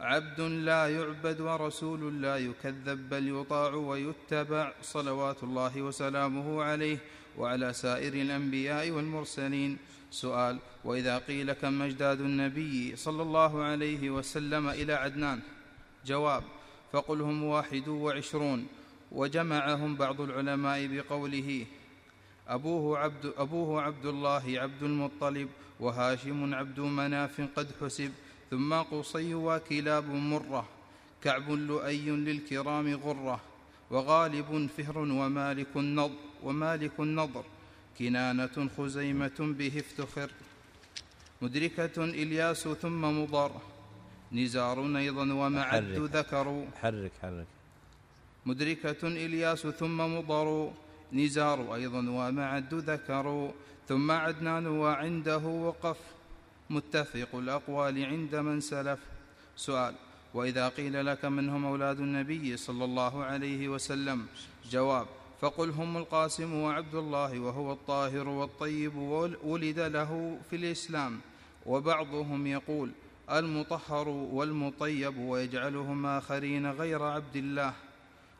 عبد لا يعبد ورسول لا يكذب بل يطاع ويتبع صلوات الله وسلامه عليه وعلى سائر الأنبياء والمرسلين. سؤال وإذا قيل كم أجداد النبي صلى الله عليه وسلم إلى عدنان؟ جواب فقل هم واحد وعشرون. وجمعهم بعض العلماء بقوله أبوه عبد, أبوه عبد الله عبد المطلب وهاشم عبد مناف قد حسب ثم قصي وكلاب مرة كعب لؤي للكرام غرة وغالب فهر ومالك النضر ومالك النضر كنانة خزيمة به افتخر مدركة إلياس ثم مضر نزار أيضا ومعد حرك. ذكر حرك حرك مدركة إلياس ثم مضر نزار أيضا ومعد ذكر ثم عدنان وعنده وقف. متفق الأقوال عند من سلف. سؤال وإذا قيل لك من هم أولاد النبي صلى الله عليه وسلم؟ جواب فقل هم القاسم وعبد الله وهو الطاهر والطيب ولد له في الإسلام. وبعضهم يقول المطهر والمطيب ويجعلهم آخرين غير عبد الله.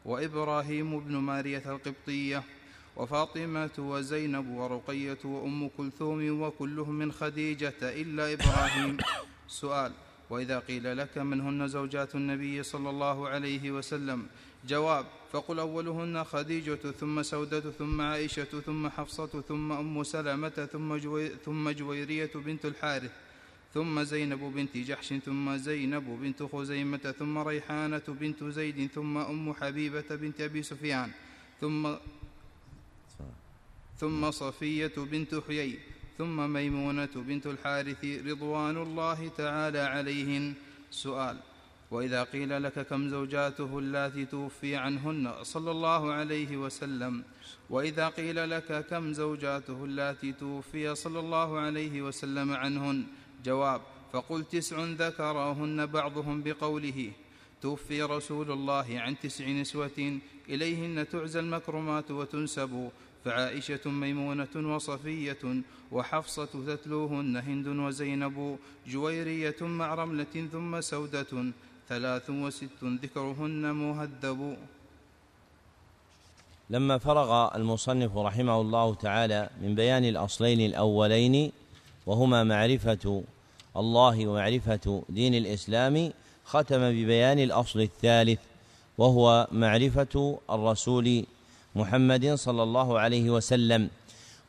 وإبراهيم بن مارية القبطية وفاطمة وزينب ورقية وأم كلثوم وكلهم من خديجة إلا إبراهيم. <coughs> سؤال وإذا قيل لك منهن زوجات النبي صلى الله عليه وسلم؟ جواب فقل أولهن خديجة ثم سودة ثم عائشة ثم حفصة ثم أم سلمة ثم, جوي ثم جويرية بنت الحارث ثم زينب بنت جحش ثم زينب بنت خزيمة ثم ريحانة بنت زيد ثم أم حبيبة بنت أبي سفيان ثم ثم صفية بنت حيي ثم ميمونة بنت الحارث رضوان الله تعالى عليهن. سؤال وإذا قيل لك كم زوجاته اللاتي توفي عنهن صلى الله عليه وسلم؟ وإذا قيل لك كم زوجاته اللاتي توفي صلى الله عليه وسلم عنهن؟ جواب فقل تسع ذكرهن بعضهم بقوله توفي رسول الله عن تسع نسوة إليهن تعزى المكرمات وتنسب. فعائشة ميمونة وصفية وحفصة تتلوهن هند وزينب جويرية مع رملة ثم سودة ثلاث وست ذكرهن مهذب. لما فرغ المصنف رحمه الله تعالى من بيان الأصلين الأولين وهما معرفة الله ومعرفة دين الإسلام ختم ببيان الأصل الثالث وهو معرفة الرسول محمد صلى الله عليه وسلم.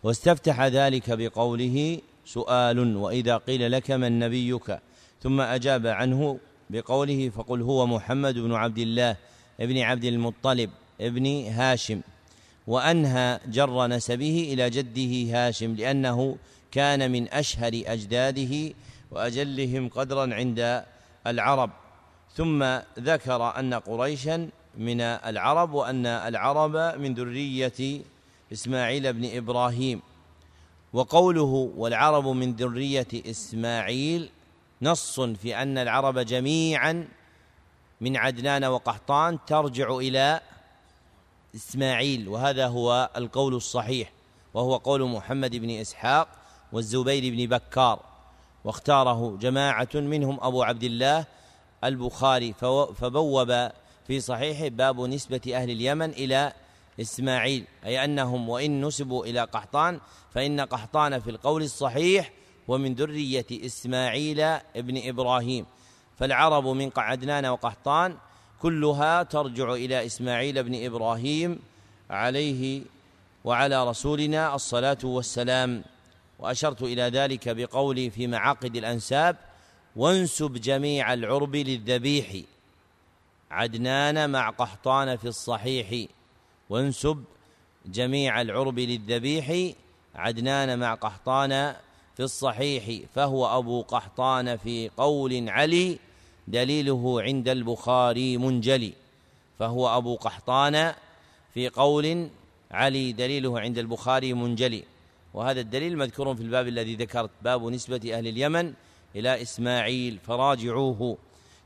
واستفتح ذلك بقوله سؤال وإذا قيل لك من نبيك؟ ثم أجاب عنه بقوله فقل هو محمد بن عبد الله ابن عبد المطلب ابن هاشم. وأنهى جر نسبه إلى جده هاشم لأنه كان من أشهر أجداده وأجلهم قدرا عند العرب. ثم ذكر أن قريشا من العرب وأن العرب من ذرية إسماعيل بن إبراهيم. وقوله والعرب من ذرية إسماعيل نص في أن العرب جميعا من عدنان وقحطان ترجع إلى إسماعيل. وهذا هو القول الصحيح وهو قول محمد بن إسحاق والزبير بن بكار. واختاره جماعة منهم أبو عبد الله البخاري فبوب في صحيحه باب نسبة أهل اليمن إلى إسماعيل أي أنهم وإن نسبوا إلى قحطان فإن قحطان في القول الصحيح ومن ذرية إسماعيل ابن إبراهيم. فالعرب من عدنان وقحطان كلها ترجع إلى إسماعيل بن إبراهيم عليه وعلى رسولنا الصلاة والسلام. وأشرت إلى ذلك بقولي في معاقد الأنساب وانسب جميع العرب للذبيح عدنان مع قحطان في الصحيح وانسب جميع العرب للذبيح عدنان مع قحطان في الصحيح فهو أبو قحطان في قول علي دليله عند البخاري منجلي فهو أبو قحطان في قول علي دليله عند البخاري منجلي. وهذا الدليل مذكور في الباب الذي ذكرت باب نسبة أهل اليمن إلى إسماعيل فراجعوه.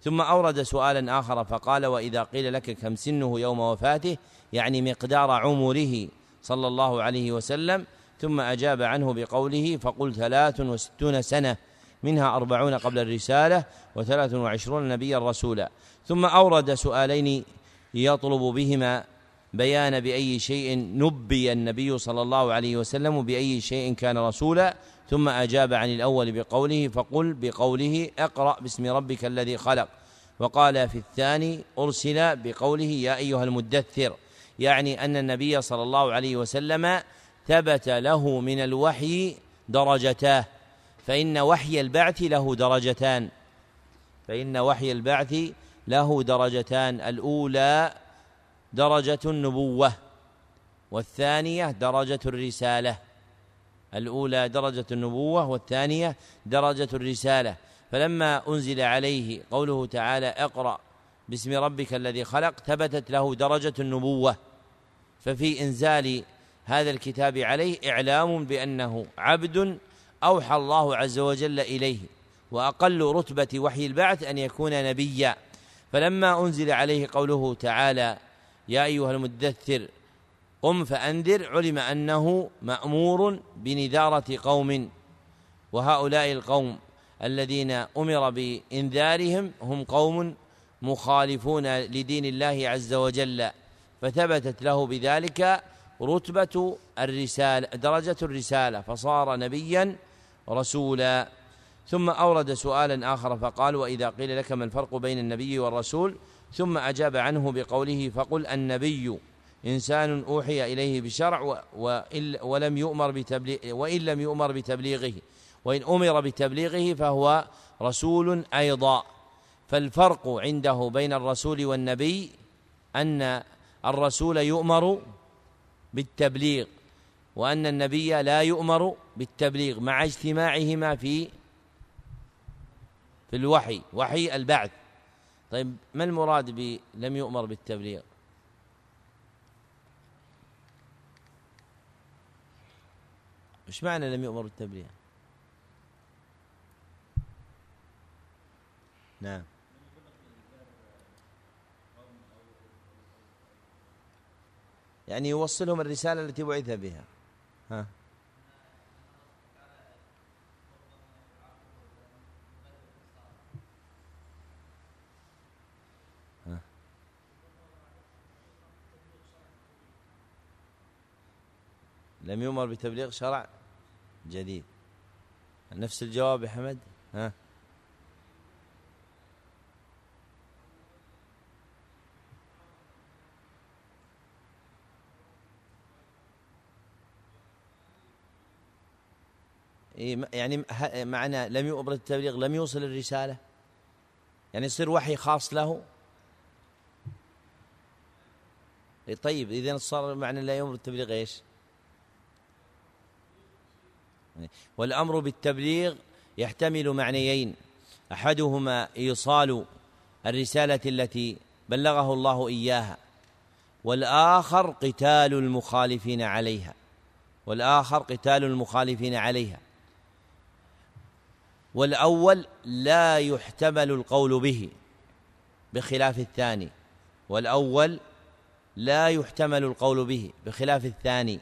ثم أورد سؤالا آخر فقال وإذا قيل لك كم سنه يوم وفاته يعني مقدار عمره صلى الله عليه وسلم ثم أجاب عنه بقوله فقل ثلاث وستون سنة منها أربعون قبل الرسالة وثلاث وعشرون نبيا رسولا. ثم أورد سؤالين يطلب بهما بيان بأي شيء نبي النبي صلى الله عليه وسلم بأي شيء كان رسولا ثم أجاب عن الأول بقوله فقل بقوله اقرأ باسم ربك الذي خلق. وقال في الثاني أرسل بقوله يا أيها المدثر. يعني أن النبي صلى الله عليه وسلم ثبت له من الوحي درجتاه. فإن وحي البعث له درجتان. فإن وحي البعث له درجتان. الأولى درجة النبوة والثانية درجة الرسالة. الأولى درجة النبوة والثانية درجة الرسالة. فلما أنزل عليه قوله تعالى اقرأ باسم ربك الذي خلق ثبتت له درجة النبوة. ففي إنزال هذا الكتاب عليه إعلام بأنه عبد أوحى الله عز وجل إليه وأقل رتبة وحي البعث أن يكون نبيا. فلما أنزل عليه قوله تعالى يا أيها المدثر قم فأنذر علم أنه مأمور بنذارة قوم وهؤلاء القوم الذين أمر بإنذارهم هم قوم مخالفون لدين الله عز وجل فثبتت له بذلك رتبة الرسالة درجة الرسالة فصار نبيا رسولا. ثم أورد سؤالا آخر فقال وإذا قيل لك ما الفرق بين النبي والرسول؟ ثم أجاب عنه بقوله فقل النبي. إنسان أوحي إليه بشرع ولم يؤمر بتبليغ وإن لم يؤمر بتبليغه. وإن أمر بتبليغه فهو رسول أيضا. فالفرق عنده بين الرسول والنبي أن الرسول يؤمر بالتبليغ وأن النبي لا يؤمر بالتبليغ مع اجتماعهما في في الوحي وحي البعث. طيب ما المراد ب لم يؤمر بالتبليغ؟ إيش معنى لم يؤمر بالتبليغ؟ نعم. يعني يوصلهم الرسالة التي بعث بها. ها. لم يؤمر بتبليغ شرع جديد. نفس الجواب يا حمد؟ ها؟ يعني معنى لم يؤمر التبليغ لم يوصل الرسالة؟ يعني يصير وحي خاص له؟ طيب إذا صار معنى لا يؤمر التبليغ إيش؟ والأمر بالتبليغ يحتمل معنيين. أحدهما إيصال الرسالة التي بلغه الله إياها والآخر قتال المخالفين عليها. والآخر قتال المخالفين عليها. والأول لا يحتمل القول به بخلاف الثاني. والأول لا يحتمل القول به بخلاف الثاني.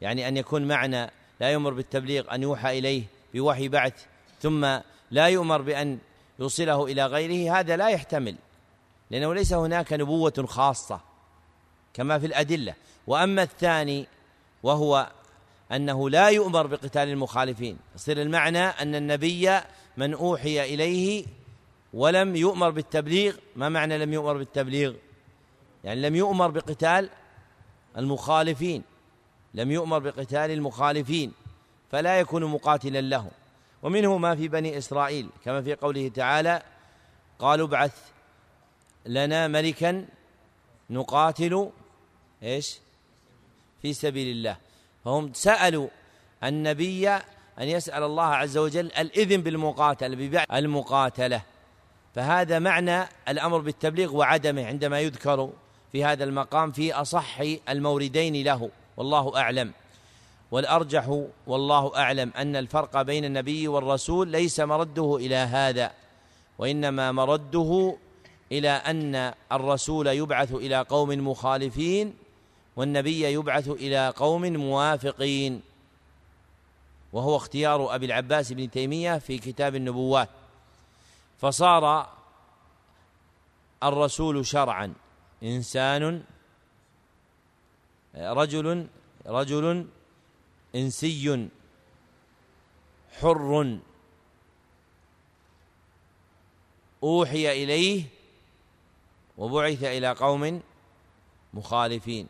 يعني أن يكون معنى لا يؤمر بالتبليغ أن يوحى إليه بوحي بعث ثم لا يؤمر بأن يوصله إلى غيره هذا لا يحتمل لأنه ليس هناك نبوة خاصة كما في الأدلة. وأما الثاني وهو أنه لا يؤمر بقتال المخالفين يصير المعنى أن النبي من أوحي إليه ولم يؤمر بالتبليغ ما معنى لم يؤمر بالتبليغ؟ يعني لم يؤمر بقتال المخالفين. لم يؤمر بقتال المخالفين فلا يكون مقاتلا له ومنه ما في بني إسرائيل كما في قوله تعالى قالوا ابعث لنا ملكا نقاتل إيش؟ في سبيل الله فهم سألوا النبي أن يسأل الله عز وجل الإذن بالمقاتلة ببيع المقاتلة. فهذا معنى الأمر بالتبليغ وعدمه عندما يذكر في هذا المقام في أصح الموردين له. والله أعلم. والأرجح والله أعلم أن الفرق بين النبي والرسول ليس مرده إلى هذا وإنما مرده إلى أن الرسول يبعث إلى قوم مخالفين والنبي يبعث إلى قوم موافقين. وهو اختيار أبي العباس بن تيمية في كتاب النبوات. فصار الرسول شرعا إنسان رجل رجل إنسي حر. أوحي إليه وبعث إلى قوم مخالفين.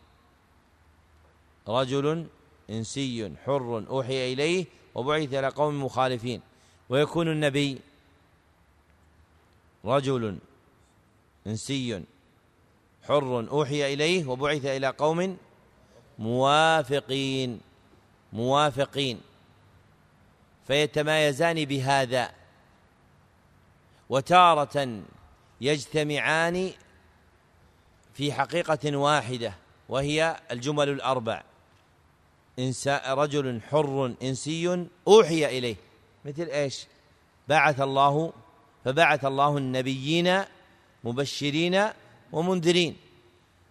رجل إنسي حر. أوحي إليه وبعث إلى قوم مخالفين. ويكون النبي رجل إنسي حر. أوحي إليه وبعث إلى قوم موافقين موافقين. فيتمايزان بهذا. وتارة يجتمعان في حقيقة واحدة وهي الجمل الأربع. إنسان رجل حر إنسي أوحي إليه. مثل إيش؟ بعث الله فبعث الله النبيين مبشرين ومنذرين.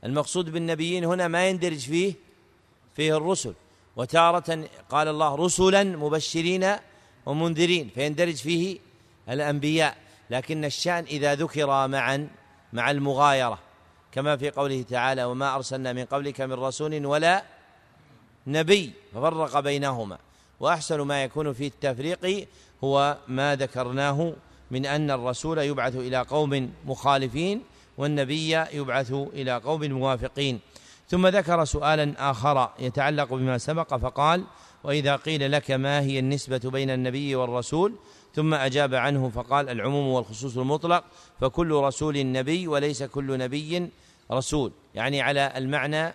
المقصود بالنبيين هنا ما يندرج فيه فيه الرسل. وتارة قال الله رسلا مبشرين ومنذرين فيندرج فيه الأنبياء. لكن الشأن إذا ذكر معا مع المغايرة كما في قوله تعالى وما أرسلنا من قبلك من رسول ولا نبي ففرق بينهما. وأحسن ما يكون في التفريق هو ما ذكرناه من أن الرسول يبعث إلى قوم مخالفين والنبي يبعث إلى قوم موافقين. ثم ذكر سؤالا آخر يتعلق بما سبق فقال وإذا قيل لك ما هي النسبة بين النبي والرسول؟ ثم أجاب عنه فقال العموم والخصوص المطلق فكل رسول نبي وليس كل نبي رسول. يعني على المعنى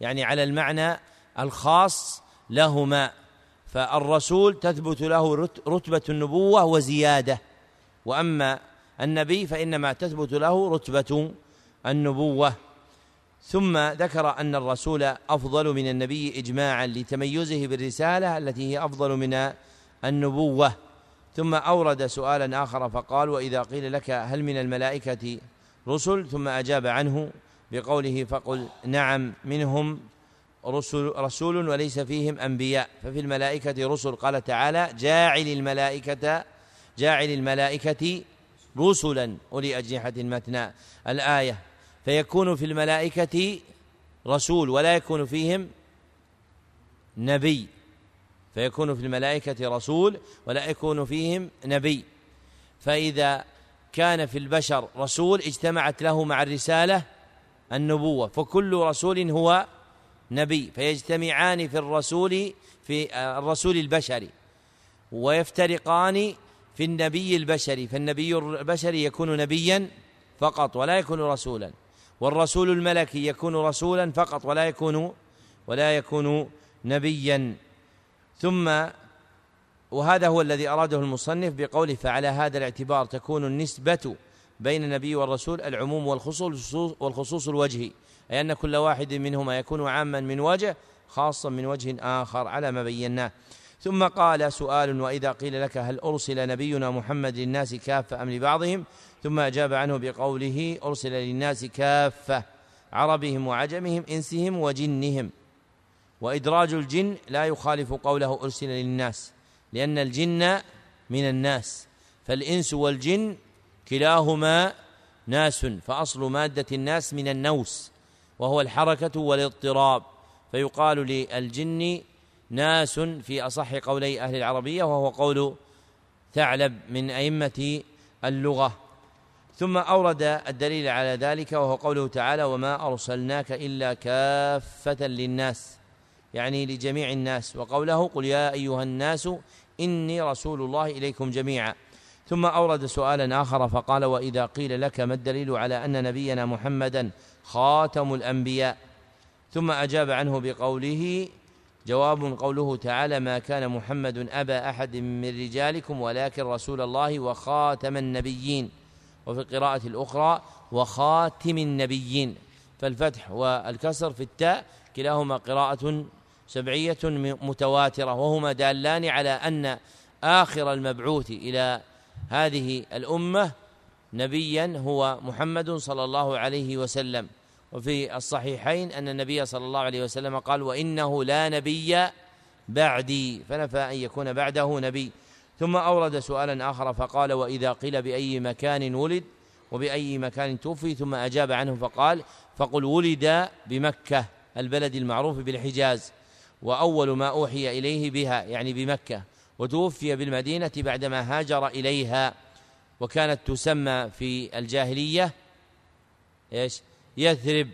يعني على المعنى الخاص لهما. فالرسول تثبت له رتبة النبوة وزيادة. وأما النبي فإنما تثبت له رتبة النبوة. ثم ذكر أن الرسول أفضل من النبي إجماعا لتميزه بالرسالة التي هي أفضل من النبوة. ثم أورد سؤالا آخر فقال وإذا قيل لك هل من الملائكة رسل؟ ثم أجاب عنه بقوله فقل نعم منهم رسل رسول وليس فيهم أنبياء. ففي الملائكة رسل. قال تعالى جاعل الملائكة جاعل الملائكة رسلا. أولي أجنحة مثنى الآية فيكون في الملائكة رسول ولا يكون فيهم نبي. فيكون في الملائكة رسول ولا يكون فيهم نبي. فإذا كان في البشر رسول اجتمعت له مع الرسالة النبوة. فكل رسول هو نبي. فيجتمعان في الرسول في الرسول البشري. ويفترقان في النبي البشري. فالنبي البشري يكون نبيا فقط ولا يكون رسولا. والرسول الملكي يكون رسولا فقط ولا يكون ولا يكون نبيا. ثم وهذا هو الذي أراده المصنف بقوله فعلى هذا الاعتبار تكون النسبة بين النبي والرسول العموم والخصوص والخصوص الوجهي أي أن كل واحد منهما يكون عاما من وجه خاصا من وجه آخر على ما بيناه. ثم قال سؤال وإذا قيل لك هل أرسل نبينا محمد للناس كافة أم لبعضهم؟ ثم أجاب عنه بقوله أرسل للناس كافة عربهم وعجمهم إنسهم وجنهم. وإدراج الجن لا يخالف قوله أرسل للناس لأن الجن من الناس فالإنس والجن كلاهما ناس فأصل مادة الناس من النوس وهو الحركة والاضطراب. فيقال للجن ناس في أصح قولي أهل العربية وهو قول ثعلب من أئمة اللغة. ثم أورد الدليل على ذلك وهو قوله تعالى وما أرسلناك إلا كافة للناس يعني لجميع الناس. وقوله قل يا أيها الناس إني رسول الله إليكم جميعا ثم أورد سؤالا آخر فقال وإذا قيل لك ما الدليل على أن نبينا محمدا خاتم الأنبياء؟ ثم أجاب عنه بقوله جواب قوله تعالى ما كان محمد أبا أحد من رجالكم ولكن رسول الله وخاتم النبيين. وفي القراءة الأخرى وخاتم النبيين. فالفتح والكسر في التاء كلاهما قراءة سبعية متواترة وهما دالان على أن آخر المبعوث إلى هذه الأمة نبيا هو محمد صلى الله عليه وسلم. وفي الصحيحين أن النبي صلى الله عليه وسلم قال وإنه لا نبي بعدي فنفى أن يكون بعده نبي. ثم أورد سؤالا آخر فقال وإذا قيل بأي مكان ولد وبأي مكان توفي ثم أجاب عنه فقال فقل ولد بمكة البلد المعروف بالحجاز. وأول ما أوحي إليه بها يعني بمكة وتوفي بالمدينة بعدما هاجر إليها وكانت تسمى في الجاهلية إيش؟ يثرب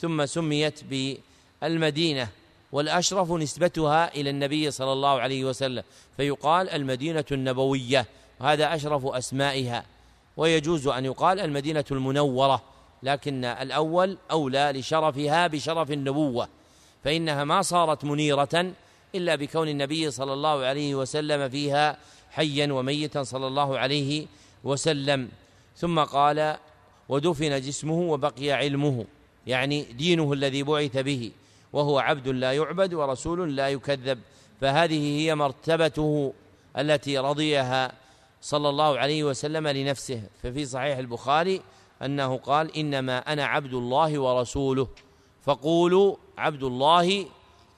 ثم سميت بالمدينة والأشرف نسبتها إلى النبي صلى الله عليه وسلم فيقال المدينة النبوية وهذا أشرف أسمائها ويجوز أن يقال المدينة المنورة لكن الأول أولى لشرفها بشرف النبوة فإنها ما صارت منيرة إلا بكون النبي صلى الله عليه وسلم فيها حيا وميتا صلى الله عليه وسلم. ثم قال ودفن جسمه وبقي علمه يعني دينه الذي بعث به وهو عبد لا يعبد ورسول لا يكذب. فهذه هي مرتبته التي رضيها صلى الله عليه وسلم لنفسه. ففي صحيح البخاري أنه قال إنما أنا عبد الله ورسوله. فقولوا عبد الله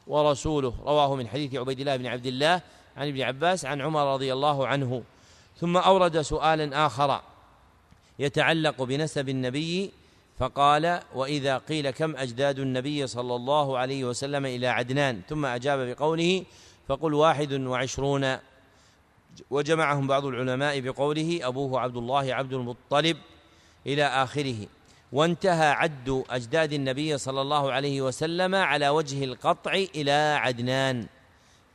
ورسوله. رواه من حديث عبيد الله بن عبد الله عن ابن عباس عن عمر رضي الله عنه. ثم أورد سؤالا آخر. يتعلق بنسب النبي فقال وإذا قيل كم أجداد النبي صلى الله عليه وسلم إلى عدنان ثم أجاب بقوله فقل واحد وعشرون. وجمعهم بعض العلماء بقوله أبوه عبد الله عبد المطلب إلى آخره. وانتهى عد أجداد النبي صلى الله عليه وسلم على وجه القطع إلى عدنان.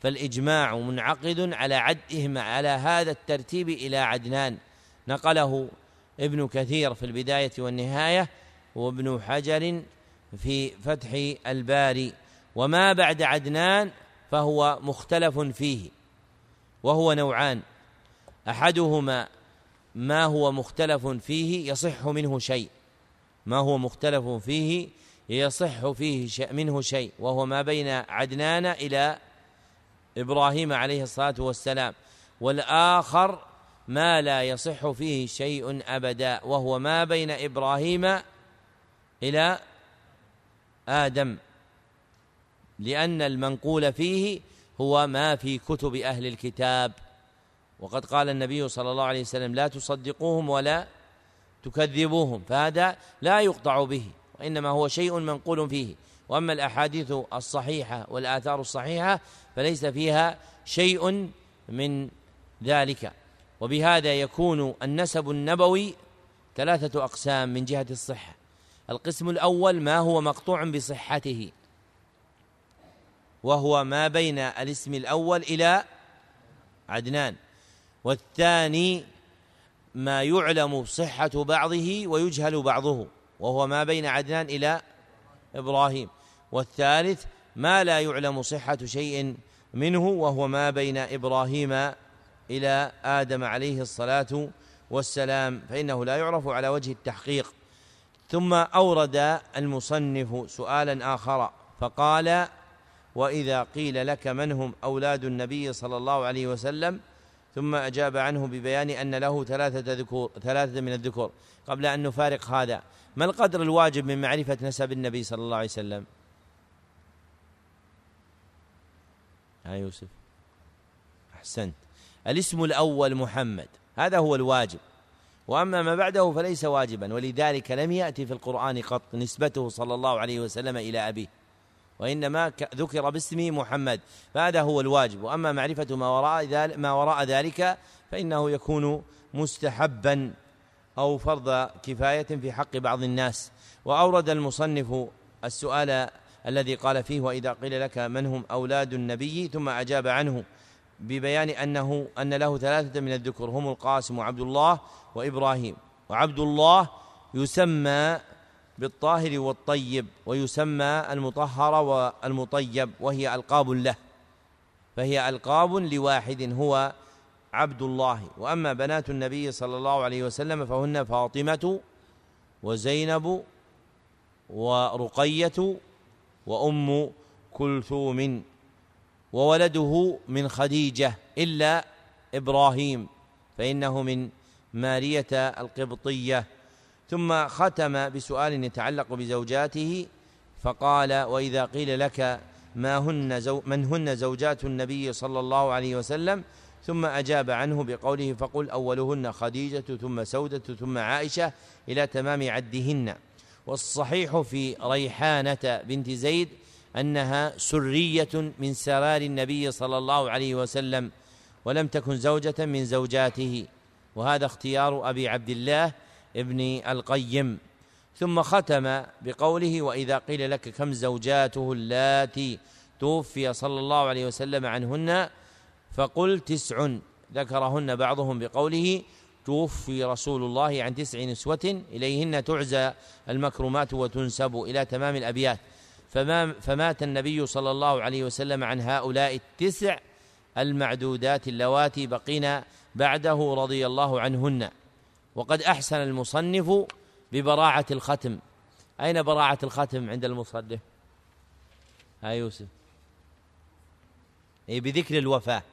فالإجماع منعقد على عدهم على هذا الترتيب إلى عدنان. نقله ابن كثير في البداية والنهاية وابن حجر في فتح الباري. وما بعد عدنان فهو مختلف فيه وهو نوعان. أحدهما ما هو مختلف فيه يصح منه شيء ما هو مختلف فيه يصح فيه شيء منه شيء وهو ما بين عدنان إلى إبراهيم عليه الصلاة والسلام. والآخر ما لا يصح فيه شيء أبدا وهو ما بين إبراهيم إلى آدم. لأن المنقول فيه هو ما في كتب أهل الكتاب. وقد قال النبي صلى الله عليه وسلم لا تصدقوهم ولا تكذبوهم فهذا لا يقطع به وإنما هو شيء منقول فيه. وأما الأحاديث الصحيحة والآثار الصحيحة فليس فيها شيء من ذلك. وبهذا يكون النسب النبوي ثلاثة أقسام من جهة الصحة. القسم الأول ما هو مقطوع بصحته وهو ما بين الاسم الأول إلى عدنان والثاني ما يعلم صحة بعضه ويجهل بعضه وهو ما بين عدنان إلى إبراهيم والثالث ما لا يعلم صحة شيء منه وهو ما بين إبراهيم إلى آدم عليه الصلاة والسلام فإنه لا يعرف على وجه التحقيق. ثم أورد المصنف سؤالا آخر فقال وإذا قيل لك من هم أولاد النبي صلى الله عليه وسلم؟ ثم أجاب عنه ببيان أن له ثلاثة ذكور ثلاثة من الذكور قبل أن نفارق هذا. ما القدر الواجب من معرفة نسب النبي صلى الله عليه وسلم؟ ها يوسف أحسنت. الاسم الأول محمد. هذا هو الواجب. وأما ما بعده فليس واجبا ولذلك لم يأتي في القرآن قط نسبته صلى الله عليه وسلم إلى أبيه. وإنما ذكر باسم محمد. فهذا هو الواجب. وأما معرفة ما وراء ذلك ما وراء ذلك فإنه يكون مستحبا أو فرض كفاية في حق بعض الناس. وأورد المصنف السؤال الذي قال فيه وإذا قيل لك من هم أولاد النبي؟ ثم أجاب عنه ببيان أنه أن له ثلاثة من الذكر هم القاسم وعبد الله وإبراهيم. وعبد الله يسمى بالطاهر والطيب ويسمى المطهر والمطيب وهي ألقاب له. فهي ألقاب لواحد هو عبد الله وأما بنات النبي صلى الله عليه وسلم فهن فاطمة وزينب ورقية وأم كلثوم. وولده من خديجة إلا إبراهيم فإنه من مارية القبطية. ثم ختم بسؤال يتعلق بزوجاته فقال وإذا قيل لك ما هن زو من هن زوجات النبي صلى الله عليه وسلم؟ ثم أجاب عنه بقوله فقل أولهن خديجة ثم سودة ثم عائشة إلى تمام عدهن. والصحيح في ريحانة بنت زيد أنها سرية من سرار النبي صلى الله عليه وسلم ولم تكن زوجة من زوجاته وهذا اختيار أبي عبد الله ابن القيم. ثم ختم بقوله وإذا قيل لك كم زوجاته اللاتي توفي صلى الله عليه وسلم عنهن فقل تسع. ذكرهن بعضهم بقوله توفي رسول الله عن تسع نسوة إليهن تعزى المكرمات وتنسب إلى تمام الأبيات. فما فمات النبي صلى الله عليه وسلم عن هؤلاء التسع المعدودات اللواتي بقين بعده رضي الله عنهن. وقد أحسن المصنف ببراعة الختم. أين براعة الختم عند المصنف ها يوسف. أي بذكر الوفاة.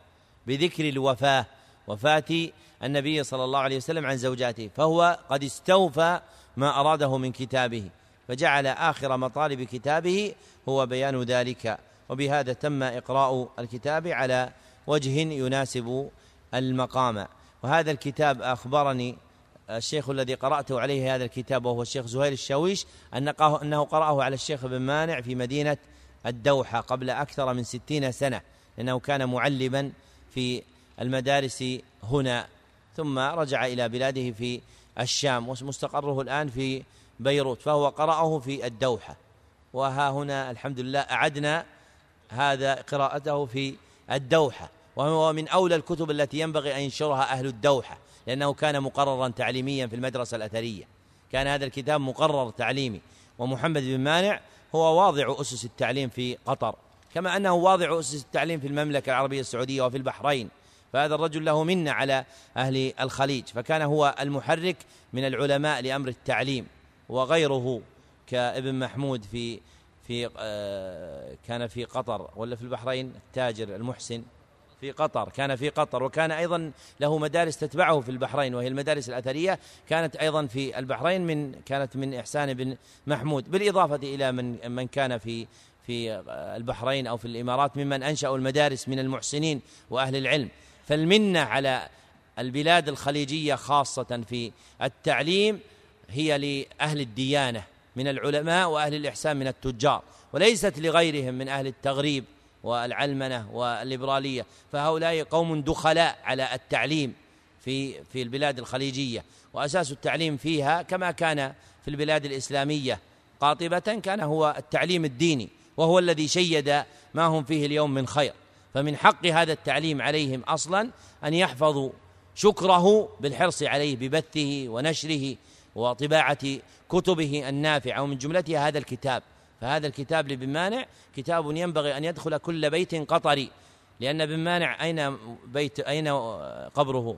بذكر الوفاة. وفاة النبي صلى الله عليه وسلم عن زوجاته. فهو قد استوفى ما أراده من كتابه. فجعل آخر مطالب كتابه هو بيان ذلك. وبهذا تم إقراء الكتاب على وجه يناسب المقام. وهذا الكتاب أخبرني الشيخ الذي قرأته عليه هذا الكتاب وهو الشيخ زهير الشاويش أنه قرأه على الشيخ بن مانع في مدينة الدوحة قبل أكثر من ستين سنة لأنه كان معلما في المدارس هنا. ثم رجع إلى بلاده في الشام ومستقره الآن في بيروت فهو قرأه في الدوحة. وها هنا الحمد لله أعدنا هذا قراءته في الدوحة. وهو من أولى الكتب التي ينبغي أن ينشرها أهل الدوحة لأنه كان مقررا تعليميا في المدرسة الأثرية. كان هذا الكتاب مقرر تعليمي. ومحمد بن مانع هو واضع أسس التعليم في قطر. كما أنه واضع أسس التعليم في المملكة العربية السعودية وفي البحرين. فهذا الرجل له منة على أهل الخليج. فكان هو المحرك من العلماء لأمر التعليم. وغيره كابن محمود في في آه، كان في قطر ولا في البحرين؟ التاجر المحسن في قطر كان في قطر وكان أيضا له مدارس تتبعه في البحرين وهي المدارس الأثرية كانت أيضا في البحرين من كانت من إحسان بن محمود بالإضافة إلى من من كان في في البحرين أو في الإمارات ممن أنشأوا المدارس من المحسنين وأهل العلم. فالمنة على البلاد الخليجية خاصة في التعليم هي لأهل الديانة من العلماء وأهل الإحسان من التجار وليست لغيرهم من أهل التغريب والعلمنة والليبرالية فهؤلاء قوم دخلاء على التعليم في في البلاد الخليجية وأساس التعليم فيها كما كان في البلاد الإسلامية قاطبة كان هو التعليم الديني وهو الذي شيد ما هم فيه اليوم من خير فمن حق هذا التعليم عليهم أصلا أن يحفظوا شكره بالحرص عليه ببثه ونشره وطباعة كتبه النافعة ومن جملتها هذا الكتاب. فهذا الكتاب لابن مانع كتاب ينبغي أن يدخل كل بيت قطري. لأن ابن مانع أين بيت أين قبره؟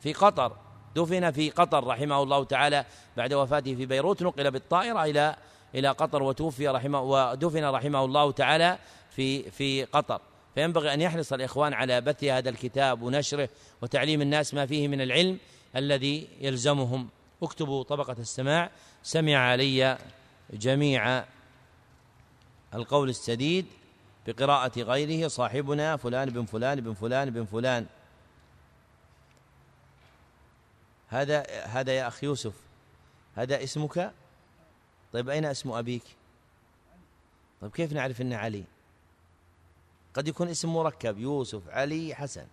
في قطر. دفن في قطر رحمه الله تعالى بعد وفاته في بيروت نقل بالطائرة إلى إلى قطر وتوفي رحمه ودفن رحمه الله تعالى في في قطر. فينبغي أن يحرص الإخوان على بث هذا الكتاب ونشره وتعليم الناس ما فيه من العلم الذي يلزمهم. اكتبوا طبقة السماع. سمع علي جميع القول السديد بقراءة غيره. صاحبنا فلان بن فلان بن فلان بن فلان. هذا هذا يا أخ يوسف. هذا اسمك؟ طيب أين اسم أبيك؟ طيب كيف نعرف أنه علي؟ قد يكون اسم مركب. يوسف علي حسن.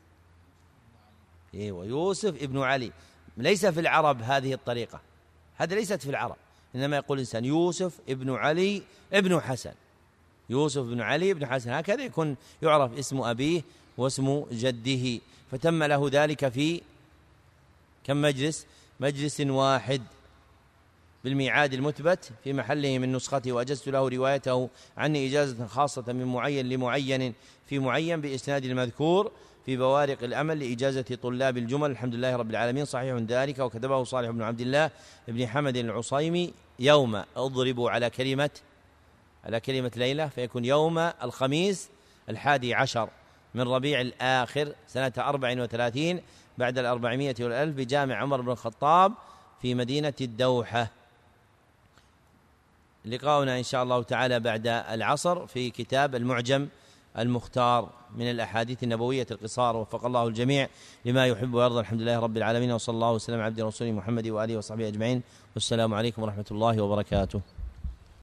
إيوه يوسف ابن علي. ليس في العرب هذه الطريقة. هذا ليست في العرب. إنما يقول الإنسان يوسف ابن علي ابن حسن. يوسف بن علي بن حسن. هكذا يكون يعرف اسم أبيه واسم جده. فتم له ذلك في كم مجلس؟ مجلس واحد بالميعاد المثبت في محله من نسخته وأجزت له روايته عني إجازة خاصة من معين لمعين في معين بإسناد المذكور في بوارق الأمل لإجازة طلاب الجمل. الحمد لله رب العالمين. صحيح ذلك. وكتبه صالح بن عبد الله بن حمد العصيمي يوم اضربوا على كلمة على كلمة ليلة فيكون يوم الخميس الحادي عشر من ربيع الآخر سنة أربع وثلاثين بعد الأربعمائة والألف بجامع عمر بن الخطاب في مدينة الدوحة. لقاؤنا إن شاء الله تعالى بعد العصر في كتاب المعجم المختار من الأحاديث النبوية القصار وفق الله الجميع لما يحب ويرضى الحمد لله رب العالمين وصلى الله وسلم على عبد رسوله محمد وآله وصحبه أجمعين والسلام عليكم ورحمة الله وبركاته.